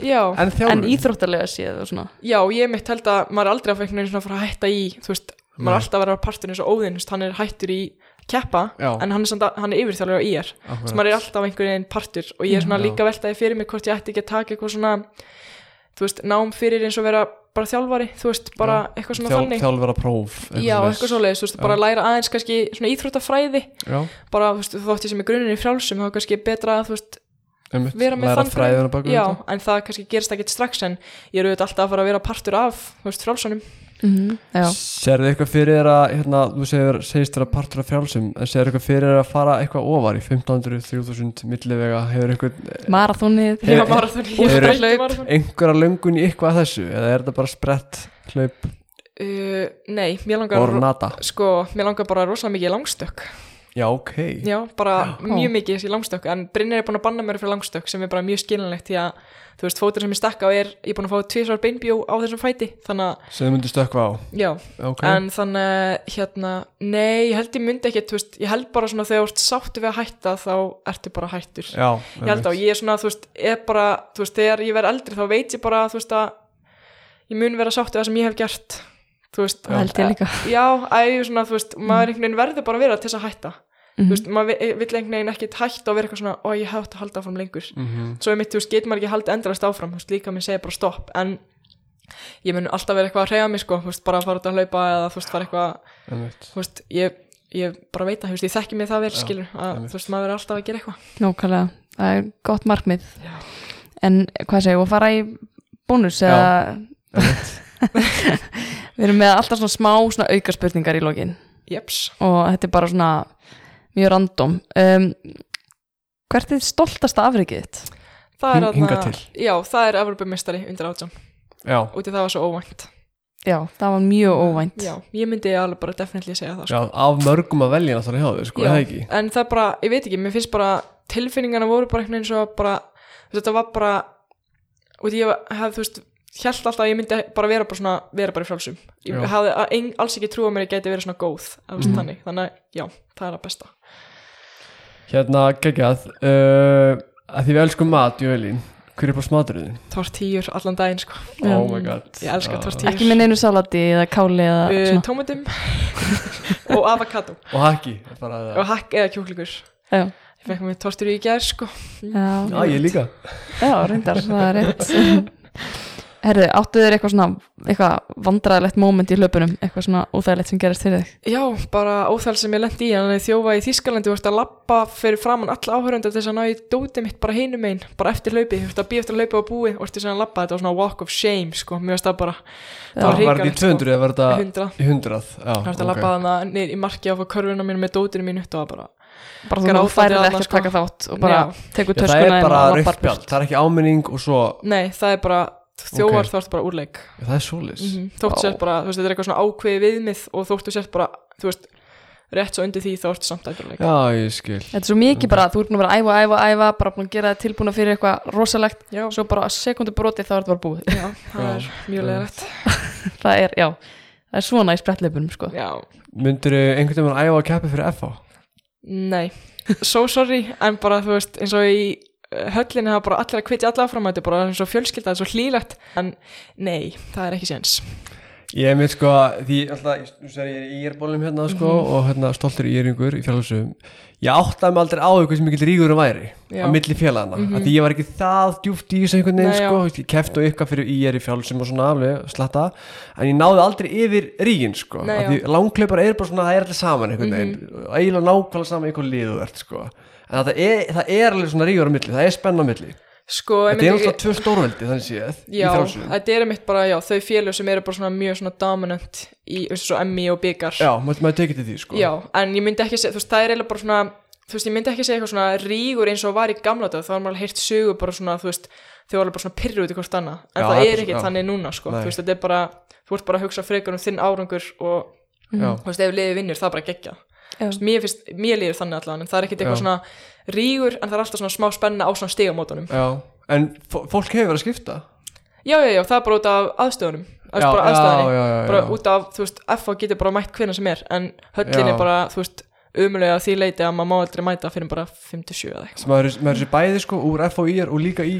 C: Já,
B: En
A: En íþróttalega séð og svona
C: já, ég mitt held að maður er aldrei að fækna svona að fara að hætta í, þú veist, maður er
B: Nei.
C: alltaf að vera partur eins og óðinn, þú veist, hann er hættur í keppa,
B: Já.
C: en hann er, samt að, hann er yfirþjálfur á IR, þú veist, maður er alltaf einhvern veginn partur og ég er svona
B: Já.
C: líka veltaði fyrir mig hvort ég ætti ekki að taka eitthvað svona, þú veist, nám fyrir eins og vera bara þjálfari, þú veist, bara eitthvað svona þannig.
B: Þjálfur að próf
C: Já, eitthvað svoleiðis, þú veist, bara læra aðeins kannski svona íþróttafræði,
B: Já,
C: bara, þú veist, þótt ég sem er grunin í frjálsum, þá kannski betra að, þú veist,
B: einmitt
C: vera með þann Já, en það kannski gerist ekkit strax en ég er auðvitað alltaf að fara að vera partur af, þú veist, frjálsunum
A: mm já,
B: Serðu eitthvað fyrir þér að, hérna, þú segir, segist þér að partur af frjálsum, en serðu eitthvað fyrir þér að fara eitthvað ofar í 1500, 3000 millivega, hefur eitthvað
A: marathónið
C: ekki marathon
B: einhverja löngun í eitthvað þessu, eða er þetta bara sprett, hlaup,
C: uh, Nei, mér langar? Sko, mér langar bara rosalega mikið langstökk
B: Já, ok.
C: Já, bara
A: Já.
C: mjög mikið í langstökk En Brynjar er búin að banna mér fyrir langstökk sem er bara mjög skilinlegt því að þú veist, fótur sem ég stakka á er ég er búin að fá tvisvar beinbjó á þessum fæti þannig að,
B: Sem þið myndir stökkva á.
C: já,
B: Ok.
C: en þannig hérna, nei, ég held ég myndi ekki þú veist, ég held bara svona þegar þú ert sáttu við að hætta þá ertu bara hættur
B: Já,
C: ég held á, ég er svona, þú veist, er bara þú veist, þegar ég verð eldri þá veit ég bara þú veist að ég mun vera sáttu við það sem ég hef gert þú veist,
A: það held ég líka
C: já, að ég er svona, þú veist, maður einhvern veginn verður bara að vera til þess að hætta
A: Mhm.
C: þú veist, maður vi- vill einhvern veginn ekkit hætta og vera eitthvað svona, ó, ég átt að halda áfram lengur.
B: Mhm.
C: svo er mitt, þú veist, getur maður ekki haldið endalast áfram, þú veist, líka minn segir bara stopp. En ég mun alltaf vera eitthvað að reyja mig sko, þú veist, bara að fara út að hlaupa eða þú veist, fara eitthvað, þú veist, ég ég bara veit að, þú veist, ég þekki mig það vel,
B: Já,
C: skilur að, þú veist, maður er alltaf að gera eitthvað.
A: Nókvælega, það er gott markmið.
C: Já.
A: En hvað segir, og fara í bónus eða [laughs] Við erum með alltaf svona smá svona auka spurningar í lokin.
C: Jeps,
A: og þetta er bara svona mjög random um, Hvert er stoltasta afrikið þitt?
C: það er
B: Hing- hingað
C: þarna-
B: til.
C: já, það er Evropamistari undir átján,
B: Já,
C: úti það var svo óvænt
A: Já, það var mjög óvænt
C: já, ég myndi alveg bara definitely segja það sko.
B: já, af mörgum að velja náttúrulega hjá þau, sko,
C: Já,
B: eða ekki?
C: en það er bara, ég veit ekki, mér finnst bara tilfinningana voru bara einhvern veginn svo bara þetta var bara og því ég hef, þú veist, held alltaf að ég myndi bara vera bara svona, vera bara í frálsum ég
B: Já.
C: hafði að ein, alls ekki trú að mér ég gæti verið svona góð að, mm. Þannig, þannig, að, já, það er að besta
B: Hérna, geggjað, uh, að því við elskum mat, Jölín, hver er bara smaturinn?
C: tortíjur allan daginn, sko.
B: Oh my god.
C: Ég elska
B: Ah.
C: tortíjur.
A: Ekki með neinu salati eða káli eða
C: uh,
A: svona
C: tómatum [laughs] og avokado
B: Og hakki,
C: og hakk eða kjúklingur
A: Já,
C: ég fekk mér tortíjur í gær, sko
A: já,
B: Já, ég líka.
A: já reyndar, það er rétt [laughs] Herðu, áttu þér eitthvað svona eitthvað vandræðilegt moment í hlaupunum? Eitthvað svona óþægilegt sem gerist fyrir þig?
C: Já, bara óþæl sem ég lendi í en þjófa í Þískalandi og að lappa fyrir framann alla áhörunda til þess að ná í dótið mitt bara hinum einn, bara eftir hlaupi þú veist að býja eftir að hlaupi á búi og eftir að lappa þetta var svona walk of shame, sko, mjög veist það bara
A: Já.
C: það
B: Var þetta í
C: hrikalegt,
B: 200 eða var þetta
C: 100
B: í 100? Já,
C: það var að lappa þannig niður í marki á körfuna mínu með dótinu mínu. Bara,
A: bara þú færið ekki að
C: sko.
A: taka þátt og bara tekur
B: er
A: inn
B: það er ekki áminning og svo,
C: nei, það er bara þjófar
B: Ok.
C: þá ertu bara úrleik
B: Já, það er svolis.
C: mm þóttu
A: Vá.
C: sért bara, þú veist, þetta er eitthvað svona ákveði viðmið og þóttu sért bara, þú veist rétt svo undir því þá ertu samt æfurleik
B: Já, ég skil.
A: Þetta er svo mikið bara, þú ert búin að vera að æfa, æfa, æfa bara búin að gera það tilbúna fyrir eitthvað rosalegt
C: Já,
A: svo bara sekundu broti þá er þetta bara búið
C: já, það
B: Já.
C: er mjög
B: Já.
C: leðrætt [laughs]
A: það er, já, það er svona í sprettleipunum sko.
C: Já,
B: Myndur einhvern veginn æfa að keppi fyrir FH?
C: Nei, [laughs] so sorry en bara þú veist eins og í höllinni hafa bara allir að kvitja alla áfram þetta er bara eins og fjölskylda, þetta er svo hlýlegt. En nei, það er ekki séns.
B: Ég er með sko, því alltaf, þú sér ég er í írbólum hérna sko
C: Mhm.
B: og hérna stoltur íringur í fjárhalsum Ég áttaði mig aldrei á eitthvað sem mikill ríkur um væri
C: Já.
B: á milli félagana,
C: Mhm.
B: af því ég var ekki það djúpt í þessu einhvern veginn
C: Nei, já.
B: sko, ég kefti og ykkar fyrir ír í fjárhalsum og svona alveg slatta, en ég náði aldrei yfir ríkin sko,
C: Nei,
B: því langklaupar er bara svona, það er allir saman einhvern veginn, eiginlega nákvæmlega saman einhvern lið þú ert sko, það er, það er alveg svona ríkur á milli, það er spenna á milli.
C: Sko,
B: Þetta er alltaf tvö stórveldi þannig séð í
C: Já, þetta er mitt bara, já, þau félög sem eru bara svona mjög svona dominant í, eins og emmi og byggar
B: Já, maður, tekið til því sko.
C: Já, en ég myndi ekki segja, þú veist, það er eiginlega bara svona þú veist, ég myndi ekki segja eitthvað svona rígur eins og var í gamla dag, þá var maður heyrt sögu bara svona, þú veist, þau var alveg bara svona pyrru út í hvort annað, en
B: Já,
C: það
B: er
C: ekki þannig núna, sko,
B: Nei.
C: þú veist, þetta er bara þú ert bara að hugsa frekar um þinn árangur og
B: Já.
C: þú veist, ef liðið vinnur, það bara geggja
A: Já.
C: Mér finnst, mér líður þannig allan en það er ekkit eitthvað svona rígur en það er alltaf svona smá spenna á svona stigamótunum.
B: En fó- fólk hefur verið að skipta?
C: Já, já, já, það er bara út af aðstöðunum.
B: Já,
C: er bara aðstöðunni. bara út af, þú veist, FH getur bara mætt hvernig sem er en höllin er bara, þú veist umulega því leiti að maður má aldrei mæta fyrir bara 57 eða eitthvað.
B: Maður, er- maður er sér bæði sko úr FOIR og líka í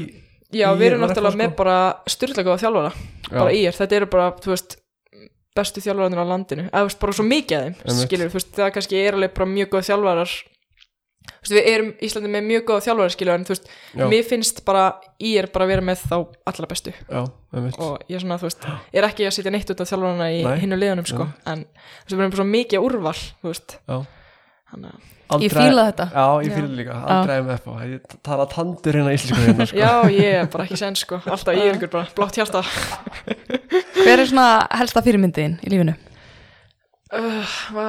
C: já,
B: Í
C: við erum náttúrulega
B: FH,
C: með
B: sko.
C: bara styrlega þjálfara
B: Já.
C: bara í er, þetta eru bara, þú veist bestu þjálfararnir á landinu, eða bara svo mikið af þeim skilur, þú veist, það kannski er alveg bara mjög góð þjálfarar. Þú veist, við erum Íslandi með mjög góða þjálfarar skilur, en þú veist,
B: Já.
C: mér finnst bara í er bara að vera með þá allra bestu.
B: Já,
C: og ég er svona, þú veist, er ekki að setja neitt út af þjálfarana í hinnu liðunum sko, en þú veist, við erum bara svo mikið úrval, þú veist.
B: Já.
C: þannig að,
A: Ég fíla þetta.
B: Já, ég
C: Já.
B: fíla líka, aldrei FO Ég tala tandur hérna íslensku hérna [laughs] sko.
C: Já, ég er bara ekki sen sko, alltaf ég er einhver bara blátt hjarta [laughs]
A: Hver er svona helsta fyrirmyndiðin í lífinu?
C: Uh, vá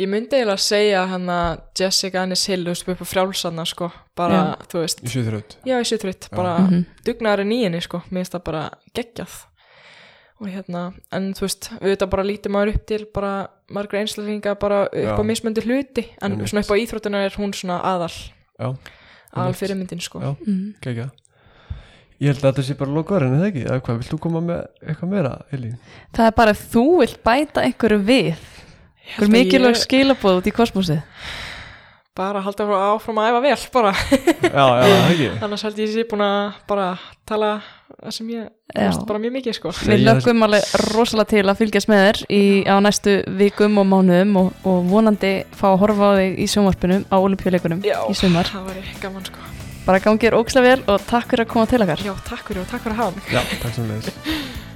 C: Ég myndi eiginlega að segja hann að Jessica Anis Hill, þú veist, upp á frjálsanna, sko, bara, þú veist,
B: Í sjöþröð
C: já, sé þrýtt, bara
A: Mhm.
C: dugnaður í henni, sko, mér finnst það bara geggjað og hérna, en þú veist, við þetta bara lítum maður upp til bara margra einslæringa bara upp
B: Já.
C: á mismöndi hluti, en
B: Einmitt.
C: svona upp á íþróttuna er hún svona aðal,
B: Já,
C: aðal fyrirmyndin, sko.
B: Já.
A: Mm.
B: Ég held að þetta sé bara lokaður en það ekki Eða hvað, vilt þú koma með eitthvað meira, Elín?
A: Það er bara ef þú vilt bæta einhverju við Hver
C: að
A: mikilvæg
C: ég
A: skilabóð út í kosmosið
C: Bara halda áfram að æfa vel, bara,
B: Já, já, það ekki [laughs]
C: annars held ég sé búin að bara tala það sem ég,
A: Já.
C: veist, bara mjög mikið, sko.
A: Við lögum alveg rosalega til að fylgjast með þér í, á næstu vikum og mánuðum og, og vonandi fá að horfa á þig í sjónvarpinu á olimpíuleikunum
C: Já,
A: í sumar.
C: það væri gaman, sko.
A: Bara gangið er ókslega vel og takk fyrir að koma til okkar.
C: Já, takk fyrir og takk fyrir að hafa mig.
B: Já, takk sem leiðis [laughs]